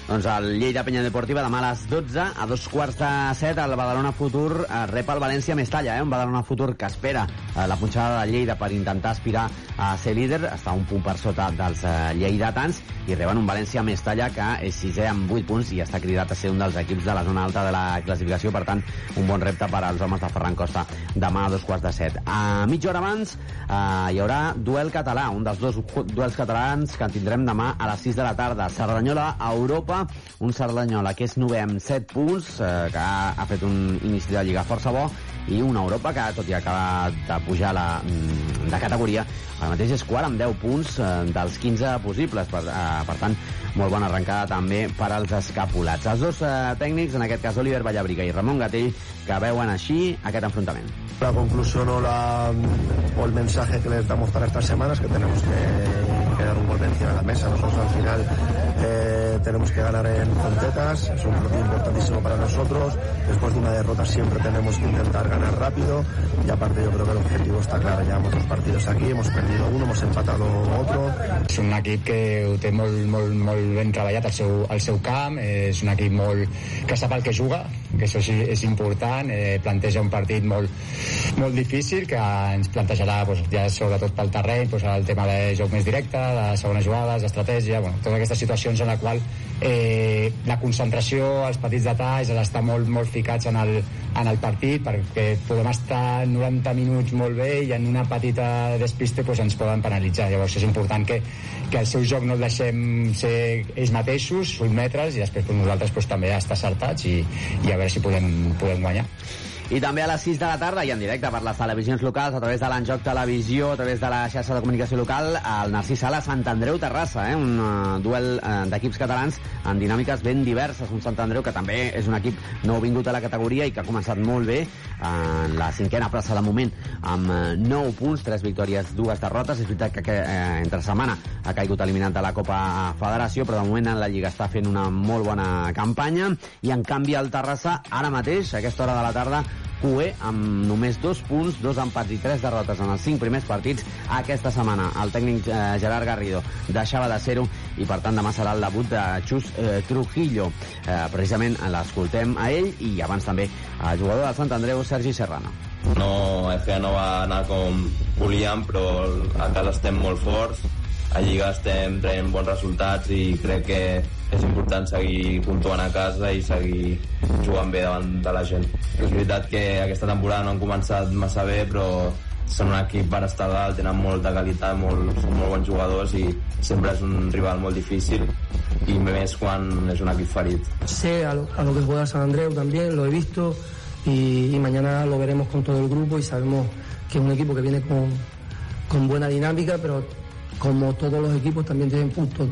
S34: Doncs el Lleida Penya Deportiva demà a les 12, a dos quarts de set, el Badalona Futur eh, rep el València Mestalla, eh? un Badalona Futur que espera eh, la punxada de Lleida per intentar aspirar a ser líder, està un punt per sota dels eh, lleidatans, i reben un València Mestalla que és sisè amb 8 punts i està cridat a ser un dels equips de la zona alta de la classificació, per tant, un bon repte per als homes de Ferran Costa demà a dos quarts de set. A mitja hora abans eh, hi haurà duel català, un dels dos duels catalans que tindrem demà a les 6 de la tarda. Cerdanyola a Europa Copa, un Cerdanyola que és novè amb 7 punts, eh, que ha, ha fet un inici de Lliga força bo, i una Europa que, tot i acabar de pujar la, mm, de categoria, ara mateix és quart amb 10 punts eh, dels 15 possibles. Per, eh, per tant, molt bona arrencada també per als escapulats. Els dos eh, tècnics, en aquest cas Oliver Vallabriga i Ramon Gatell, que veuen així aquest enfrontament.
S39: La conclusión o, la, o el mensaje que les damos para estas semanas que tenemos que, que dar un golpe encima de la mesa. Nosotros al final eh, tenemos que ganar en Fontetas, es un partido importantísimo para nosotros. Después de una derrota siempre tenemos que intentar ganar rápido y aparte yo creo que el objetivo está claro. Llevamos dos partidos aquí, hemos perdido uno, hemos empatado otro.
S40: És un equip que ho té molt, molt, molt ben treballat al seu, al seu camp, és un equip molt, que sap el que juga, que això sí, és important, eh, planteja un partit molt, molt difícil que ens plantejarà doncs, ja sobretot pel terreny doncs, el tema de joc més directe, de segones jugades, d'estratègia, bueno, totes aquestes situacions en la qual eh, la concentració, els petits detalls, estar molt, molt ficats en el, en el partit perquè podem estar 90 minuts molt bé i en una petita despiste doncs, ens poden penalitzar. Llavors és important que, que el seu joc no el deixem ser ells mateixos, sotmetre's i després doncs, nosaltres doncs, també estar acertats i, i a veure si podem, podem guanyar.
S34: I també a les 6 de la tarda i en directe per les televisions locals, a través de l'Enjoc Televisió, a través de la xarxa de comunicació local, el Narcís Sala Sant Andreu Terrassa, eh? un uh, duel uh, d'equips catalans en dinàmiques ben diverses. Un Sant Andreu que també és un equip nou vingut a la categoria i que ha començat molt bé en la cinquena plaça de moment amb uh, 9 punts, 3 victòries, dues derrotes. És veritat que, que eh, entre setmana ha caigut eliminat de la Copa Federació, però de moment en la Lliga està fent una molt bona campanya i en canvi el Terrassa ara mateix, a aquesta hora de la tarda, cué amb només dos punts, dos empats i tres derrotes en els cinc primers partits aquesta setmana. El tècnic eh, Gerard Garrido deixava de ser-ho i per tant demà serà el debut de Xus eh, Trujillo. Eh, precisament l'escoltem a ell i abans també al jugador del Sant Andreu, Sergi Serrano.
S41: No, FA no va anar com volíem, però a casa estem molt forts, a Lliga estem traient bons resultats i crec que és important seguir puntuant a casa i seguir jugant bé davant de la gent. És veritat que aquesta temporada no han començat massa bé, però són un equip per estar dalt, tenen molta qualitat, molt, són molt bons jugadors i sempre és un rival molt difícil y més quan és un equip ferit.
S42: Sé a lo, a lo que juega San Andreu también, lo he visto y, y mañana lo veremos con todo el grupo y sabemos que es un equipo que viene con, con buena dinámica, pero como todos los equipos también tienen puntos